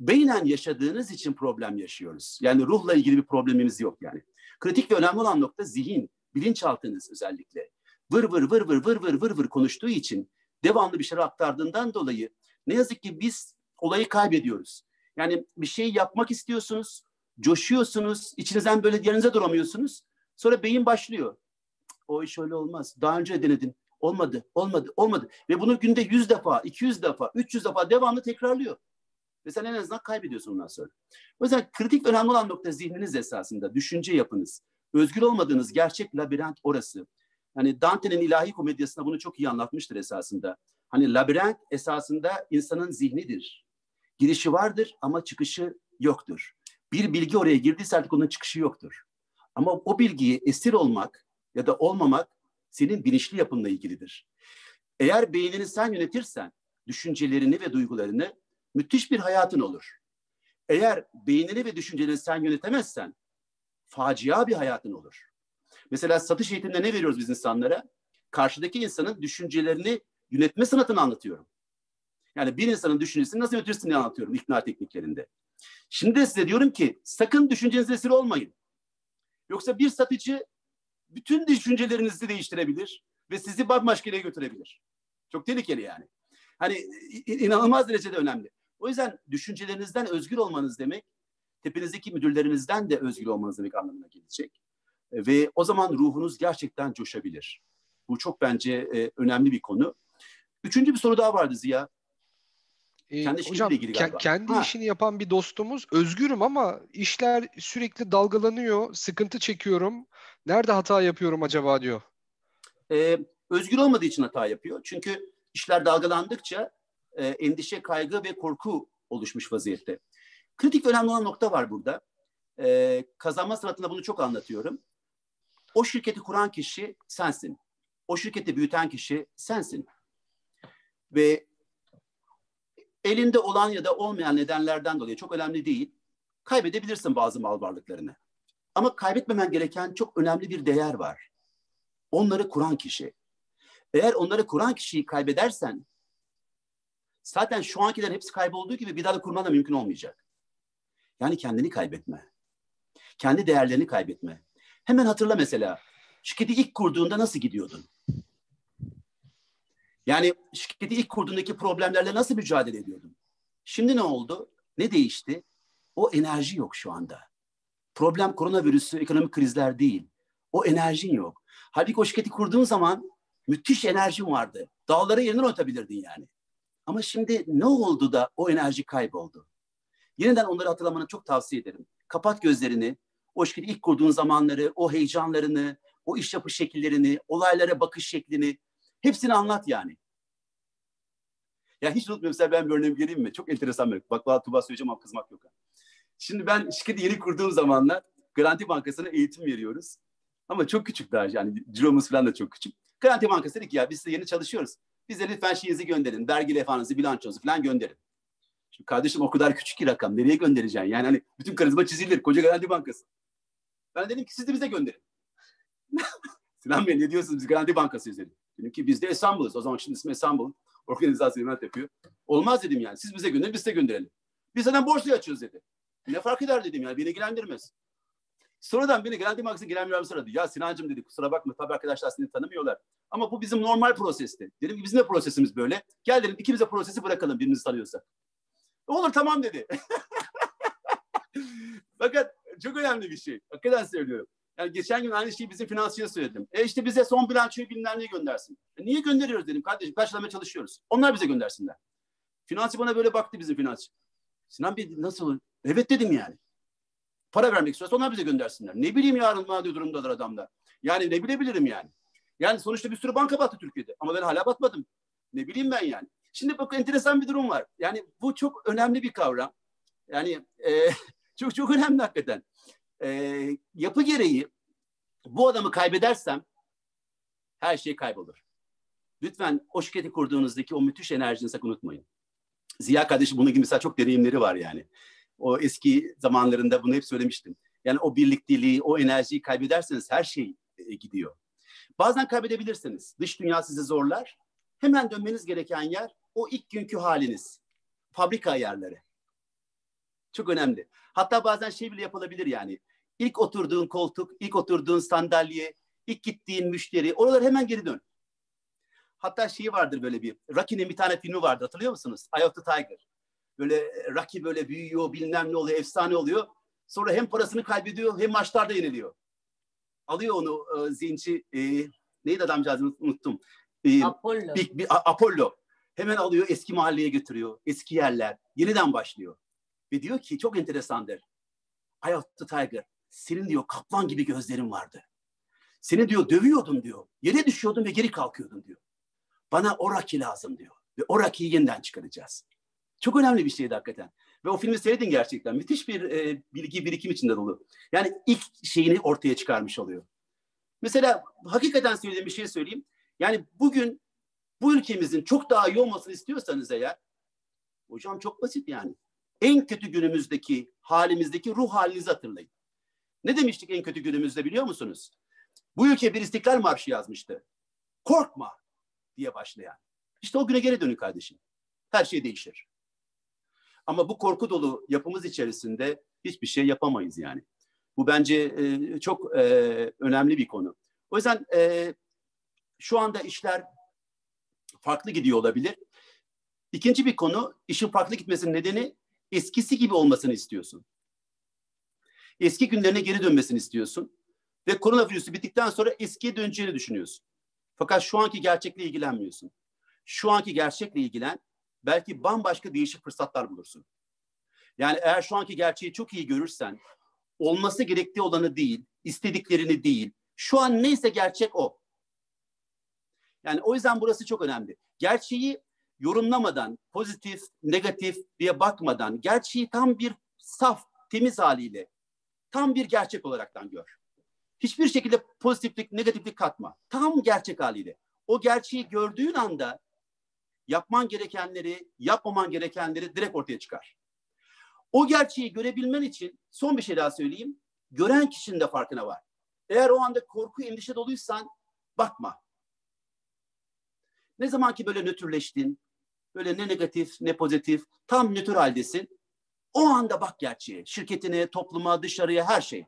Beynen yaşadığınız için problem yaşıyoruz. Yani ruhla ilgili bir problemimiz yok yani. Kritik ve önemli olan nokta zihin, bilinçaltınız özellikle. Vır vır vır vır vır vır vır vır konuştuğu için devamlı bir şeyler aktardığından dolayı ne yazık ki biz olayı kaybediyoruz. Yani bir şey yapmak istiyorsunuz, coşuyorsunuz, içinizden böyle yerinize duramıyorsunuz. Sonra beyin başlıyor. O iş öyle olmaz. Daha önce denedin. Olmadı, olmadı, olmadı. Ve bunu günde 100 defa, 200 defa, 300 defa devamlı tekrarlıyor. Ve sen en azından kaybediyorsun ondan sonra. O yüzden kritik önemli olan nokta zihniniz esasında, düşünce yapınız. Özgür olmadığınız gerçek labirent orası. Hani Dante'nin ilahi komedyasında bunu çok iyi anlatmıştır esasında. Hani labirent esasında insanın zihnidir. Girişi vardır ama çıkışı yoktur. Bir bilgi oraya girdiyse artık onun çıkışı yoktur. Ama o bilgiyi esir olmak ya da olmamak senin bilinçli yapınla ilgilidir. Eğer beynini sen yönetirsen, düşüncelerini ve duygularını müthiş bir hayatın olur. Eğer beynini ve düşüncelerini sen yönetemezsen, facia bir hayatın olur. Mesela satış eğitiminde ne veriyoruz biz insanlara? Karşıdaki insanın düşüncelerini yönetme sanatını anlatıyorum. Yani bir insanın düşüncesini nasıl yönetirsin diye anlatıyorum ikna tekniklerinde. Şimdi de size diyorum ki sakın düşüncenize esir olmayın. Yoksa bir satıcı bütün düşüncelerinizi değiştirebilir ve sizi bambaşka yere götürebilir. Çok tehlikeli yani. Hani inanılmaz derecede önemli. O yüzden düşüncelerinizden özgür olmanız demek, tepenizdeki müdürlerinizden de özgür olmanız demek anlamına gelecek. Ve o zaman ruhunuz gerçekten coşabilir. Bu çok bence e, önemli bir konu. Üçüncü bir soru daha vardı Ziya. Ee, kendi hocam ilgili galiba. kendi ha. işini yapan bir dostumuz özgürüm ama işler sürekli dalgalanıyor, sıkıntı çekiyorum. Nerede hata yapıyorum acaba diyor. Ee, özgür olmadığı için hata yapıyor. Çünkü işler dalgalandıkça e, endişe, kaygı ve korku oluşmuş vaziyette. Kritik önemli olan nokta var burada. Ee, kazanma sanatında bunu çok anlatıyorum. O şirketi kuran kişi sensin. O şirketi büyüten kişi sensin. Ve elinde olan ya da olmayan nedenlerden dolayı çok önemli değil. Kaybedebilirsin bazı mal varlıklarını. Ama kaybetmemen gereken çok önemli bir değer var. Onları kuran kişi. Eğer onları kuran kişiyi kaybedersen zaten şu ankilerin hepsi kaybolduğu gibi bir daha da kurman da mümkün olmayacak. Yani kendini kaybetme. Kendi değerlerini kaybetme. Hemen hatırla mesela şirketi ilk kurduğunda nasıl gidiyordun? Yani şirketi ilk kurduğundaki problemlerle nasıl mücadele ediyordun? Şimdi ne oldu? Ne değişti? O enerji yok şu anda. Problem koronavirüsü, ekonomik krizler değil. O enerjin yok. Halbuki o şirketi kurduğun zaman Müthiş enerjin vardı. Dağları yerinden atabilirdin yani. Ama şimdi ne oldu da o enerji kayboldu? Yeniden onları hatırlamanı çok tavsiye ederim. Kapat gözlerini. O şirketi ilk kurduğun zamanları, o heyecanlarını, o iş yapış şekillerini, olaylara bakış şeklini hepsini anlat yani. Ya hiç unutmuyorum mesela ben bir örneğim vereyim mi? Çok enteresan bir Bak valla Tuba söyleyeceğim ama kızmak yok. Şimdi ben şirketi yeni kurduğum zamanlar Garanti Bankası'na eğitim veriyoruz. Ama çok küçük daha yani ciromuz falan da çok küçük. Garanti Bankası dedi ki ya biz size yeni çalışıyoruz. Bize lütfen şeyinizi gönderin. Vergi levhanızı, bilançonuzu falan gönderin. Şimdi kardeşim o kadar küçük ki rakam. Nereye göndereceksin? Yani hani bütün karizma çizilir. Koca Garanti Bankası. Ben dedim ki siz de bize gönderin. [LAUGHS] Sinan Bey ne diyorsunuz? Biz Garanti Bankasıyız dedim. Dedim ki biz de Esambol'uz. O zaman şimdi ismi Esambol. Organizasyon hizmet yapıyor. Olmaz dedim yani. Siz bize gönderin, biz size gönderelim. Biz zaten borsayı açıyoruz dedi. Ne fark eder dedim yani. Beni ilgilendirmez. Sonradan beni Garanti Bankası Genel Müdürümüz aradı. Ya Sinancım dedi kusura bakma tabii arkadaşlar seni tanımıyorlar. Ama bu bizim normal prosesti. Dedim ki bizim de prosesimiz böyle. Gel dedim ikimiz de prosesi bırakalım birimizi tanıyorsak. Olur tamam dedi. [LAUGHS] Fakat çok önemli bir şey. Hakikaten söylüyorum. Yani geçen gün aynı şeyi bizim finansçıya söyledim. E işte bize son bilançoyu bilmem neyi göndersin. E niye gönderiyoruz dedim kardeşim karşılamaya çalışıyoruz. Onlar bize göndersinler. Finansçı bana böyle baktı bizim finansçı. Sinan Bey nasıl? Evet dedim yani. Para vermek istiyorsa onlar bize göndersinler. Ne bileyim yarın maddi durumdalar adamlar. Yani ne bilebilirim yani. Yani sonuçta bir sürü banka battı Türkiye'de. Ama ben hala batmadım. Ne bileyim ben yani. Şimdi bak enteresan bir durum var. Yani bu çok önemli bir kavram. Yani e, [LAUGHS] çok çok önemli hakikaten. E, yapı gereği bu adamı kaybedersem her şey kaybolur. Lütfen o şirketi kurduğunuzdaki o müthiş enerjini sakın unutmayın. Ziya kardeşim bunun gibi mesela çok deneyimleri var yani. O eski zamanlarında bunu hep söylemiştim. Yani o birlikteliği, o enerjiyi kaybederseniz her şey e, gidiyor. Bazen kaybedebilirsiniz. Dış dünya sizi zorlar. Hemen dönmeniz gereken yer o ilk günkü haliniz. Fabrika ayarları. Çok önemli. Hatta bazen şey bile yapılabilir yani. İlk oturduğun koltuk, ilk oturduğun sandalye, ilk gittiğin müşteri, oralara hemen geri dön. Hatta şeyi vardır böyle bir, Rocky'nin bir tane filmi vardı hatırlıyor musunuz? Eye of the Tiger. Böyle e, Rocky böyle büyüyor, bilmem ne oluyor, efsane oluyor. Sonra hem parasını kaybediyor hem maçlarda yeniliyor. Alıyor onu e, zinci, e, neydi adamcağızı unuttum. E, Apollo. bir, bir, Apollo. Hemen alıyor eski mahalleye götürüyor. Eski yerler. Yeniden başlıyor. Ve diyor ki çok enteresandır. Eye of the Tiger. Senin diyor kaplan gibi gözlerin vardı. Seni diyor dövüyordum diyor. Yere düşüyordun ve geri kalkıyordun diyor. Bana o lazım diyor. Ve o yeniden çıkaracağız. Çok önemli bir şeydi hakikaten. Ve o filmi seyredin gerçekten. Müthiş bir e, bilgi birikim içinde dolu. Yani ilk şeyini ortaya çıkarmış oluyor. Mesela hakikaten söylediğim bir şey söyleyeyim. Yani bugün bu ülkemizin çok daha iyi olmasını istiyorsanız eğer, hocam çok basit yani. En kötü günümüzdeki halimizdeki ruh halinizi hatırlayın. Ne demiştik en kötü günümüzde biliyor musunuz? Bu ülke bir istiklal marşı yazmıştı. Korkma diye başlayan. İşte o güne geri dönün kardeşim. Her şey değişir. Ama bu korku dolu yapımız içerisinde hiçbir şey yapamayız yani. Bu bence e, çok e, önemli bir konu. O yüzden e, şu anda işler farklı gidiyor olabilir. İkinci bir konu, işin farklı gitmesinin nedeni eskisi gibi olmasını istiyorsun. Eski günlerine geri dönmesini istiyorsun. Ve koronavirüsü bittikten sonra eskiye döneceğini düşünüyorsun. Fakat şu anki gerçekle ilgilenmiyorsun. Şu anki gerçekle ilgilen, belki bambaşka değişik fırsatlar bulursun. Yani eğer şu anki gerçeği çok iyi görürsen, olması gerektiği olanı değil, istediklerini değil, şu an neyse gerçek o. Yani o yüzden burası çok önemli. Gerçeği yorumlamadan, pozitif, negatif diye bakmadan, gerçeği tam bir saf, temiz haliyle, tam bir gerçek olaraktan gör. Hiçbir şekilde pozitiflik, negatiflik katma. Tam gerçek haliyle. O gerçeği gördüğün anda yapman gerekenleri, yapmaman gerekenleri direkt ortaya çıkar. O gerçeği görebilmen için son bir şey daha söyleyeyim. Gören kişinin de farkına var. Eğer o anda korku, endişe doluysan bakma. Ne zaman ki böyle nötrleştin, böyle ne negatif ne pozitif, tam nötr. O anda bak gerçeğe, şirketine, topluma, dışarıya her şey.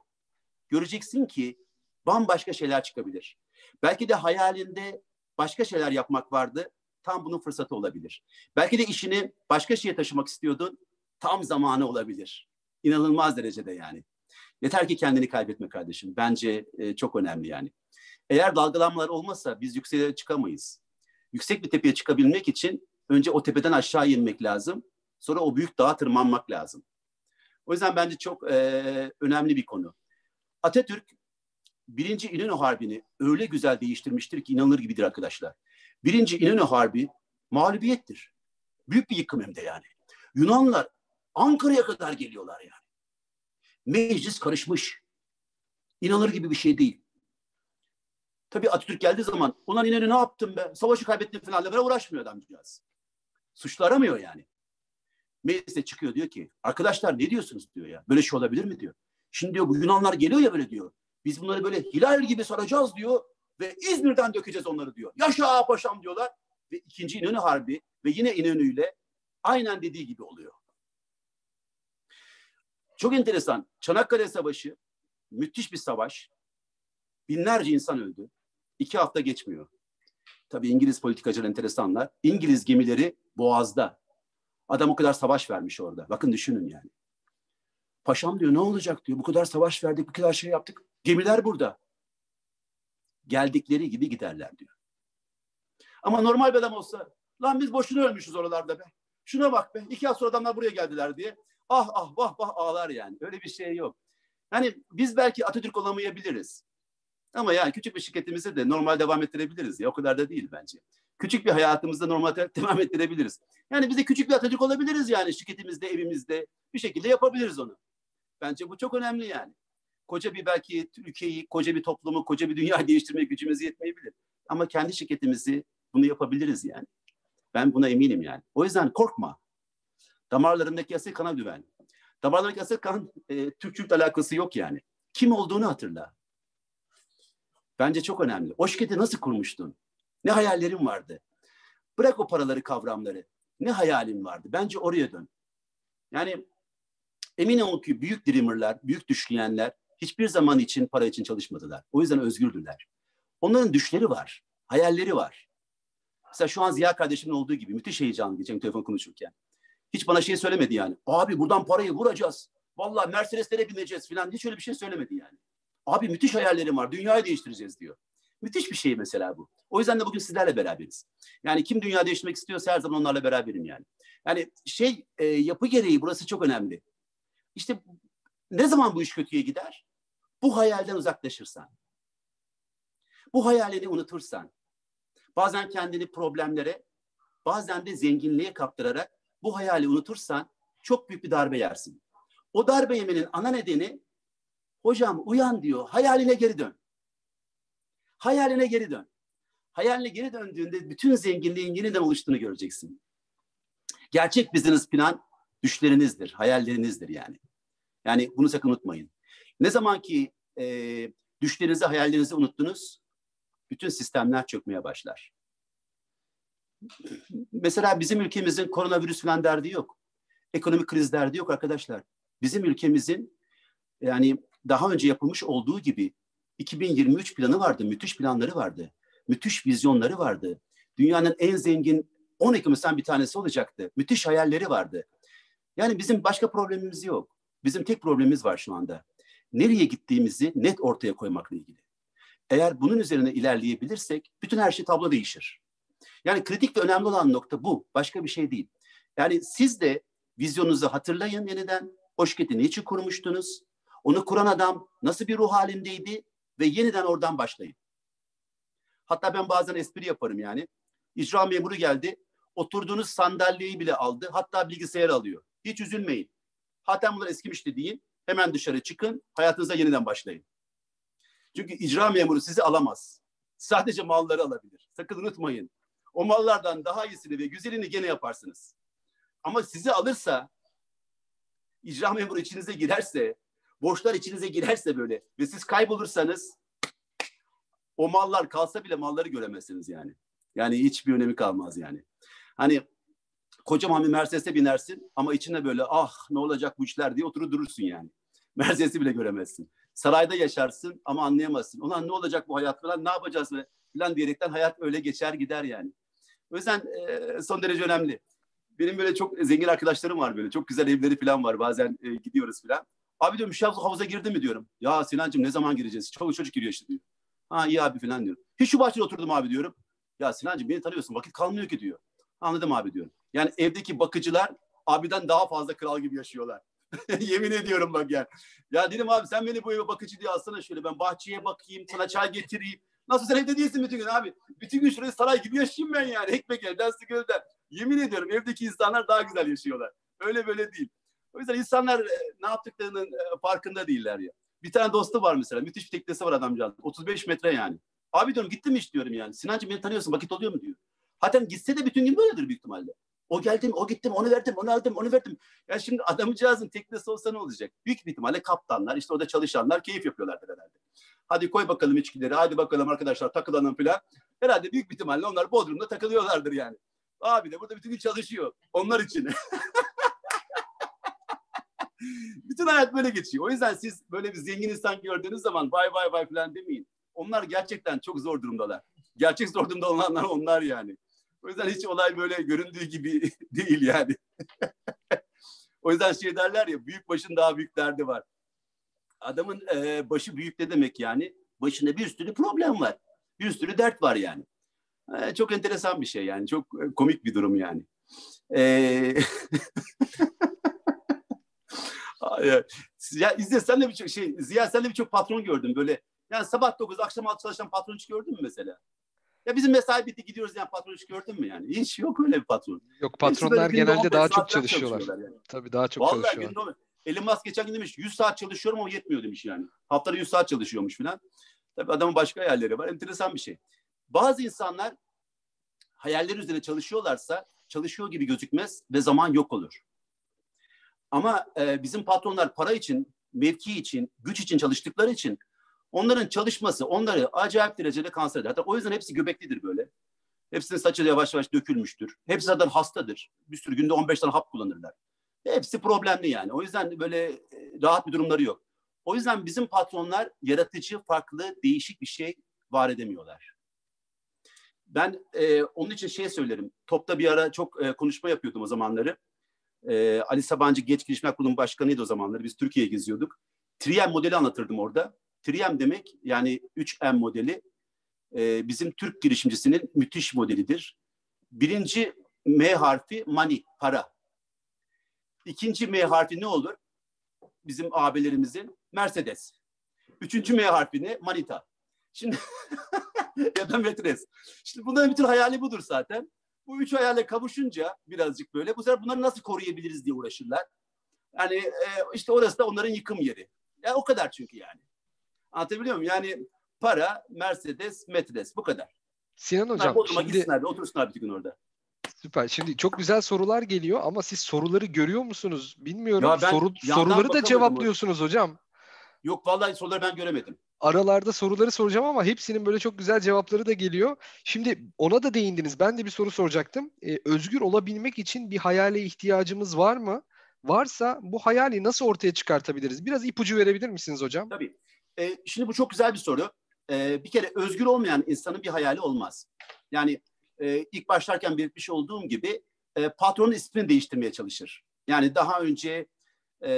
Göreceksin ki bambaşka şeyler çıkabilir. Belki de hayalinde başka şeyler yapmak vardı. Tam bunun fırsatı olabilir. Belki de işini başka şeye taşımak istiyordun. Tam zamanı olabilir. İnanılmaz derecede yani. Yeter ki kendini kaybetme kardeşim. Bence e, çok önemli yani. Eğer dalgalanmalar olmazsa biz yükseğe çıkamayız. Yüksek bir tepeye çıkabilmek için önce o tepeden aşağı inmek lazım. Sonra o büyük dağa tırmanmak lazım. O yüzden bence çok e, önemli bir konu. Atatürk birinci İnönü Harbi'ni öyle güzel değiştirmiştir ki inanılır gibidir arkadaşlar. Birinci İnönü Harbi mağlubiyettir. Büyük bir yıkım hem de yani. Yunanlar Ankara'ya kadar geliyorlar yani. Meclis karışmış. İnanılır gibi bir şey değil. Tabii Atatürk geldiği zaman ulan İnönü ne yaptın be? Savaşı kaybettin falan uğraşmıyor adamcağız. Suçlu aramıyor yani. Mecliste çıkıyor diyor ki arkadaşlar ne diyorsunuz diyor ya. Böyle şey olabilir mi diyor. Şimdi diyor bu Yunanlar geliyor ya böyle diyor. Biz bunları böyle hilal gibi saracağız diyor ve İzmir'den dökeceğiz onları diyor. Yaşa paşam diyorlar ve ikinci İnönü Harbi ve yine İnönü ile aynen dediği gibi oluyor. Çok enteresan. Çanakkale Savaşı müthiş bir savaş. Binlerce insan öldü. İki hafta geçmiyor. Tabii İngiliz politikacılar enteresanlar. İngiliz gemileri Boğaz'da. Adam o kadar savaş vermiş orada. Bakın düşünün yani. Paşam diyor ne olacak diyor. Bu kadar savaş verdik, bu kadar şey yaptık. Gemiler burada. Geldikleri gibi giderler diyor. Ama normal bir adam olsa lan biz boşuna ölmüşüz oralarda be. Şuna bak be. iki yıl sonra adamlar buraya geldiler diye. Ah ah vah vah ağlar yani. Öyle bir şey yok. Hani biz belki Atatürk olamayabiliriz. Ama yani küçük bir şirketimizi de normal devam ettirebiliriz ya. O kadar da değil bence. Küçük bir hayatımızda normal [LAUGHS] devam ettirebiliriz. Yani biz de küçük bir Atatürk olabiliriz yani şirketimizde, evimizde. Bir şekilde yapabiliriz onu. Bence bu çok önemli yani. Koca bir belki ülkeyi, koca bir toplumu, koca bir dünya [LAUGHS] değiştirmeye gücümüz yetmeyebilir. Ama kendi şirketimizi bunu yapabiliriz yani. Ben buna eminim yani. O yüzden korkma. Damarlarındaki asil kana güven. Damarlarındaki asil kan e, Türkçülükle alakası yok yani. Kim olduğunu hatırla. Bence çok önemli. O şirketi nasıl kurmuştun? Ne hayallerin vardı? Bırak o paraları, kavramları. Ne hayalin vardı? Bence oraya dön. Yani emin olun ki büyük dreamerlar, büyük düşleyenler hiçbir zaman için para için çalışmadılar. O yüzden özgürdüler. Onların düşleri var, hayalleri var. Mesela şu an Ziya kardeşimin olduğu gibi müthiş heyecanlı geçen telefon konuşurken. Hiç bana şey söylemedi yani. Abi buradan parayı vuracağız. Vallahi Mercedes'lere bineceğiz falan. Hiç öyle bir şey söylemedi yani. Abi müthiş hayallerim var. Dünyayı değiştireceğiz diyor. Müthiş bir şey mesela bu. O yüzden de bugün sizlerle beraberiz. Yani kim dünya değiştirmek istiyorsa her zaman onlarla beraberim yani. Yani şey e, yapı gereği burası çok önemli. İşte ne zaman bu iş kötüye gider? Bu hayalden uzaklaşırsan. Bu hayalini unutursan. Bazen kendini problemlere, bazen de zenginliğe kaptırarak bu hayali unutursan çok büyük bir darbe yersin. O darbe yemenin ana nedeni hocam uyan diyor hayaline geri dön. Hayaline geri dön. Hayaline geri döndüğünde bütün zenginliğin yeniden oluştuğunu göreceksin. Gerçek business plan düşlerinizdir, hayallerinizdir yani. Yani bunu sakın unutmayın. Ne zaman ki e, düşlerinizi, hayallerinizi unuttunuz, bütün sistemler çökmeye başlar. Mesela bizim ülkemizin koronavirüs falan derdi yok. Ekonomik kriz derdi yok arkadaşlar. Bizim ülkemizin yani daha önce yapılmış olduğu gibi 2023 planı vardı, müthiş planları vardı. Müthiş vizyonları vardı. Dünyanın en zengin 10 ekonomisinden bir tanesi olacaktı. Müthiş hayalleri vardı. Yani bizim başka problemimiz yok. Bizim tek problemimiz var şu anda. Nereye gittiğimizi net ortaya koymakla ilgili. Eğer bunun üzerine ilerleyebilirsek bütün her şey tablo değişir. Yani kritik ve önemli olan nokta bu. Başka bir şey değil. Yani siz de vizyonunuzu hatırlayın yeniden. O şirketi niçin kurmuştunuz? Onu kuran adam nasıl bir ruh halindeydi? Ve yeniden oradan başlayın. Hatta ben bazen espri yaparım yani. İcra memuru geldi. Oturduğunuz sandalyeyi bile aldı. Hatta bilgisayar alıyor. Hiç üzülmeyin. Hatta bunlar eskimişti deyin. Hemen dışarı çıkın. Hayatınıza yeniden başlayın. Çünkü icra memuru sizi alamaz. Sadece malları alabilir. Sakın unutmayın. O mallardan daha iyisini ve güzelini gene yaparsınız. Ama sizi alırsa, icra memuru içinize girerse, borçlar içinize girerse böyle ve siz kaybolursanız o mallar kalsa bile malları göremezsiniz yani. Yani hiçbir önemi kalmaz yani. Hani kocaman bir Mercedes'e binersin ama içinde böyle ah ne olacak bu işler diye oturup durursun yani. [LAUGHS] Mercedes'i bile göremezsin. Sarayda yaşarsın ama anlayamazsın. Ulan ne olacak bu hayat falan ne yapacağız falan diyerekten hayat öyle geçer gider yani. O yüzden son derece önemli. Benim böyle çok zengin arkadaşlarım var böyle. Çok güzel evleri falan var. Bazen gidiyoruz falan. Abi diyorum şu havuza girdi mi diyorum. Ya Sinancığım ne zaman gireceğiz? Çoluk çocuk giriyor işte diyor. Ha iyi abi falan diyorum. Hiç şu bahçede oturdum abi diyorum. Ya Sinancığım beni tanıyorsun vakit kalmıyor ki diyor. Anladım abi diyorum. Yani evdeki bakıcılar abiden daha fazla kral gibi yaşıyorlar. [LAUGHS] Yemin ediyorum bak yani. Ya dedim abi sen beni bu eve bakıcı diye alsana şöyle ben bahçeye bakayım sana çay getireyim. Nasıl sen evde değilsin bütün gün abi. Bütün gün şurada saray gibi yaşayayım ben yani. Ekmek elden gölden. Yemin ediyorum evdeki insanlar daha güzel yaşıyorlar. Öyle böyle değil. O yüzden insanlar e, ne yaptıklarının e, farkında değiller ya. Bir tane dostu var mesela. Müthiş bir teknesi var adamcağız. 35 metre yani. Abi diyorum gittin mi hiç diyorum yani. Sinancığım beni tanıyorsun vakit oluyor mu diyor. Hatta gitse de bütün gün böyledir büyük ihtimalle. O geldim, o gittim, onu verdim, onu aldım, onu verdim. Ya şimdi adamcağızın teknesi olsa ne olacak? Büyük bir ihtimalle kaptanlar, işte orada çalışanlar keyif yapıyorlardır herhalde. Hadi koy bakalım içkileri, hadi bakalım arkadaşlar takılalım falan. Herhalde büyük bir ihtimalle onlar Bodrum'da takılıyorlardır yani. Abi de burada bütün gün çalışıyor. Onlar için. [LAUGHS] [LAUGHS] bütün hayat böyle geçiyor. O yüzden siz böyle bir zengin insan gördüğünüz zaman vay vay vay falan demeyin. Onlar gerçekten çok zor durumdalar. Gerçek zor durumda olanlar onlar yani. O yüzden hiç olay böyle göründüğü gibi [LAUGHS] değil yani. [LAUGHS] o yüzden şey derler ya büyük başın daha büyük derdi var. Adamın e, başı büyük ne demek yani? Başında bir sürü problem var. Bir sürü dert var yani. E, çok enteresan bir şey yani. Çok e, komik bir durum yani. E, ya İzzet sen de birçok şey, Ziya sen de birçok patron gördüm böyle. Yani sabah 9 akşam 6 çalışan patron hiç gördün mü mesela? Ya bizim mesai bitti gidiyoruz yani patron hiç gördün mü yani? Hiç yok öyle bir patron. Yok patronlar genelde daha çok çalışıyorlar. Yani. Tabii daha çok Vallahi çalışıyorlar. Günde, Elon Musk geçen gün demiş 100 saat çalışıyorum ama yetmiyor demiş yani. Haftada 100 saat çalışıyormuş falan. Tabii adamın başka hayalleri var. Enteresan bir şey. Bazı insanlar hayaller üzerine çalışıyorlarsa çalışıyor gibi gözükmez ve zaman yok olur. Ama e, bizim patronlar para için, mevki için, güç için çalıştıkları için onların çalışması onları acayip derecede kanser eder. Hatta o yüzden hepsi göbeklidir böyle. Hepsinin saçı yavaş yavaş dökülmüştür. Hepsi zaten hastadır. Bir sürü günde 15 tane hap kullanırlar. Hepsi problemli yani. O yüzden böyle rahat bir durumları yok. O yüzden bizim patronlar yaratıcı, farklı, değişik bir şey var edemiyorlar. Ben e, onun için şey söylerim. Topta bir ara çok e, konuşma yapıyordum o zamanları. E, Ali Sabancı Geç Girişimler Kurulu Başkanıydı o zamanları. Biz Türkiye'ye geziyorduk. Triem modeli anlatırdım orada. Triem demek yani 3M modeli e, bizim Türk girişimcisinin müthiş modelidir. Birinci M harfi money, para. İkinci M harfi ne olur? Bizim abilerimizin Mercedes. Üçüncü M harfi ne? Manita. Şimdi [LAUGHS] ya da metres. Şimdi bunların bütün hayali budur zaten. Bu üç hayale kavuşunca birazcık böyle bu sefer bunları nasıl koruyabiliriz diye uğraşırlar. Yani e, işte orası da onların yıkım yeri. Yani o kadar çünkü yani. Anlatabiliyor muyum? Yani para, Mercedes, Metres bu kadar. Sinan Hocam Bodrum'a şimdi... gitsinler, otursunlar bir gün orada. Süper. Şimdi çok güzel sorular geliyor ama siz soruları görüyor musunuz? Bilmiyorum. Ya Soru, soruları da cevaplıyorsunuz hocam. Yok vallahi soruları ben göremedim. Aralarda soruları soracağım ama hepsinin böyle çok güzel cevapları da geliyor. Şimdi ona da değindiniz. Ben de bir soru soracaktım. Ee, özgür olabilmek için bir hayale ihtiyacımız var mı? Varsa bu hayali nasıl ortaya çıkartabiliriz? Biraz ipucu verebilir misiniz hocam? Tabii. Ee, şimdi bu çok güzel bir soru. Ee, bir kere özgür olmayan insanın bir hayali olmaz. Yani e, ilk başlarken belirtmiş olduğum gibi e, patronun ismini değiştirmeye çalışır. Yani daha önce e,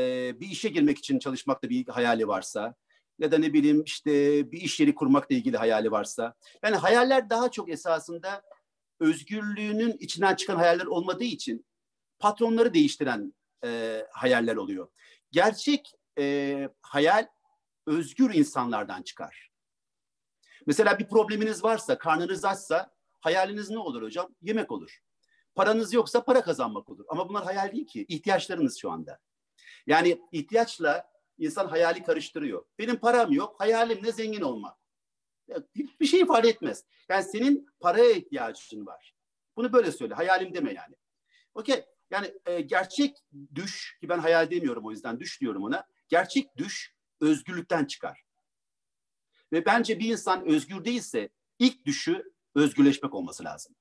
bir işe girmek için çalışmakta bir hayali varsa ya da ne bileyim işte bir iş yeri kurmakla ilgili hayali varsa. Yani hayaller daha çok esasında özgürlüğünün içinden çıkan hayaller olmadığı için patronları değiştiren e, hayaller oluyor. Gerçek e, hayal özgür insanlardan çıkar. Mesela bir probleminiz varsa, karnınız açsa hayaliniz ne olur hocam? Yemek olur. Paranız yoksa para kazanmak olur. Ama bunlar hayal değil ki. ihtiyaçlarınız şu anda. Yani ihtiyaçla insan hayali karıştırıyor. Benim param yok, hayalim ne zengin olmak. Hiçbir şey ifade etmez. Yani senin paraya ihtiyacın var. Bunu böyle söyle. Hayalim deme yani. Okey. Yani e, gerçek düş ki ben hayal demiyorum o yüzden düş diyorum ona. Gerçek düş özgürlükten çıkar. Ve bence bir insan özgür değilse ilk düşü özgürleşmek olması lazım.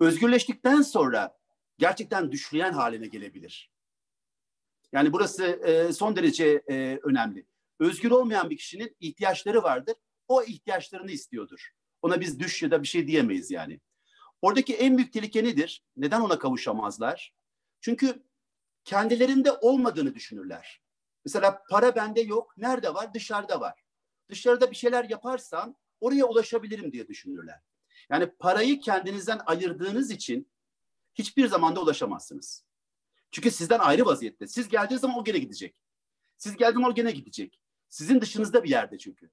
Özgürleştikten sonra gerçekten düşleyen haline gelebilir. Yani burası e, son derece e, önemli. Özgür olmayan bir kişinin ihtiyaçları vardır. O ihtiyaçlarını istiyordur. Ona biz düş ya da bir şey diyemeyiz yani. Oradaki en büyük tehlike nedir? Neden ona kavuşamazlar? Çünkü kendilerinde olmadığını düşünürler. Mesela para bende yok. Nerede var? Dışarıda var. Dışarıda bir şeyler yaparsam oraya ulaşabilirim diye düşünürler. Yani parayı kendinizden ayırdığınız için hiçbir zamanda ulaşamazsınız. Çünkü sizden ayrı vaziyette. Siz geldiğiniz zaman o gene gidecek. Siz geldiğiniz zaman o gene gidecek. Sizin dışınızda bir yerde çünkü.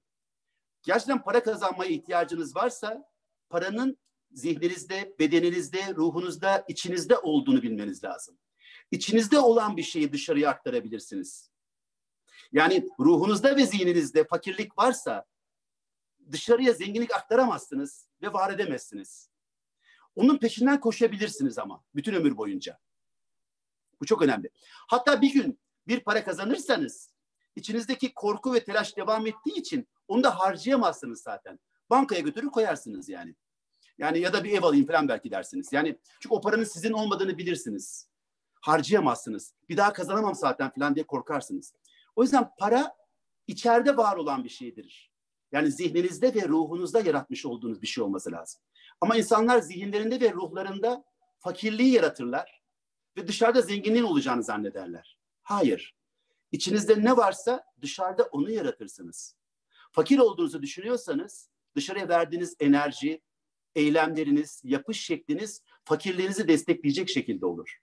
Gerçekten para kazanmaya ihtiyacınız varsa paranın zihninizde, bedeninizde, ruhunuzda, içinizde olduğunu bilmeniz lazım. İçinizde olan bir şeyi dışarıya aktarabilirsiniz. Yani ruhunuzda ve zihninizde fakirlik varsa dışarıya zenginlik aktaramazsınız ve var edemezsiniz. Onun peşinden koşabilirsiniz ama bütün ömür boyunca. Bu çok önemli. Hatta bir gün bir para kazanırsanız içinizdeki korku ve telaş devam ettiği için onu da harcayamazsınız zaten. Bankaya götürür koyarsınız yani. Yani ya da bir ev alayım falan belki dersiniz. Yani çünkü o paranın sizin olmadığını bilirsiniz. Harcayamazsınız. Bir daha kazanamam zaten falan diye korkarsınız. O yüzden para içeride var olan bir şeydir. Yani zihninizde ve ruhunuzda yaratmış olduğunuz bir şey olması lazım. Ama insanlar zihinlerinde ve ruhlarında fakirliği yaratırlar ve dışarıda zenginliğin olacağını zannederler. Hayır. İçinizde ne varsa dışarıda onu yaratırsınız. Fakir olduğunuzu düşünüyorsanız dışarıya verdiğiniz enerji, eylemleriniz, yapış şekliniz fakirliğinizi destekleyecek şekilde olur.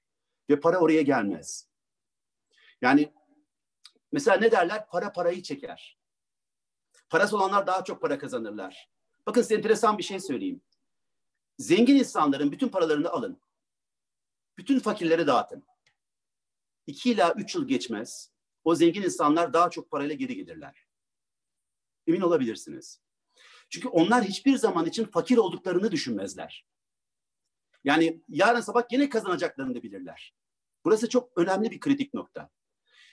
Ve para oraya gelmez. Yani mesela ne derler? Para parayı çeker. Parası olanlar daha çok para kazanırlar. Bakın size enteresan bir şey söyleyeyim. Zengin insanların bütün paralarını alın. Bütün fakirlere dağıtın. İki ila üç yıl geçmez. O zengin insanlar daha çok parayla geri gelirler. Emin olabilirsiniz. Çünkü onlar hiçbir zaman için fakir olduklarını düşünmezler. Yani yarın sabah yine kazanacaklarını da bilirler. Burası çok önemli bir kritik nokta.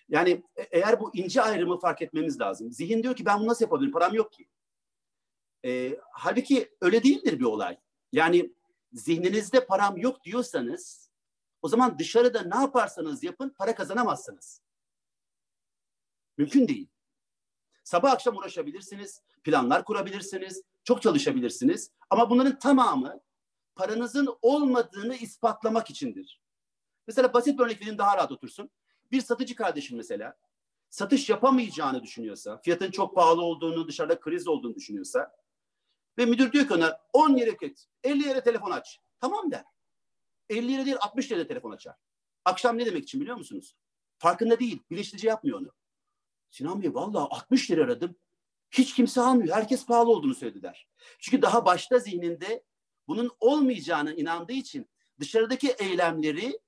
Yani e, eğer bu ince ayrımı fark etmemiz lazım. Zihin diyor ki ben bunu nasıl yapabilirim? Param yok ki. E, halbuki öyle değildir bir olay. Yani zihninizde param yok diyorsanız o zaman dışarıda ne yaparsanız yapın para kazanamazsınız. Mümkün değil. Sabah akşam uğraşabilirsiniz, planlar kurabilirsiniz, çok çalışabilirsiniz. Ama bunların tamamı paranızın olmadığını ispatlamak içindir. Mesela basit bir örnek vereyim daha rahat otursun. Bir satıcı kardeşim mesela satış yapamayacağını düşünüyorsa, fiyatın çok pahalı olduğunu, dışarıda kriz olduğunu düşünüyorsa ve müdür diyor ki ona 10 yere git, 50 yere telefon aç. Tamam der. 50 yere değil 60 yere telefon açar. Akşam ne demek için biliyor musunuz? Farkında değil, bilinçlice yapmıyor onu. Sinan Bey vallahi 60 lira aradım. Hiç kimse almıyor. Herkes pahalı olduğunu söylediler. Çünkü daha başta zihninde bunun olmayacağını inandığı için dışarıdaki eylemleri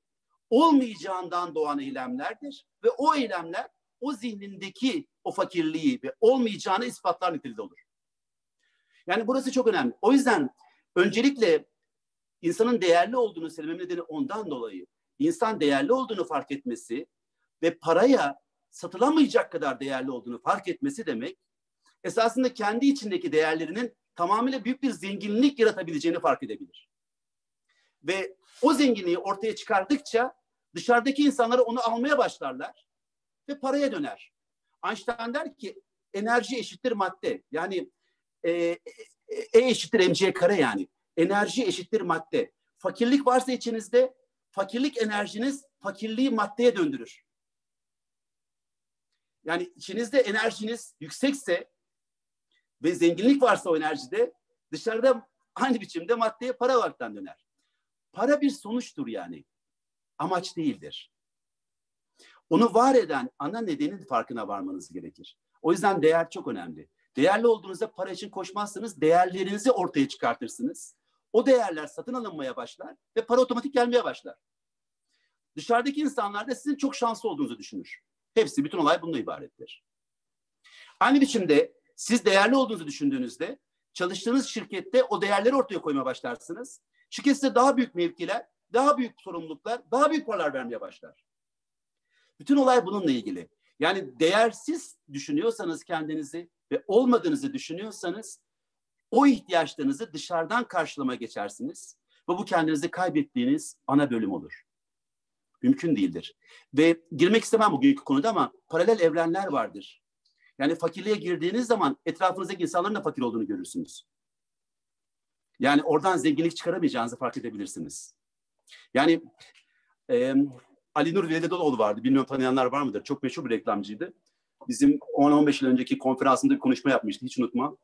olmayacağından doğan eylemlerdir. Ve o eylemler o zihnindeki o fakirliği ve olmayacağını ispatlar niteliğinde olur. Yani burası çok önemli. O yüzden öncelikle insanın değerli olduğunu söylemem nedeni ondan dolayı. İnsan değerli olduğunu fark etmesi ve paraya satılamayacak kadar değerli olduğunu fark etmesi demek esasında kendi içindeki değerlerinin tamamıyla büyük bir zenginlik yaratabileceğini fark edebilir. Ve o zenginliği ortaya çıkardıkça dışarıdaki insanları onu almaya başlarlar ve paraya döner. Einstein der ki enerji eşittir madde. Yani e, e, e eşittir mc kare yani. Enerji eşittir madde. Fakirlik varsa içinizde fakirlik enerjiniz fakirliği maddeye döndürür. Yani içinizde enerjiniz yüksekse ve zenginlik varsa o enerjide dışarıda aynı biçimde maddeye para olaraktan döner. Para bir sonuçtur yani. Amaç değildir. Onu var eden ana nedenin farkına varmanız gerekir. O yüzden değer çok önemli. Değerli olduğunuzda para için koşmazsanız değerlerinizi ortaya çıkartırsınız. O değerler satın alınmaya başlar ve para otomatik gelmeye başlar. Dışarıdaki insanlar da sizin çok şanslı olduğunuzu düşünür. Hepsi, bütün olay bununla ibarettir. Aynı biçimde siz değerli olduğunuzu düşündüğünüzde çalıştığınız şirkette o değerleri ortaya koymaya başlarsınız. Şirket size daha büyük mevkiler, daha büyük sorumluluklar, daha büyük paralar vermeye başlar. Bütün olay bununla ilgili. Yani değersiz düşünüyorsanız kendinizi ve olmadığınızı düşünüyorsanız o ihtiyaçlarınızı dışarıdan karşılama geçersiniz ve bu kendinizi kaybettiğiniz ana bölüm olur. Mümkün değildir. Ve girmek istemem bugünkü konuda ama paralel evrenler vardır. Yani fakirliğe girdiğiniz zaman etrafınızdaki insanların da fakir olduğunu görürsünüz. Yani oradan zenginlik çıkaramayacağınızı fark edebilirsiniz. Yani e, Ali Nur Velidoğlu vardı. Bilmiyorum tanıyanlar var mıdır? Çok meşhur bir reklamcıydı. Bizim 10-15 yıl önceki konferansında bir konuşma yapmıştı. Hiç unutmam.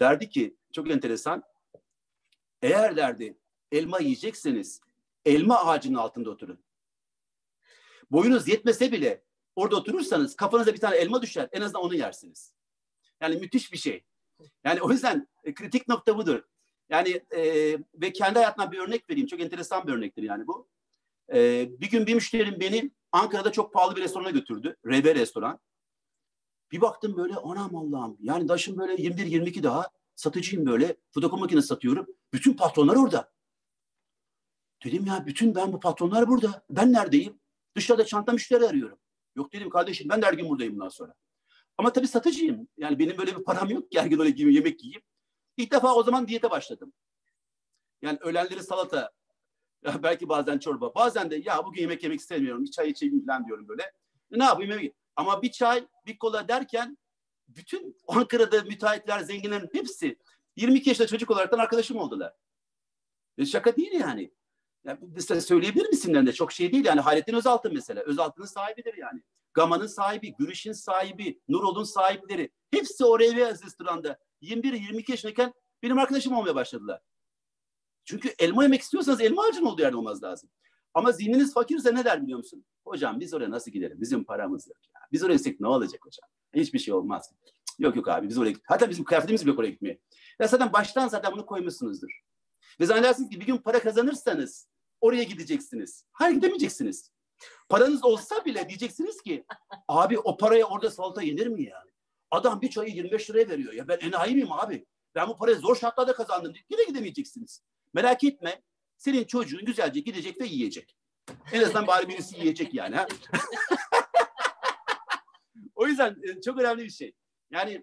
Derdi ki çok enteresan. Eğer derdi elma yiyecekseniz elma ağacının altında oturun. Boyunuz yetmese bile orada oturursanız kafanıza bir tane elma düşer. En azından onu yersiniz. Yani müthiş bir şey. Yani o yüzden e, kritik nokta budur. Yani e, ve kendi hayatımdan bir örnek vereyim. Çok enteresan bir örnektir yani bu. E, bir gün bir müşterim beni Ankara'da çok pahalı bir restorana götürdü. Reve restoran. Bir baktım böyle anam Allah'ım. Yani daşım böyle 21-22 daha satıcıyım böyle. Fotokopi makinesi satıyorum. Bütün patronlar orada. Dedim ya bütün ben bu patronlar burada. Ben neredeyim? Dışarıda çanta müşteri arıyorum. Yok dedim kardeşim ben de her gün buradayım bundan sonra. Ama tabii satıcıyım. Yani benim böyle bir param yok ki her gün öyle gibi yemek yiyeyim. İlk defa o zaman diyete başladım. Yani öğlenleri salata, belki bazen çorba, bazen de ya bugün yemek yemek istemiyorum, bir çay içeyim falan diyorum böyle. Ne yapayım Ama bir çay, bir kola derken bütün Ankara'da müteahhitler, zenginlerin hepsi 22 yaşında çocuk olaraktan arkadaşım oldular. E şaka değil yani. yani mesela söyleyebilir misin de çok şey değil yani Hayrettin Özaltın mesela. Özaltın'ın sahibidir yani. Gama'nın sahibi, Gürüş'ün sahibi, Nurol'un sahipleri. Hepsi o RV restoranda 21-22 yaşındayken benim arkadaşım olmaya başladılar. Çünkü elma yemek istiyorsanız elma ağacın olduğu yerde olmaz lazım. Ama zihniniz fakirse ne der biliyor musun? Hocam biz oraya nasıl gidelim? Bizim paramız yok ya. Biz oraya gitsek ne olacak hocam? Hiçbir şey olmaz. Yok yok abi biz oraya Hatta bizim kıyafetimiz bile oraya gitmeye. Ya zaten baştan zaten bunu koymuşsunuzdur. Ve zannedersiniz ki bir gün para kazanırsanız oraya gideceksiniz. Hayır gidemeyeceksiniz. Paranız olsa bile diyeceksiniz ki abi o paraya orada salata yenir mi ya? Adam bir çayı 25 liraya veriyor. Ya ben enayi miyim abi? Ben bu parayı zor şartlarda kazandım. Yine gidemeyeceksiniz. Merak etme. Senin çocuğun güzelce gidecek ve yiyecek. En azından bari birisi yiyecek yani. Ha? [LAUGHS] o yüzden e, çok önemli bir şey. Yani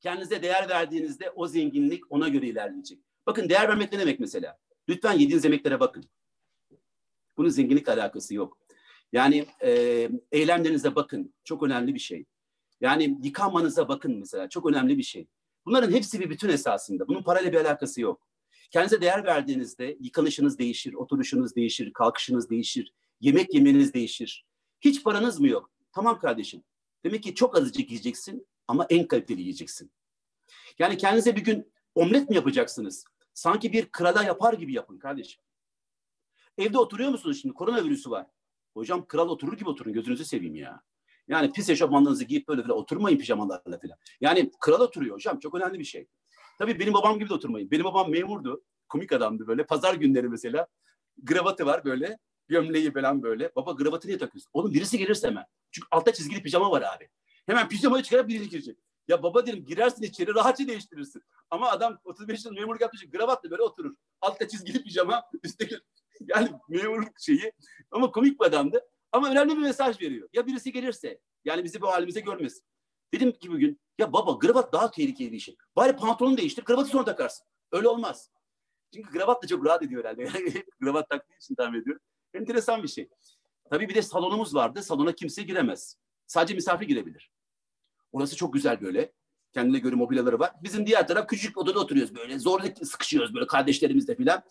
kendinize değer verdiğinizde o zenginlik ona göre ilerleyecek. Bakın değer vermek ne demek mesela? Lütfen yediğiniz yemeklere bakın. Bunun zenginlikle alakası yok. Yani e, eylemlerinize bakın. Çok önemli bir şey. Yani yıkanmanıza bakın mesela. Çok önemli bir şey. Bunların hepsi bir bütün esasında. Bunun parayla bir alakası yok. Kendinize değer verdiğinizde yıkanışınız değişir, oturuşunuz değişir, kalkışınız değişir, yemek yemeniz değişir. Hiç paranız mı yok? Tamam kardeşim. Demek ki çok azıcık yiyeceksin ama en kaliteli yiyeceksin. Yani kendinize bir gün omlet mi yapacaksınız? Sanki bir krala yapar gibi yapın kardeşim. Evde oturuyor musunuz şimdi? Koronavirüsü var. Hocam kral oturur gibi oturun gözünüzü seveyim ya. Yani pis eşofmanlarınızı giyip böyle falan oturmayın pijamalarla falan. Yani kral oturuyor hocam çok önemli bir şey. Tabii benim babam gibi de oturmayın. Benim babam memurdu. Komik adamdı böyle. Pazar günleri mesela. Gravatı var böyle. Gömleği falan böyle. Baba gravatı niye takıyorsun? Oğlum birisi gelirse hemen. Çünkü altta çizgili pijama var abi. Hemen pijamayı çıkarıp birisi girecek. Ya baba dedim girersin içeri rahatça değiştirirsin. Ama adam 35 yıl memurluk için gravatla böyle oturur. Altta çizgili pijama, [LAUGHS] üstteki yani memurluk şeyi. Ama komik bir adamdı. Ama önemli bir mesaj veriyor. Ya birisi gelirse, yani bizi bu halimize görmesin. Dedim ki bugün, ya baba gravat daha tehlikeli bir şey. Bari pantolonu değiştir, kravatı sonra takarsın. Öyle olmaz. Çünkü gravat da çok rahat ediyor herhalde. [LAUGHS] gravat taktığı için tahmin ediyorum. Enteresan bir şey. Tabii bir de salonumuz vardı. Salona kimse giremez. Sadece misafir girebilir. Orası çok güzel böyle. Kendine göre mobilyaları var. Bizim diğer taraf küçük odada oturuyoruz böyle. Zor sıkışıyoruz böyle kardeşlerimizle filan.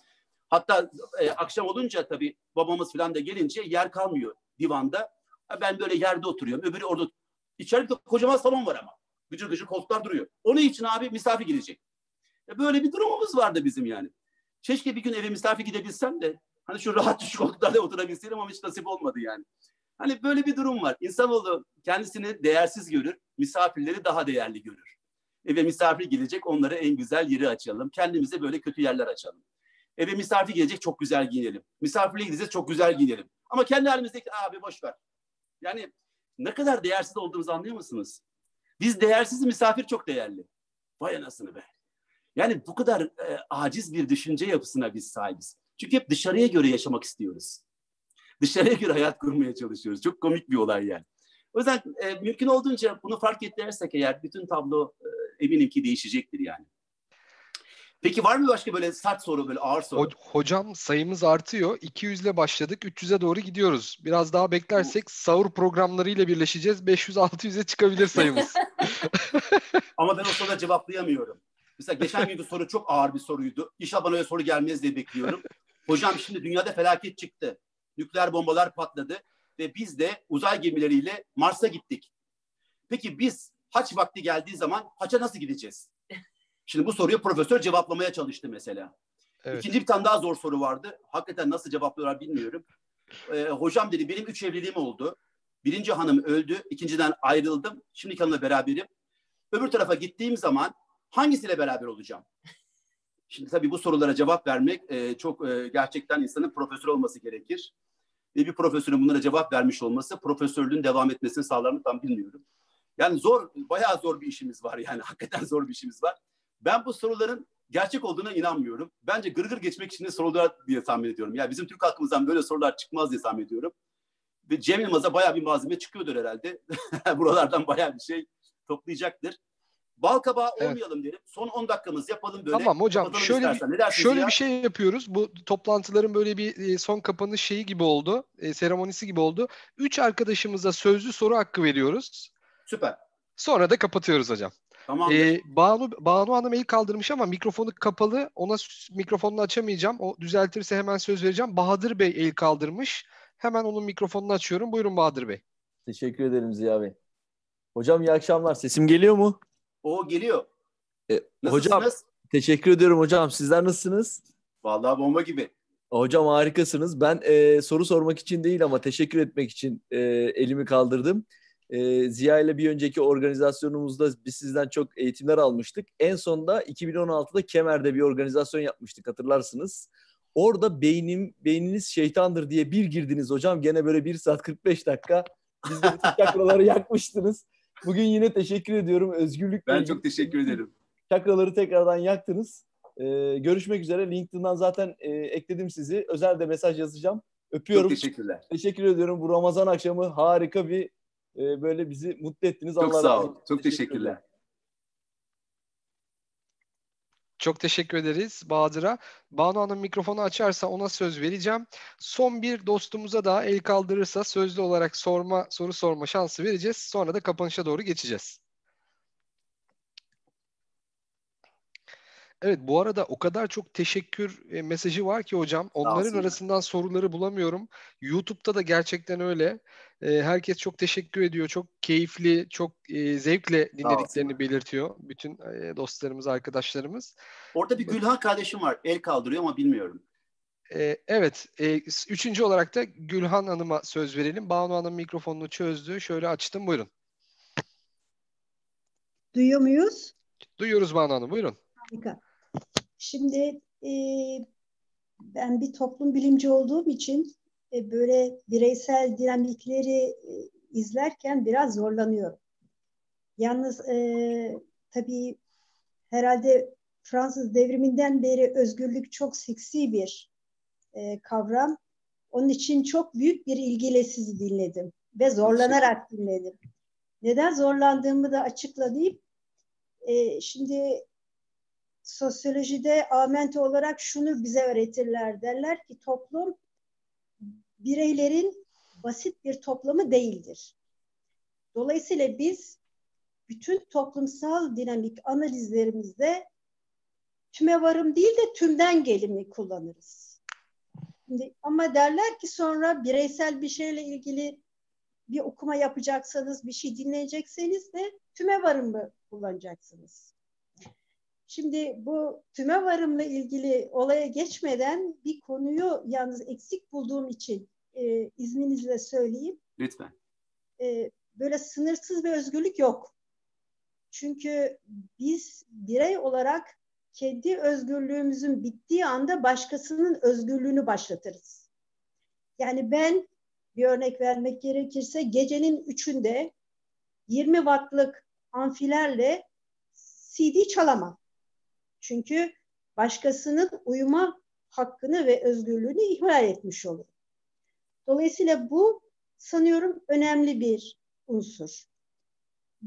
Hatta e, akşam olunca tabii babamız falan da gelince yer kalmıyor divanda. Ben böyle yerde oturuyorum. Öbürü orada. İçeride kocaman salon var ama. Gıcır gıcır koltuklar duruyor. Onun için abi misafir gelecek. E, böyle bir durumumuz vardı bizim yani. Keşke bir gün eve misafir gidebilsem de hani şu rahat şu koltuklarda oturabilseydim ama hiç nasip olmadı yani. Hani böyle bir durum var. İnsanoğlu kendisini değersiz görür, misafirleri daha değerli görür. Eve misafir gelecek, onlara en güzel yeri açalım. Kendimize böyle kötü yerler açalım. Eve misafir gelecek, çok güzel giyinelim. Misafirle gideceğiz, çok güzel giyinelim. Ama kendi halimizdeki abi boş ver. Yani ne kadar değersiz olduğumuzu anlıyor musunuz? Biz değersiz, misafir çok değerli. Vay anasını be. Yani bu kadar e, aciz bir düşünce yapısına biz sahibiz. Çünkü hep dışarıya göre yaşamak istiyoruz. Dışarıya göre hayat kurmaya çalışıyoruz. Çok komik bir olay yani. O yüzden e, mümkün olduğunca bunu fark edersek eğer bütün tablo e, eminim ki değişecektir yani. Peki var mı başka böyle sert soru, böyle ağır soru? Hocam sayımız artıyor. 200 ile başladık. 300'e doğru gidiyoruz. Biraz daha beklersek sahur programlarıyla birleşeceğiz. 500-600'e çıkabilir sayımız. [LAUGHS] Ama ben o soruda cevaplayamıyorum. Mesela geçen günkü soru çok ağır bir soruydu. İnşallah bana öyle soru gelmez diye bekliyorum. Hocam şimdi dünyada felaket çıktı. Nükleer bombalar patladı ve biz de uzay gemileriyle Mars'a gittik. Peki biz haç vakti geldiği zaman haça nasıl gideceğiz? Şimdi bu soruyu profesör cevaplamaya çalıştı mesela. Evet. İkinci bir tane daha zor soru vardı. Hakikaten nasıl cevaplıyorlar bilmiyorum. Ee, hocam dedi benim üç evliliğim oldu. Birinci hanım öldü. ikinciden ayrıldım. Şimdiki hanımla beraberim. Öbür tarafa gittiğim zaman hangisiyle beraber olacağım? Şimdi tabii bu sorulara cevap vermek e, çok e, gerçekten insanın profesör olması gerekir. Ve bir profesörün bunlara cevap vermiş olması profesörlüğün devam etmesini sağlar mı tam bilmiyorum. Yani zor, bayağı zor bir işimiz var yani. [LAUGHS] Hakikaten zor bir işimiz var. Ben bu soruların gerçek olduğuna inanmıyorum. Bence gırgır geçmek için de sorular diye tahmin ediyorum. Yani bizim Türk halkımızdan böyle sorular çıkmaz diye tahmin ediyorum. Ve Cem Yılmaz'a bayağı bir malzeme çıkıyordur herhalde. [LAUGHS] Buralardan bayağı bir şey toplayacaktır. Bal kabağı Evet. olmayalım derim. Son 10 dakikamız yapalım böyle. Tamam hocam şöyle bir, şöyle ya? bir şey yapıyoruz. Bu toplantıların böyle bir e, son kapanış şeyi gibi oldu. e, seremonisi gibi oldu. Üç arkadaşımıza sözlü soru hakkı veriyoruz. Süper. Sonra da kapatıyoruz hocam. Tamam. Ee, Banu, Banu Hanım el kaldırmış ama mikrofonu kapalı. Ona mikrofonunu açamayacağım. O düzeltirse hemen söz vereceğim. Bahadır Bey el kaldırmış. Hemen onun mikrofonunu açıyorum. Buyurun Bahadır Bey. Teşekkür ederim Ziya Bey. Hocam iyi akşamlar. Sesim geliyor mu? O geliyor. E, Nasılsınız? hocam teşekkür ediyorum hocam. Sizler nasılsınız? Vallahi bomba gibi. Hocam harikasınız. Ben e, soru sormak için değil ama teşekkür etmek için e, elimi kaldırdım. E, Ziya ile bir önceki organizasyonumuzda biz sizden çok eğitimler almıştık. En sonunda 2016'da Kemer'de bir organizasyon yapmıştık hatırlarsınız. Orada beynim beyniniz şeytandır diye bir girdiniz hocam. Gene böyle 1 saat 45 dakika. Biz de bütün çakraları [LAUGHS] yakmıştınız. Bugün yine teşekkür ediyorum. Özgürlük Ben çok teşekkür ederim. Çakraları tekrardan yaktınız. Ee, görüşmek üzere. LinkedIn'dan zaten e, ekledim sizi. Özel de mesaj yazacağım. Öpüyorum. Çok teşekkürler. Teşekkür ediyorum. Bu Ramazan akşamı harika bir e, böyle bizi mutlu ettiniz. Çok Allah sağ olsun. Çok Teşekkür teşekkürler. Çok teşekkür ederiz Bahadır'a. Banu Hanım mikrofonu açarsa ona söz vereceğim. Son bir dostumuza daha el kaldırırsa sözlü olarak sorma soru sorma şansı vereceğiz. Sonra da kapanışa doğru geçeceğiz. Evet bu arada o kadar çok teşekkür e, mesajı var ki hocam. Onların arasından soruları bulamıyorum. YouTube'da da gerçekten öyle. E, herkes çok teşekkür ediyor. Çok keyifli, çok e, zevkle dinlediklerini belirtiyor. Bütün e, dostlarımız, arkadaşlarımız. Orada bir Gülhan kardeşim var. El kaldırıyor ama bilmiyorum. E, evet, e, üçüncü olarak da Gülhan Hanım'a söz verelim. Banu Hanım mikrofonunu çözdü. Şöyle açtım, buyurun. Duyuyor muyuz? Duyuyoruz Banu Hanım, buyurun. Harika. Şimdi e, ben bir toplum bilimci olduğum için e, böyle bireysel dinamikleri e, izlerken biraz zorlanıyorum. Yalnız e, tabii herhalde Fransız devriminden beri özgürlük çok seksi bir e, kavram. Onun için çok büyük bir ilgiyle sizi dinledim ve zorlanarak dinledim. Neden zorlandığımı da açıklayayım. E, şimdi sosyolojide amente olarak şunu bize öğretirler. Derler ki toplum bireylerin basit bir toplamı değildir. Dolayısıyla biz bütün toplumsal dinamik analizlerimizde tüme varım değil de tümden gelimi kullanırız. Şimdi, ama derler ki sonra bireysel bir şeyle ilgili bir okuma yapacaksanız, bir şey dinleyecekseniz de tüme varımı kullanacaksınız. Şimdi bu tüme varımla ilgili olaya geçmeden bir konuyu yalnız eksik bulduğum için e, izninizle söyleyeyim. Lütfen. E, böyle sınırsız bir özgürlük yok. Çünkü biz birey olarak kendi özgürlüğümüzün bittiği anda başkasının özgürlüğünü başlatırız. Yani ben bir örnek vermek gerekirse gecenin üçünde 20 wattlık amfilerle CD çalamam. Çünkü başkasının uyuma hakkını ve özgürlüğünü ihlal etmiş olur. Dolayısıyla bu sanıyorum önemli bir unsur.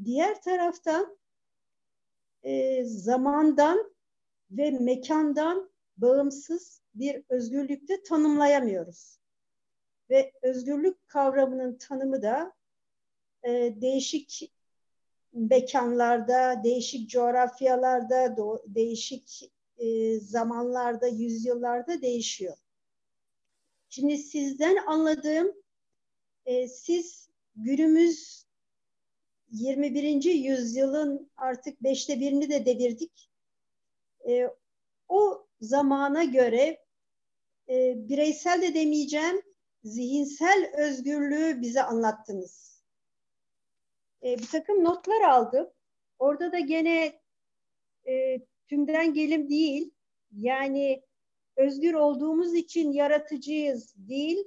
Diğer taraftan e, zamandan ve mekandan bağımsız bir özgürlükte tanımlayamıyoruz. Ve özgürlük kavramının tanımı da e, değişik mekanlarda, değişik coğrafyalarda, değişik e, zamanlarda, yüzyıllarda değişiyor. Şimdi sizden anladığım, e, siz günümüz 21. yüzyılın artık beşte birini de devirdik. e, o zamana göre e, bireysel de demeyeceğim, zihinsel özgürlüğü bize anlattınız. E, bir takım notlar aldım. Orada da gene e, tümden gelim değil, yani özgür olduğumuz için yaratıcıyız değil,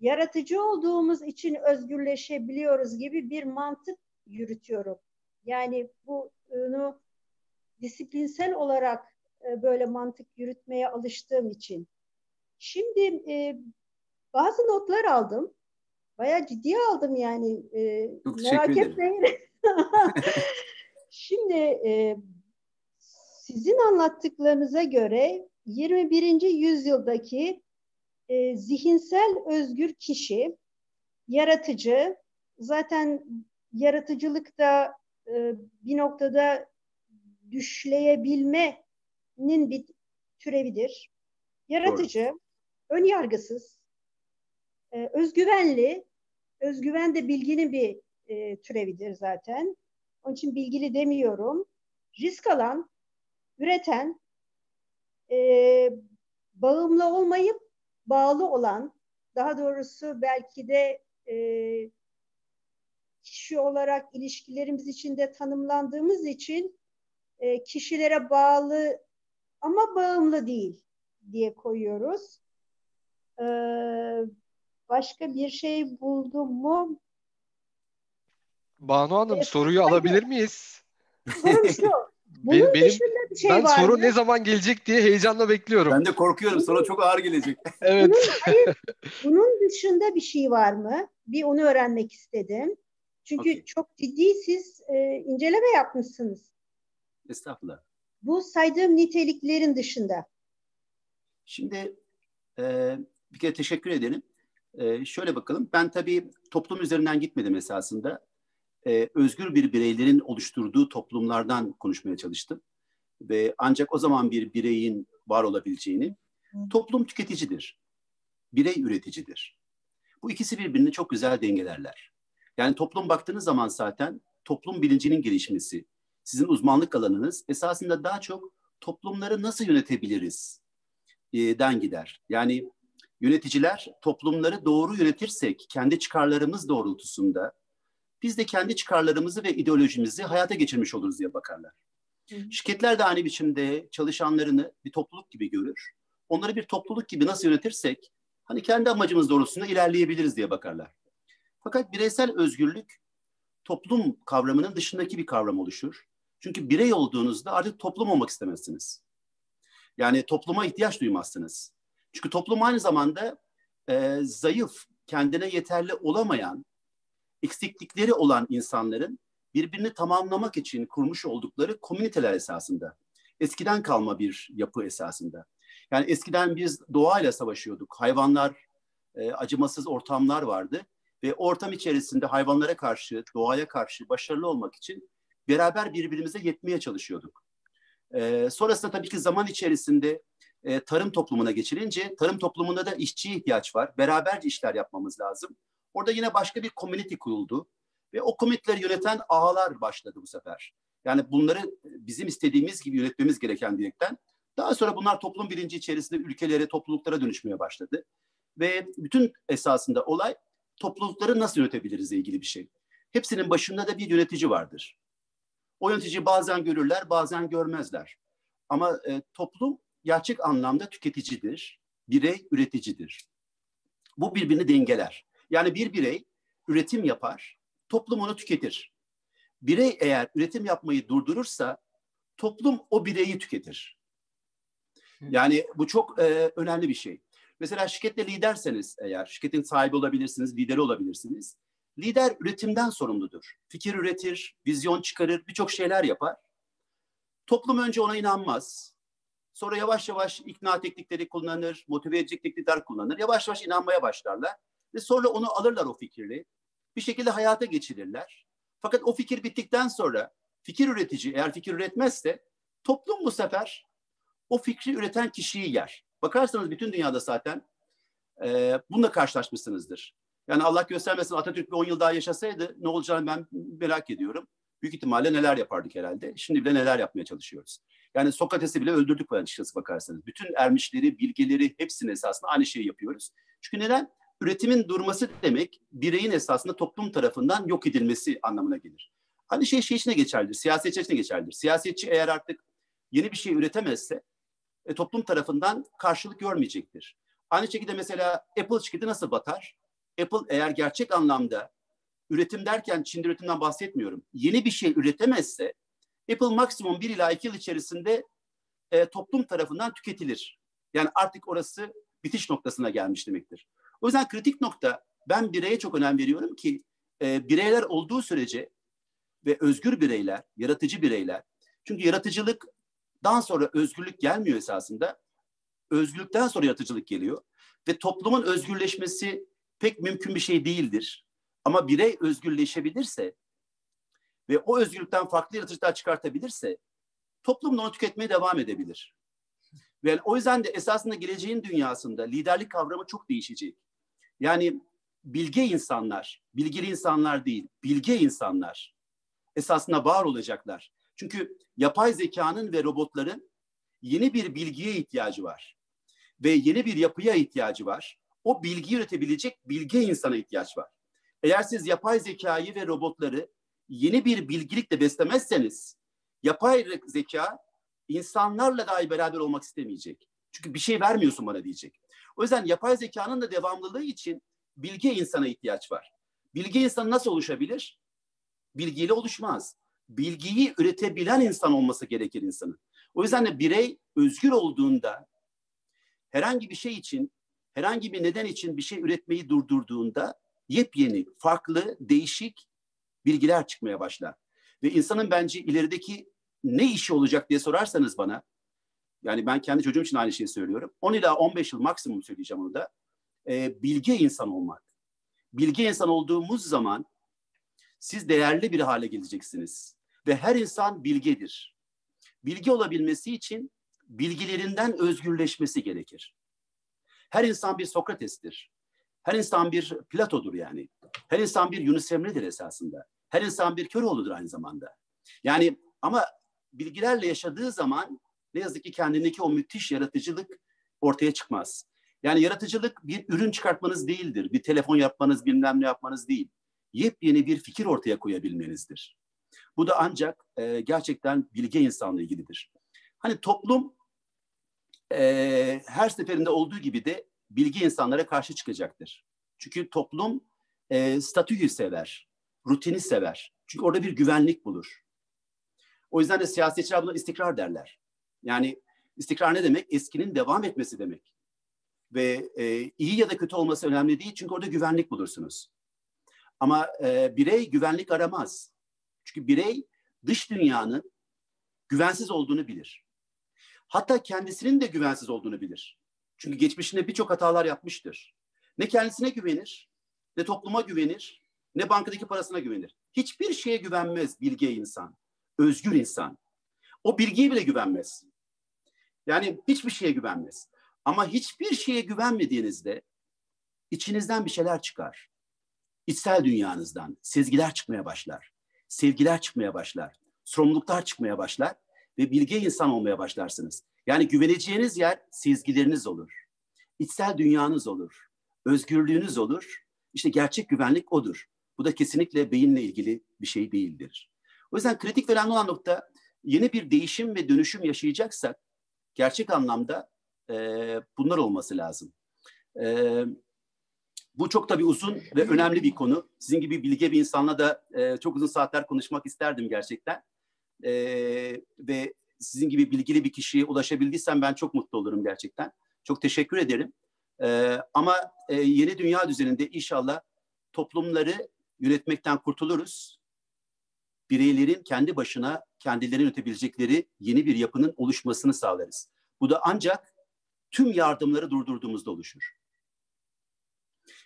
yaratıcı olduğumuz için özgürleşebiliyoruz gibi bir mantık yürütüyorum. Yani bunu disiplinsel olarak e, böyle mantık yürütmeye alıştığım için. Şimdi e, bazı notlar aldım. Bayağı ciddiye aldım yani. E, Çok merak etmeyin. [LAUGHS] Şimdi e, sizin anlattıklarınıza göre 21. yüzyıldaki e, zihinsel özgür kişi, yaratıcı, zaten yaratıcılıkta e, bir noktada düşleyebilmenin bir türevidir. Yaratıcı, ön yargısız, e, özgüvenli, özgüven de bilginin bir e, türevidir zaten. Onun için bilgili demiyorum. Risk alan, üreten, e, bağımlı olmayıp bağlı olan, daha doğrusu belki de e, kişi olarak ilişkilerimiz içinde tanımlandığımız için e, kişilere bağlı ama bağımlı değil diye koyuyoruz. E, başka bir şey buldum mu? Banu Hanım Evet, soruyu hayır. alabilir miyiz? Sorum şu. [LAUGHS] Bunun Benim, benim bir şey ben var soru mı? ne zaman gelecek diye heyecanla bekliyorum. Ben de korkuyorum. Sonra çok ağır gelecek. [LAUGHS] Evet. Bunun, hayır, bunun dışında bir şey var mı? Bir onu öğrenmek istedim. Çünkü Okey. çok ciddi siz e, inceleme yapmışsınız. Estağfurullah. Bu saydığım niteliklerin dışında. Şimdi e, bir kere teşekkür ederim. E, şöyle bakalım. Ben tabii toplum üzerinden gitmedim esasında. E, özgür bir bireylerin oluşturduğu toplumlardan konuşmaya çalıştım. Ve ancak o zaman bir bireyin var olabileceğini, toplum tüketicidir. Birey üreticidir. Bu ikisi birbirini çok güzel dengelerler. Yani toplum baktığınız zaman zaten toplum bilincinin gelişmesi, sizin uzmanlık alanınız esasında daha çok toplumları nasıl yönetebiliriz e, den gider. Yani yöneticiler toplumları doğru yönetirsek kendi çıkarlarımız doğrultusunda biz de kendi çıkarlarımızı ve ideolojimizi hayata geçirmiş oluruz diye bakarlar. Hı. Şirketler de aynı biçimde çalışanlarını bir topluluk gibi görür. Onları bir topluluk gibi nasıl yönetirsek hani kendi amacımız doğrultusunda ilerleyebiliriz diye bakarlar. Fakat bireysel özgürlük toplum kavramının dışındaki bir kavram oluşur. Çünkü birey olduğunuzda artık toplum olmak istemezsiniz. Yani topluma ihtiyaç duymazsınız. Çünkü toplum aynı zamanda e, zayıf, kendine yeterli olamayan, eksiklikleri olan insanların birbirini tamamlamak için kurmuş oldukları komüniteler esasında. Eskiden kalma bir yapı esasında. Yani eskiden biz doğayla savaşıyorduk. Hayvanlar, e, acımasız ortamlar vardı. Ve ortam içerisinde hayvanlara karşı, doğaya karşı başarılı olmak için beraber birbirimize yetmeye çalışıyorduk. E, sonrasında tabii ki zaman içerisinde e, tarım toplumuna geçilince tarım toplumunda da işçiye ihtiyaç var. Beraberce işler yapmamız lazım. Orada yine başka bir community kuruldu ve o komüniteleri yöneten ağalar başladı bu sefer. Yani bunları bizim istediğimiz gibi yönetmemiz gereken diyerekten daha sonra bunlar toplum bilinci içerisinde ülkelere, topluluklara dönüşmeye başladı. Ve bütün esasında olay toplulukları nasıl yönetebiliriz ilgili bir şey. Hepsinin başında da bir yönetici vardır. O yönetici bazen görürler, bazen görmezler. Ama e, toplum gerçek anlamda tüketicidir, birey üreticidir. Bu birbirini dengeler. Yani bir birey üretim yapar, toplum onu tüketir. Birey eğer üretim yapmayı durdurursa toplum o bireyi tüketir. Yani bu çok e, önemli bir şey. Mesela şirkette liderseniz eğer, şirketin sahibi olabilirsiniz, lideri olabilirsiniz. Lider üretimden sorumludur. Fikir üretir, vizyon çıkarır, birçok şeyler yapar. Toplum önce ona inanmaz. Sonra yavaş yavaş ikna teknikleri kullanır, motive edecek teknikler kullanır. Yavaş yavaş inanmaya başlarlar. Ve sonra onu alırlar o fikirli. Bir şekilde hayata geçirirler. Fakat o fikir bittikten sonra fikir üretici eğer fikir üretmezse toplum bu sefer o fikri üreten kişiyi yer. Bakarsanız bütün dünyada zaten e, bununla karşılaşmışsınızdır. Yani Allah göstermesin Atatürk bir 10 yıl daha yaşasaydı ne olacağını ben merak ediyorum. Büyük ihtimalle neler yapardık herhalde. Şimdi bile neler yapmaya çalışıyoruz. Yani Sokrates'i bile öldürdük açıkçası bakarsanız. Bütün ermişleri, bilgeleri hepsini esasında aynı şeyi yapıyoruz. Çünkü neden? Üretimin durması demek bireyin esasında toplum tarafından yok edilmesi anlamına gelir. Aynı şey şey içine geçerlidir, siyasetçi içine geçerlidir. Siyasetçi eğer artık yeni bir şey üretemezse e, toplum tarafından karşılık görmeyecektir. Aynı şekilde mesela Apple şirketi nasıl batar? Apple eğer gerçek anlamda üretim derken Çin'de üretimden bahsetmiyorum. Yeni bir şey üretemezse Apple maksimum bir ila iki yıl içerisinde e, toplum tarafından tüketilir. Yani artık orası bitiş noktasına gelmiş demektir. O yüzden kritik nokta ben bireye çok önem veriyorum ki e, bireyler olduğu sürece ve özgür bireyler, yaratıcı bireyler. Çünkü yaratıcılıktan sonra özgürlük gelmiyor esasında. Özgürlükten sonra yaratıcılık geliyor. Ve toplumun özgürleşmesi pek mümkün bir şey değildir. Ama birey özgürleşebilirse ve o özgürlükten farklı yaratıcılar çıkartabilirse toplum onu tüketmeye devam edebilir. Ve o yüzden de esasında geleceğin dünyasında liderlik kavramı çok değişecek. Yani bilge insanlar, bilgili insanlar değil, bilge insanlar esasında var olacaklar. Çünkü yapay zekanın ve robotların yeni bir bilgiye ihtiyacı var. Ve yeni bir yapıya ihtiyacı var. O bilgiyi üretebilecek bilge insana ihtiyaç var. Eğer siz yapay zekayı ve robotları yeni bir bilgilikle beslemezseniz yapay zeka insanlarla dahi beraber olmak istemeyecek. Çünkü bir şey vermiyorsun bana diyecek. O yüzden yapay zekanın da devamlılığı için bilge insana ihtiyaç var. Bilge insan nasıl oluşabilir? Bilgiyle oluşmaz. Bilgiyi üretebilen insan olması gerekir insanın. O yüzden de birey özgür olduğunda herhangi bir şey için, herhangi bir neden için bir şey üretmeyi durdurduğunda yepyeni, farklı, değişik bilgiler çıkmaya başlar. Ve insanın bence ilerideki ne işi olacak diye sorarsanız bana, yani ben kendi çocuğum için aynı şeyi söylüyorum. 10 ila 15 yıl maksimum söyleyeceğim onu da. E, bilge insan olmak. Bilge insan olduğumuz zaman siz değerli bir hale geleceksiniz. Ve her insan bilgedir. Bilgi olabilmesi için bilgilerinden özgürleşmesi gerekir. Her insan bir Sokrates'tir. Her insan bir Plato'dur yani. Her insan bir Yunus Emre'dir esasında. Her insan bir Köroğlu'dur aynı zamanda. Yani ama bilgilerle yaşadığı zaman ne yazık ki kendindeki o müthiş yaratıcılık ortaya çıkmaz. Yani yaratıcılık bir ürün çıkartmanız değildir. Bir telefon yapmanız, bilmem ne yapmanız değil. Yepyeni bir fikir ortaya koyabilmenizdir. Bu da ancak e, gerçekten bilge insanla ilgilidir. Hani toplum e, her seferinde olduğu gibi de bilgi insanlara karşı çıkacaktır. Çünkü toplum e, statüyü sever, rutini sever. Çünkü orada bir güvenlik bulur. O yüzden de siyasetçiler buna istikrar derler. Yani istikrar ne demek? Eskinin devam etmesi demek. Ve e, iyi ya da kötü olması önemli değil çünkü orada güvenlik bulursunuz. Ama e, birey güvenlik aramaz. Çünkü birey dış dünyanın güvensiz olduğunu bilir. Hatta kendisinin de güvensiz olduğunu bilir. Çünkü geçmişinde birçok hatalar yapmıştır. Ne kendisine güvenir, ne topluma güvenir, ne bankadaki parasına güvenir. Hiçbir şeye güvenmez bilge insan, özgür insan. O bilgiye bile güvenmez. Yani hiçbir şeye güvenmez. Ama hiçbir şeye güvenmediğinizde içinizden bir şeyler çıkar. İçsel dünyanızdan sezgiler çıkmaya başlar. Sevgiler çıkmaya başlar. Sorumluluklar çıkmaya başlar ve bilge insan olmaya başlarsınız. Yani güveneceğiniz yer sezgileriniz olur. İçsel dünyanız olur. Özgürlüğünüz olur. İşte gerçek güvenlik odur. Bu da kesinlikle beyinle ilgili bir şey değildir. O yüzden kritik ve olan nokta yeni bir değişim ve dönüşüm yaşayacaksak gerçek anlamda e, bunlar olması lazım. E, bu çok tabii uzun ve önemli bir konu. Sizin gibi bilge bir insanla da e, çok uzun saatler konuşmak isterdim gerçekten. E, ve sizin gibi bilgili bir kişiye ulaşabildiysem ben çok mutlu olurum gerçekten. Çok teşekkür ederim. Ee, ama e, yeni dünya düzeninde inşallah toplumları yönetmekten kurtuluruz. Bireylerin kendi başına kendilerini yönetebilecekleri yeni bir yapının oluşmasını sağlarız. Bu da ancak tüm yardımları durdurduğumuzda oluşur.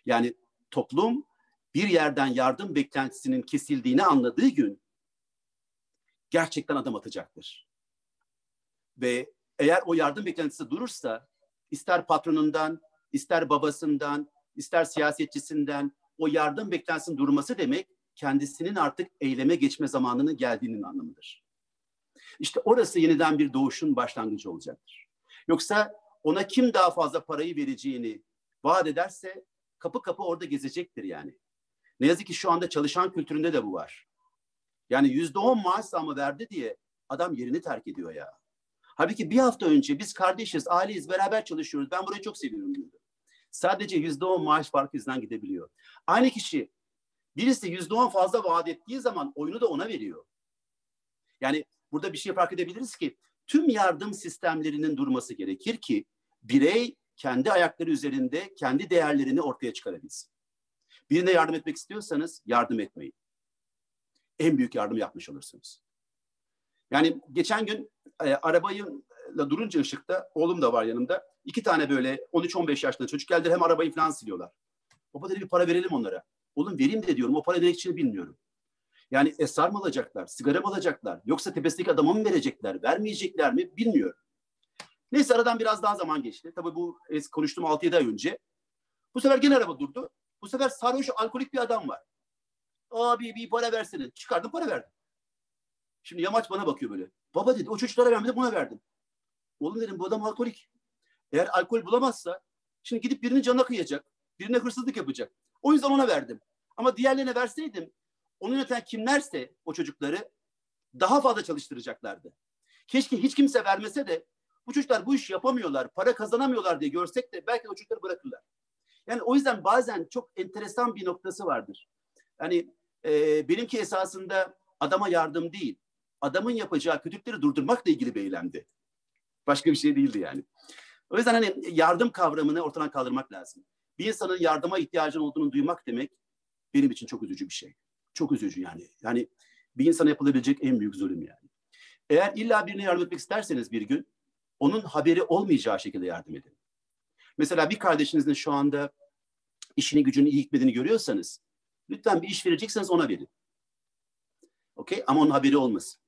Yani toplum bir yerden yardım beklentisinin kesildiğini anladığı gün gerçekten adım atacaktır. Ve eğer o yardım beklentisi durursa ister patronundan, ister babasından, ister siyasetçisinden o yardım beklentisinin durması demek kendisinin artık eyleme geçme zamanının geldiğinin anlamıdır. İşte orası yeniden bir doğuşun başlangıcı olacaktır. Yoksa ona kim daha fazla parayı vereceğini vaat ederse kapı kapı orada gezecektir yani. Ne yazık ki şu anda çalışan kültüründe de bu var. Yani yüzde on maaş zamı verdi diye adam yerini terk ediyor ya. Halbuki bir hafta önce biz kardeşiz, aileyiz, beraber çalışıyoruz. Ben burayı çok seviyorum diyordu. Sadece yüzde on maaş farkı yüzünden gidebiliyor. Aynı kişi birisi yüzde on fazla vaat ettiği zaman oyunu da ona veriyor. Yani burada bir şey fark edebiliriz ki tüm yardım sistemlerinin durması gerekir ki birey kendi ayakları üzerinde kendi değerlerini ortaya çıkarabilsin. Birine yardım etmek istiyorsanız yardım etmeyin. En büyük yardım yapmış olursunuz. Yani geçen gün e, arabayla durunca ışıkta, oğlum da var yanımda. iki tane böyle 13-15 yaşında çocuk geldi hem arabayı falan siliyorlar. Baba dedi bir para verelim onlara. Oğlum vereyim de diyorum o para ne için bilmiyorum. Yani esrar mı alacaklar, sigara mı alacaklar, yoksa tepesindeki adama mı verecekler, vermeyecekler mi bilmiyorum. Neyse aradan biraz daha zaman geçti. Tabii bu konuştum 6-7 ay önce. Bu sefer gene araba durdu. Bu sefer sarhoş alkolik bir adam var. Abi bir para versene. Çıkardım para verdim. Şimdi yamaç bana bakıyor böyle. Baba dedi o çocuklara vermedi buna verdim. Oğlum dedim bu adam alkolik. Eğer alkol bulamazsa şimdi gidip birinin canına kıyacak. Birine hırsızlık yapacak. O yüzden ona verdim. Ama diğerlerine verseydim onu yöneten kimlerse o çocukları daha fazla çalıştıracaklardı. Keşke hiç kimse vermese de bu çocuklar bu iş yapamıyorlar, para kazanamıyorlar diye görsek de belki o çocukları bırakırlar. Yani o yüzden bazen çok enteresan bir noktası vardır. Yani e, benimki esasında adama yardım değil, adamın yapacağı kötülükleri durdurmakla ilgili bir eylemdi. Başka bir şey değildi yani. O yüzden hani yardım kavramını ortadan kaldırmak lazım. Bir insanın yardıma ihtiyacın olduğunu duymak demek benim için çok üzücü bir şey. Çok üzücü yani. Yani bir insana yapılabilecek en büyük zulüm yani. Eğer illa birine yardım etmek isterseniz bir gün onun haberi olmayacağı şekilde yardım edin. Mesela bir kardeşinizin şu anda işini gücünü iyi gitmediğini görüyorsanız lütfen bir iş verecekseniz ona verin. Okey? Ama onun haberi olmasın.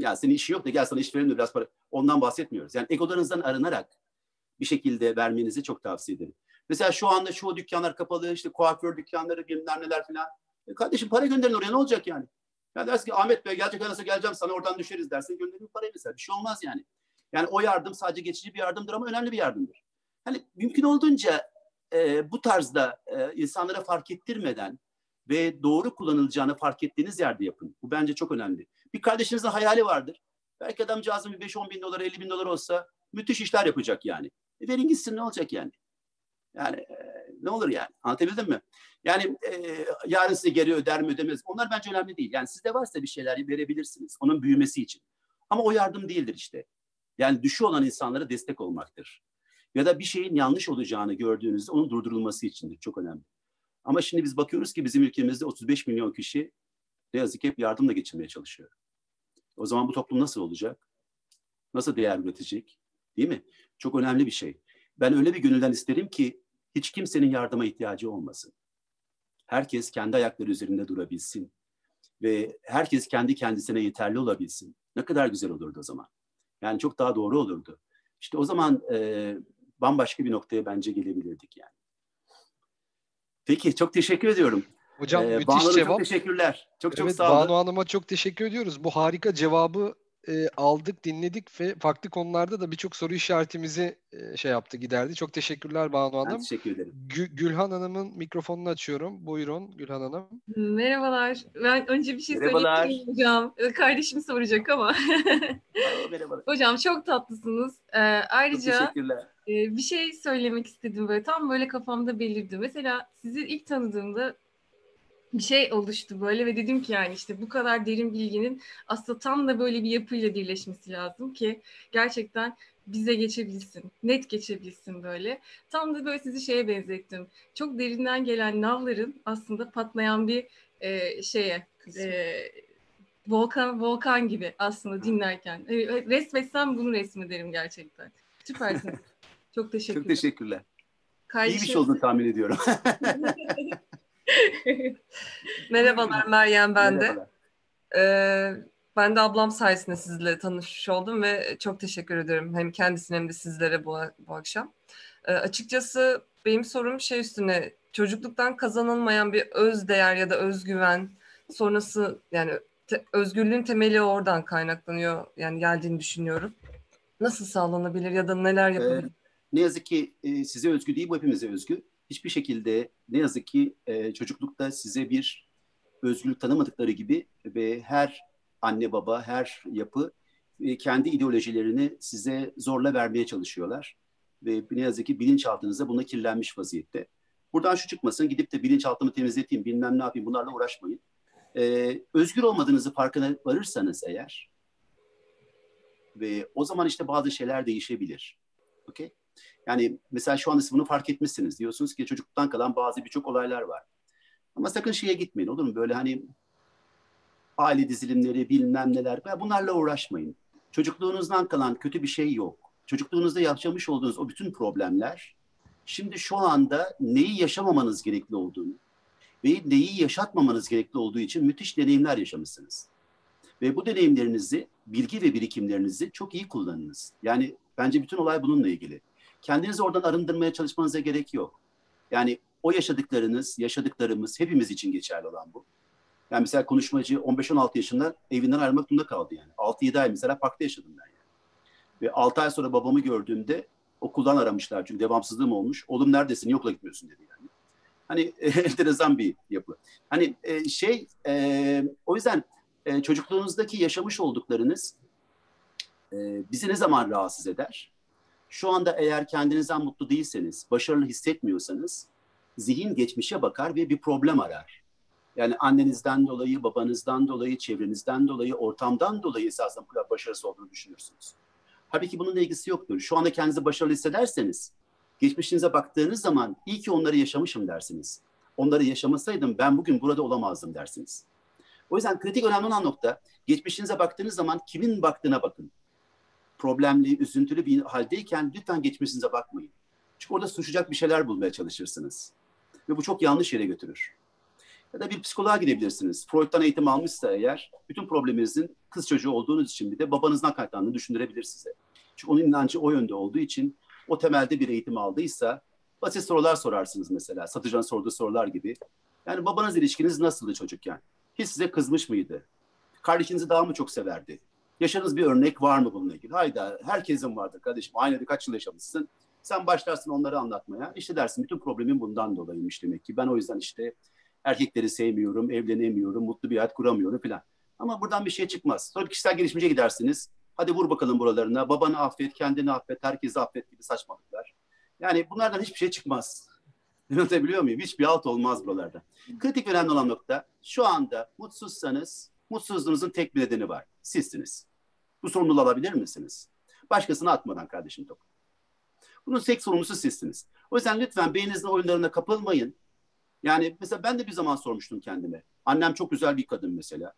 Ya senin işin yok da gel sana iş verelim de biraz para. Ondan bahsetmiyoruz. Yani egolarınızdan arınarak bir şekilde vermenizi çok tavsiye ederim. Mesela şu anda şu dükkanlar kapalı, işte kuaför dükkanları, bilmem neler filan. E kardeşim para gönderin oraya ne olacak yani? Ya dersin ki Ahmet Bey gelecek nasıl geleceğim sana oradan düşeriz dersin gönderin parayı mesela. Bir şey olmaz yani. Yani o yardım sadece geçici bir yardımdır ama önemli bir yardımdır. Hani mümkün olduğunca e, bu tarzda e, insanlara fark ettirmeden ve doğru kullanılacağını fark ettiğiniz yerde yapın. Bu bence çok önemli. Bir kardeşinizin hayali vardır. Belki adamcağızın bir 5-10 bin dolar, 50 bin dolar olsa müthiş işler yapacak yani. E verin gitsin ne olacak yani? Yani e, ne olur yani? Anlatabildim mi? Yani e, yarın size geri öder mi ödemez Onlar bence önemli değil. Yani sizde varsa bir şeyler verebilirsiniz. Onun büyümesi için. Ama o yardım değildir işte. Yani düşü olan insanlara destek olmaktır. Ya da bir şeyin yanlış olacağını gördüğünüzde onun durdurulması içindir. Çok önemli. Ama şimdi biz bakıyoruz ki bizim ülkemizde 35 milyon kişi ne yazık ki hep yardımla geçinmeye çalışıyor. O zaman bu toplum nasıl olacak? Nasıl değer üretecek? Değil mi? Çok önemli bir şey. Ben öyle bir gönülden isterim ki hiç kimsenin yardıma ihtiyacı olmasın. Herkes kendi ayakları üzerinde durabilsin. Ve herkes kendi kendisine yeterli olabilsin. Ne kadar güzel olurdu o zaman. Yani çok daha doğru olurdu. İşte o zaman e, bambaşka bir noktaya bence gelebilirdik yani. Peki çok teşekkür ediyorum. Hocam ee, müthiş Banu cevap. Çok teşekkürler. Çok çok evet, sağ olun. Banu Hanım'a çok teşekkür ediyoruz. Bu harika cevabı e, aldık, dinledik ve farklı konularda da birçok soru işaretimizi e, şey yaptı, giderdi. Çok teşekkürler Banu Ben Hanım. teşekkür ederim. Gü- Gülhan Hanım'ın mikrofonunu açıyorum. Buyurun Gülhan Hanım. Merhabalar. Ben önce bir şey söyleyebilirim hocam. Kardeşim soracak ama. [LAUGHS] Merhabalar. hocam çok tatlısınız. Ee, Çok ayrıca teşekkürler. e, bir şey söylemek istedim böyle. Tam böyle kafamda belirdi. Mesela sizi ilk tanıdığımda bir şey oluştu böyle ve dedim ki yani işte bu kadar derin bilginin aslında tam da böyle bir yapıyla birleşmesi lazım ki gerçekten bize geçebilsin, net geçebilsin böyle. Tam da böyle sizi şeye benzettim. Çok derinden gelen navların aslında patlayan bir e, şeye, e, volkan volkan gibi aslında dinlerken. E, resmetsem bunu resmederim gerçekten. Süpersiniz. [LAUGHS] Çok teşekkürler. Çok teşekkürler. İyi bir Kardeşim- şey olduğunu tahmin ediyorum. [LAUGHS] [LAUGHS] Merhabalar Meryem ben de. Merhabalar. Ee, ben de ablam sayesinde sizle tanışmış oldum ve çok teşekkür ederim hem kendisine hem de sizlere bu, bu akşam. Ee, açıkçası benim sorum şey üstüne çocukluktan kazanılmayan bir öz değer ya da özgüven sonrası yani te- özgürlüğün temeli oradan kaynaklanıyor. Yani geldiğini düşünüyorum. Nasıl sağlanabilir ya da neler yapabilir? Ne yazık ki e, size özgü değil bu hepimize özgü. Hiçbir şekilde ne yazık ki e, çocuklukta size bir özgürlük tanımadıkları gibi ve her anne baba, her yapı e, kendi ideolojilerini size zorla vermeye çalışıyorlar. Ve ne yazık ki bilinçaltınızda buna kirlenmiş vaziyette. Buradan şu çıkmasın, gidip de bilinçaltımı temizleteyim, bilmem ne yapayım, bunlarla uğraşmayın. Ee, özgür olmadığınızı farkına varırsanız eğer ve o zaman işte bazı şeyler değişebilir. Okey? Yani mesela şu anda siz bunu fark etmişsiniz. Diyorsunuz ki çocukluktan kalan bazı birçok olaylar var. Ama sakın şeye gitmeyin olur mu? Böyle hani aile dizilimleri bilmem neler. Bunlarla uğraşmayın. Çocukluğunuzdan kalan kötü bir şey yok. Çocukluğunuzda yaşamış olduğunuz o bütün problemler şimdi şu anda neyi yaşamamanız gerekli olduğunu ve neyi yaşatmamanız gerekli olduğu için müthiş deneyimler yaşamışsınız. Ve bu deneyimlerinizi, bilgi ve birikimlerinizi çok iyi kullanınız. Yani bence bütün olay bununla ilgili. Kendinizi oradan arındırmaya çalışmanıza gerek yok. Yani o yaşadıklarınız, yaşadıklarımız hepimiz için geçerli olan bu. Yani mesela konuşmacı 15-16 yaşında evinden ayrılmak durumunda kaldı yani. 6-7 ay mesela parkta yaşadım ben yani. Ve 6 ay sonra babamı gördüğümde okuldan aramışlar çünkü devamsızlığım olmuş. Oğlum neredesin, niye okula gitmiyorsun dedi yani. Hani [LAUGHS] enteresan bir yapı. Hani e, şey, e, o yüzden e, çocukluğunuzdaki yaşamış olduklarınız e, bizi ne zaman rahatsız eder? Şu anda eğer kendinizden mutlu değilseniz, başarılı hissetmiyorsanız zihin geçmişe bakar ve bir problem arar. Yani annenizden dolayı, babanızdan dolayı, çevrenizden dolayı, ortamdan dolayı esasında bu başarısız olduğunu düşünürsünüz. Halbuki bununla ilgisi yoktur. Şu anda kendinizi başarılı hissederseniz, geçmişinize baktığınız zaman iyi ki onları yaşamışım dersiniz. Onları yaşamasaydım ben bugün burada olamazdım dersiniz. O yüzden kritik önemli olan nokta, geçmişinize baktığınız zaman kimin baktığına bakın. Problemli, üzüntülü bir haldeyken lütfen geçmişinize bakmayın. Çünkü orada suçacak bir şeyler bulmaya çalışırsınız. Ve bu çok yanlış yere götürür. Ya da bir psikoloğa gidebilirsiniz. Freud'dan eğitim almışsa eğer bütün probleminizin kız çocuğu olduğunuz için bir de babanızdan kaynaklandığını düşündürebilir size. Çünkü onun inancı o yönde olduğu için o temelde bir eğitim aldıysa basit sorular sorarsınız mesela. Satıcının sorduğu sorular gibi. Yani babanız ilişkiniz nasıldı çocukken? Hiç size kızmış mıydı? Kardeşinizi daha mı çok severdi? Yaşadığınız bir örnek var mı bununla ilgili? Hayda herkesin vardır kardeşim. Aynı kaç yıl yaşamışsın. Sen başlarsın onları anlatmaya. İşte dersin bütün problemin bundan dolayıymış demek ki. Ben o yüzden işte erkekleri sevmiyorum, evlenemiyorum, mutlu bir hayat kuramıyorum falan. Ama buradan bir şey çıkmaz. Sonra kişisel gelişimce gidersiniz. Hadi vur bakalım buralarına. Babanı affet, kendini affet, herkesi affet gibi saçmalıklar. Yani bunlardan hiçbir şey çıkmaz. [LAUGHS] Anlatabiliyor muyum? Hiçbir alt olmaz buralarda. Kritik önemli olan nokta şu anda mutsuzsanız mutsuzluğunuzun tek bir nedeni var. Sizsiniz. Bu sorumluluğu alabilir misiniz? Başkasına atmadan kardeşim top. Bunun tek sorumlusu sizsiniz. O yüzden lütfen beyninizin oyunlarına kapılmayın. Yani mesela ben de bir zaman sormuştum kendime. Annem çok güzel bir kadın mesela.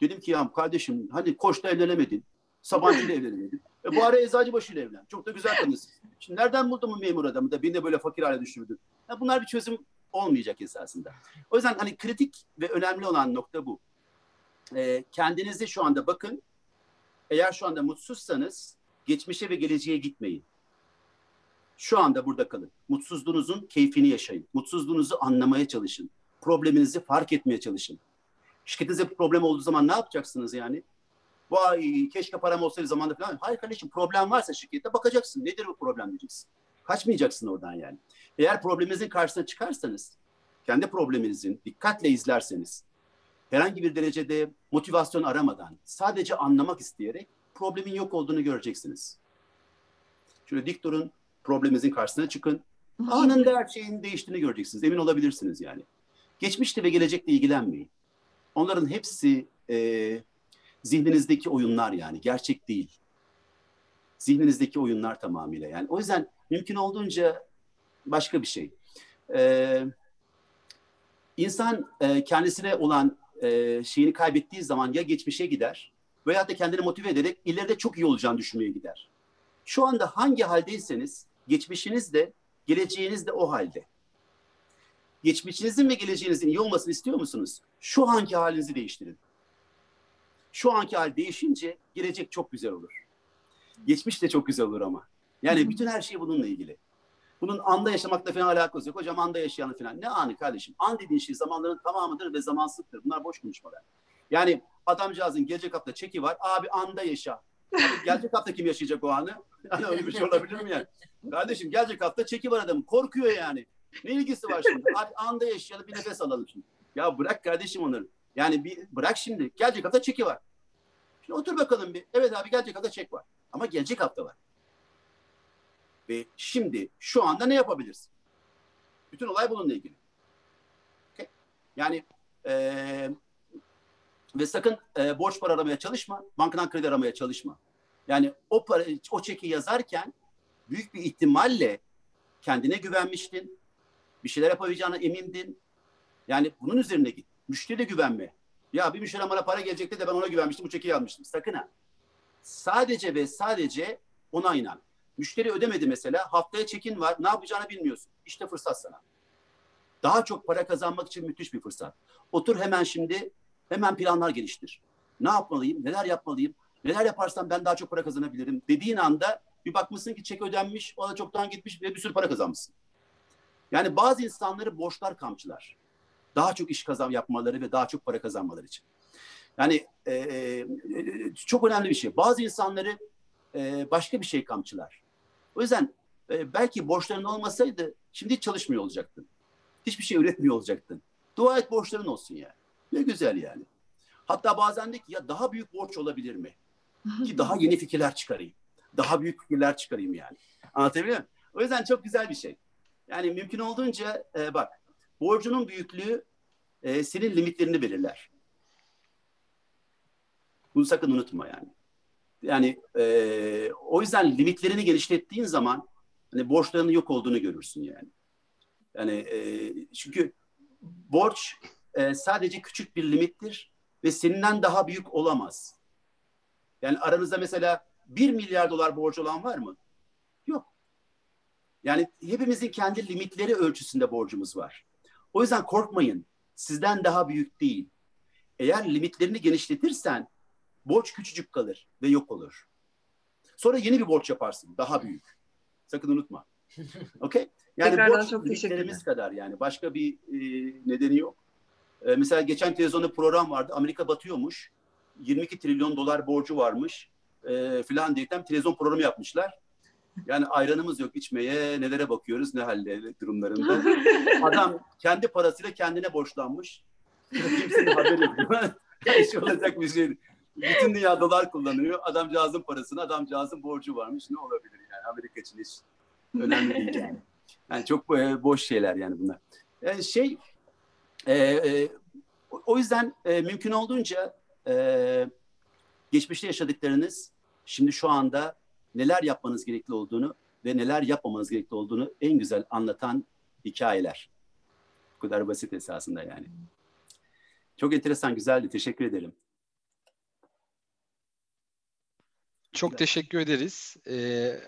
Dedim ki ya kardeşim hani Koç'ta evlenemedin. Sabancı ile [LAUGHS] evlenemedin. E bu ara Eczacıbaşı ile evlen. Çok da güzel kadınsın. Şimdi nereden buldun bu memur adamı da beni de böyle fakir hale düşürdün. Ya bunlar bir çözüm olmayacak esasında. O yüzden hani kritik ve önemli olan nokta bu. E, kendinizi şu anda bakın. Eğer şu anda mutsuzsanız geçmişe ve geleceğe gitmeyin. Şu anda burada kalın. Mutsuzluğunuzun keyfini yaşayın. Mutsuzluğunuzu anlamaya çalışın. Probleminizi fark etmeye çalışın. Şirketinizde bir problem olduğu zaman ne yapacaksınız yani? Vay keşke param olsaydı zamanında falan. Hayır kardeşim problem varsa şirkette bakacaksın. Nedir bu problem diyeceksin. Kaçmayacaksın oradan yani. Eğer probleminizin karşısına çıkarsanız, kendi probleminizin dikkatle izlerseniz, herhangi bir derecede motivasyon aramadan, sadece anlamak isteyerek problemin yok olduğunu göreceksiniz. Şöyle dik durun, probleminizin karşısına çıkın. Anında her şeyin değiştiğini göreceksiniz. Emin olabilirsiniz yani. Geçmişte ve gelecekle ilgilenmeyin. Onların hepsi e, zihninizdeki oyunlar yani. Gerçek değil. Zihninizdeki oyunlar tamamıyla yani. O yüzden mümkün olduğunca başka bir şey. Ee, insan e, kendisine olan e, şeyini kaybettiği zaman ya geçmişe gider veya da kendini motive ederek ileride çok iyi olacağını düşünmeye gider. Şu anda hangi haldeyseniz geçmişiniz de geleceğiniz de o halde. Geçmişinizin ve geleceğinizin iyi olmasını istiyor musunuz? Şu anki halinizi değiştirin. Şu anki hal değişince gelecek çok güzel olur. Geçmiş de çok güzel olur ama. Yani bütün her şey bununla ilgili. Bunun anda yaşamakla falan alakası yok. Hocam anda yaşayanı falan. Ne anı kardeşim? An dediğin şey zamanların tamamıdır ve zamansızdır. Bunlar boş konuşmalar. Yani adamcağızın gelecek hafta çeki var. Abi anda yaşa. Abi gelecek hafta kim yaşayacak o anı? [LAUGHS] Yani öyle bir şey olabilir mi yani? Kardeşim gelecek hafta çeki var adamın. Korkuyor yani. Ne ilgisi var şimdi? Abi anda yaşayalım bir nefes alalım şimdi. Ya bırak kardeşim onları. Yani bir bırak şimdi. Gelecek hafta çeki var. Şimdi otur bakalım bir. Evet abi gelecek hafta çek var. Ama gelecek hafta var. Ve şimdi şu anda ne yapabilirsin? Bütün olay bununla ilgili. Okay? Yani eee ve sakın e, borç para aramaya çalışma. Bankadan kredi aramaya çalışma. Yani o para, o çeki yazarken büyük bir ihtimalle kendine güvenmiştin. Bir şeyler yapabileceğine emindin. Yani bunun üzerine git. Müşteriye güvenme. Ya bir müşteri bana para gelecekti de ben ona güvenmiştim. Bu çeki yazmıştım. Sakın ha. Sadece ve sadece ona inan. Müşteri ödemedi mesela. Haftaya çekin var. Ne yapacağını bilmiyorsun. İşte fırsat sana. Daha çok para kazanmak için müthiş bir fırsat. Otur hemen şimdi hemen planlar geliştir. Ne yapmalıyım? Neler yapmalıyım? Neler yaparsam ben daha çok para kazanabilirim dediğin anda bir bakmışsın ki çek ödenmiş, o da çoktan gitmiş ve bir sürü para kazanmışsın. Yani bazı insanları borçlar kamçılar. Daha çok iş kazan yapmaları ve daha çok para kazanmaları için. Yani e, e, çok önemli bir şey. Bazı insanları e, başka bir şey kamçılar. O yüzden e, belki borçların olmasaydı şimdi hiç çalışmıyor olacaktın. Hiçbir şey üretmiyor olacaktın. Dua et borçların olsun yani. Ne güzel yani. Hatta bazen de ki ya daha büyük borç olabilir mi? Ki daha [LAUGHS] yeni fikirler çıkarayım. Daha büyük fikirler çıkarayım yani. Anlatabiliyor muyum? O yüzden çok güzel bir şey. Yani mümkün olduğunca e, bak borcunun büyüklüğü e, senin limitlerini belirler. Bunu sakın unutma yani. Yani e, o yüzden limitlerini genişlettiğin zaman hani borçlarının yok olduğunu görürsün yani. Yani e, çünkü borç e, sadece küçük bir limittir ve seninden daha büyük olamaz. Yani aranızda mesela 1 milyar dolar borç olan var mı? Yok. Yani hepimizin kendi limitleri ölçüsünde borcumuz var. O yüzden korkmayın. Sizden daha büyük değil. Eğer limitlerini genişletirsen borç küçücük kalır ve yok olur. Sonra yeni bir borç yaparsın. Daha büyük. Sakın unutma. [LAUGHS] Okey? Yani Tekrardan borç çok teşekkürler. kadar yani. Başka bir e, nedeni yok. E, mesela geçen televizyonda program vardı. Amerika batıyormuş. 22 trilyon dolar borcu varmış. E, filan diye televizyon programı yapmışlar. Yani ayranımız yok içmeye, nelere bakıyoruz, ne halde durumlarında. [LAUGHS] Adam kendi parasıyla kendine borçlanmış. Kimsenin haberi yok. [LAUGHS] Hiç olacak bir şey değil. Bütün dünya dolar kullanıyor. Adamcağızın parasını, adamcağızın borcu varmış. Ne olabilir yani Amerika için hiç önemli değil yani. [LAUGHS] Yani çok e, boş şeyler yani bunlar. Yani şey, e, e, o yüzden e, mümkün olduğunca e, geçmişte yaşadıklarınız şimdi şu anda neler yapmanız gerekli olduğunu ve neler yapmamanız gerekli olduğunu en güzel anlatan hikayeler. Bu kadar basit esasında yani. Çok enteresan, güzeldi. Teşekkür ederim. Çok teşekkür ederiz. Ee,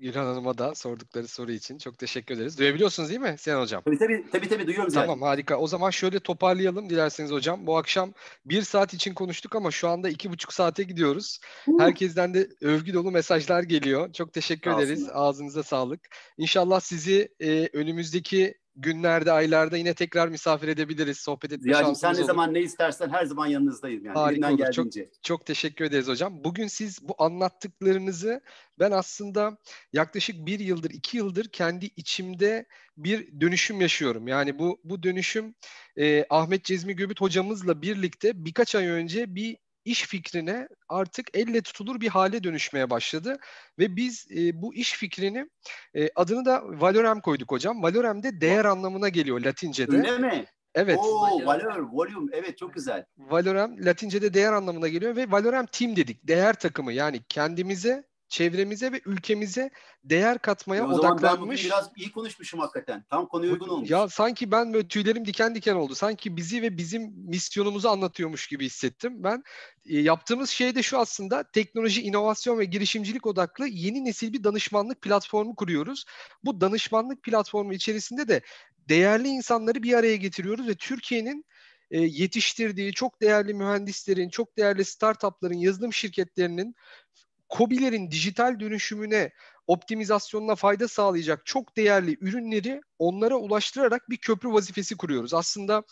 Gülhan Hanım'a da sordukları soru için çok teşekkür ederiz. Duyabiliyorsunuz değil mi Sinan Hocam? Tabii tabii, tabii, tabii duyuyorum zaten. Tamam harika. O zaman şöyle toparlayalım dilerseniz hocam. Bu akşam bir saat için konuştuk ama şu anda iki buçuk saate gidiyoruz. Herkesten de övgü dolu mesajlar geliyor. Çok teşekkür Sağ ederiz. olsunlar. Ağzınıza sağlık. İnşallah sizi e, önümüzdeki günlerde, aylarda yine tekrar misafir edebiliriz. Sohbet etme Ziya'cığım sen ne olur. zaman ne istersen her zaman yanınızdayım yani. Harika Elimden olur. Çok-. Çok teşekkür ederiz hocam. Bugün siz bu anlattıklarınızı ben aslında yaklaşık bir yıldır, iki yıldır kendi içimde bir dönüşüm yaşıyorum. Yani bu bu dönüşüm e, Ahmet Cezmi Göbüt hocamızla birlikte birkaç ay önce bir iş fikrine artık elle tutulur bir hale dönüşmeye başladı. Ve biz e, bu iş fikrini e, adını da Valorem koyduk hocam. Valorem de değer anlamına geliyor Latince'de. Öyle mi? Evet. Oo, valor, volume. Evet çok güzel. Valorem Latince'de değer anlamına geliyor ve Valorem Team dedik. Değer takımı yani kendimize, çevremize ve ülkemize değer katmaya E, o zaman ben odaklanmış. biraz iyi konuşmuşum hakikaten. Tam konuya uygun olmuş. Ya sanki ben böyle tüylerim diken diken oldu. Sanki bizi ve bizim misyonumuzu anlatıyormuş gibi hissettim. Ben e, yaptığımız şey de şu aslında teknoloji, inovasyon ve girişimcilik odaklı yeni nesil bir danışmanlık platformu kuruyoruz. Bu danışmanlık platformu içerisinde de değerli insanları bir araya getiriyoruz ve Türkiye'nin e, yetiştirdiği çok değerli mühendislerin, çok değerli startupların, yazılım şirketlerinin KOBİ'lerin dijital dönüşümüne, optimizasyonuna fayda sağlayacak çok değerli ürünleri onlara ulaştırarak bir köprü vazifesi kuruyoruz. Aslında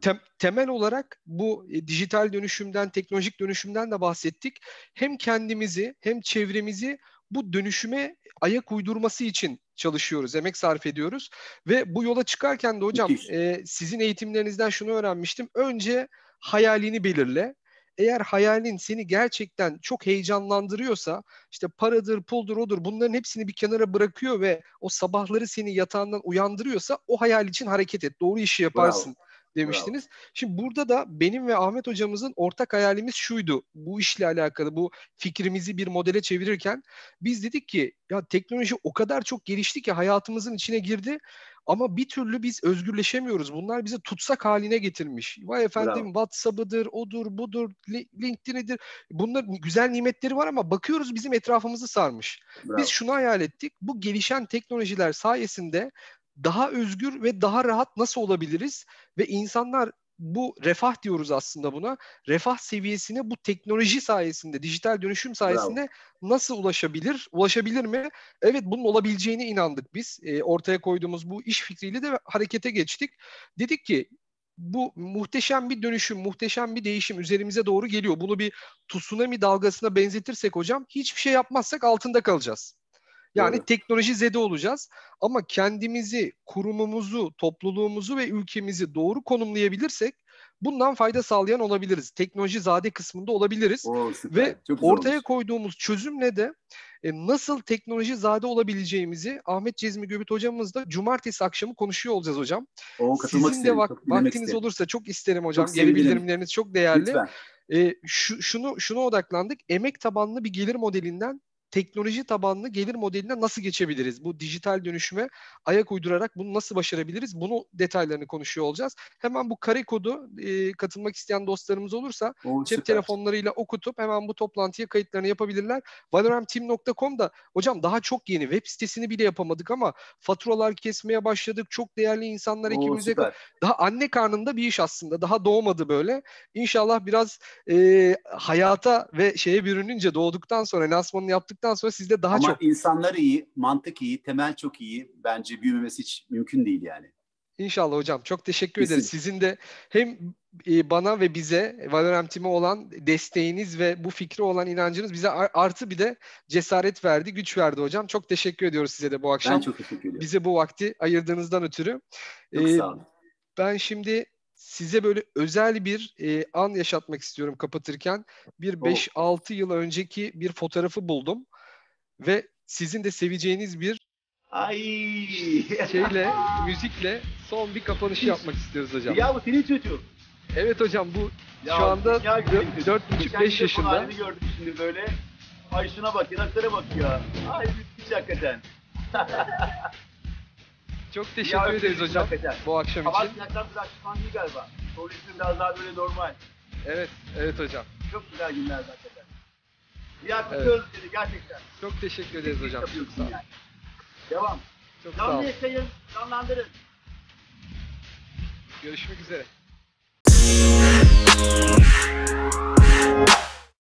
tem- temel olarak bu e, dijital dönüşümden, teknolojik dönüşümden de bahsettik. Hem kendimizi hem çevremizi bu dönüşüme ayak uydurması için çalışıyoruz, emek sarf ediyoruz. Ve bu yola çıkarken de hocam e, sizin eğitimlerinizden şunu öğrenmiştim. Önce hayalini belirle. Eğer hayalin seni gerçekten çok heyecanlandırıyorsa işte paradır, puldur, odur bunların hepsini bir kenara bırakıyor ve o sabahları seni yatağından uyandırıyorsa o hayal için hareket et. Doğru işi yaparsın demiştiniz. Şimdi burada da benim ve Ahmet hocamızın ortak hayalimiz şuydu. Bu işle alakalı bu fikrimizi bir modele çevirirken biz dedik ki ya teknoloji o kadar çok gelişti ki hayatımızın içine girdi ama bir türlü biz özgürleşemiyoruz. Bunlar bizi tutsak haline getirmiş. Vay efendim WhatsApp'ıdır, odur, budur, Li- LinkedIn'idir. Bunlar güzel nimetleri var ama bakıyoruz bizim etrafımızı sarmış. bravo. Biz şunu hayal ettik. Bu gelişen teknolojiler sayesinde daha özgür ve daha rahat nasıl olabiliriz? Ve insanlar bu refah diyoruz aslında buna. Refah seviyesine bu teknoloji sayesinde, dijital dönüşüm sayesinde nasıl ulaşabilir? Ulaşabilir mi? Evet bunun olabileceğine inandık biz. E, ortaya koyduğumuz bu iş fikriyle de harekete geçtik. Dedik ki bu muhteşem bir dönüşüm, muhteşem bir değişim üzerimize doğru geliyor. Bunu bir tsunami dalgasına benzetirsek hocam hiçbir şey yapmazsak altında kalacağız. Yani Doğru. teknoloji zede olacağız ama kendimizi, kurumumuzu, topluluğumuzu ve ülkemizi doğru konumlayabilirsek bundan fayda sağlayan olabiliriz. Teknoloji zade kısmında olabiliriz. Oo, süper. Ve Çok ortaya olmuş. koyduğumuz çözümle de e, nasıl teknoloji zade olabileceğimizi Ahmet Cezmi Göbüt hocamızla cumartesi akşamı konuşuyor olacağız hocam. Oo, Sizin de isterim. vak- vaktiniz isterim. olursa çok isterim hocam. Çok Geri bildirimleriniz çok değerli. Lütfen. E, şu, şunu şuna odaklandık. Emek tabanlı bir gelir modelinden teknoloji tabanlı gelir modeline nasıl geçebiliriz? Bu dijital dönüşüme ayak uydurarak bunu nasıl başarabiliriz? Bunu detaylarını konuşuyor olacağız. Hemen bu kare kodu e, katılmak isteyen dostlarımız olursa Oo, cep süper. telefonlarıyla okutup hemen bu toplantıya kayıtlarını yapabilirler. Valoremteam.com'da hocam daha çok yeni web sitesini bile yapamadık ama faturalar kesmeye başladık. Çok değerli insanlar ekibimize daha anne karnında bir iş aslında. Daha doğmadı böyle. İnşallah biraz e, hayata ve şeye bürününce doğduktan sonra lansmanını yaptıktan sonra sizde daha Ama çok insanlar iyi, mantık iyi, temel çok iyi. Bence büyümemesi hiç mümkün değil yani. İnşallah hocam. Çok teşekkür ederiz. Kesin. Sizin de hem e, bana ve bize Valorem Team'e olan desteğiniz ve bu fikre olan inancınız bize ar- artı bir de cesaret verdi, güç verdi hocam. Çok teşekkür ediyoruz size de bu akşam. Ben çok teşekkür ediyorum. Bize bu vakti ayırdığınızdan ötürü. Çok Ee, sağ olun. Ben şimdi size böyle özel bir e, an yaşatmak istiyorum kapatırken. Bir Oh. 5-6 yıl önceki bir fotoğrafı buldum ve sizin de seveceğiniz bir Ay. şeyle, müzikle son bir kapanışı yapmak istiyoruz hocam. ya bu senin çocuğun. Evet hocam bu Ya, şu anda dünya güzeli çocuk. 4,5-5 Geçen telefon yaşında. halini gördüm şimdi böyle. Ay şuna bak, yanaklara bak ya. Ay müthiş hakikaten. [LAUGHS] Çok Ya, teşekkür ederiz hocam hakikaten. bu akşam Hava için. sıcaktan biraz şişman değil galiba. Sol ismi biraz daha böyle normal. Evet, evet hocam. Çok güzel günler hakikaten. Ya Evet. kutluyoruz seni gerçekten. Çok teşekkür ederiz hocam. Çok Yapıyorsun sağ olun. yani. Devam. Çok sağ Canlı olun. yaşayın, canlandırın. Görüşmek üzere.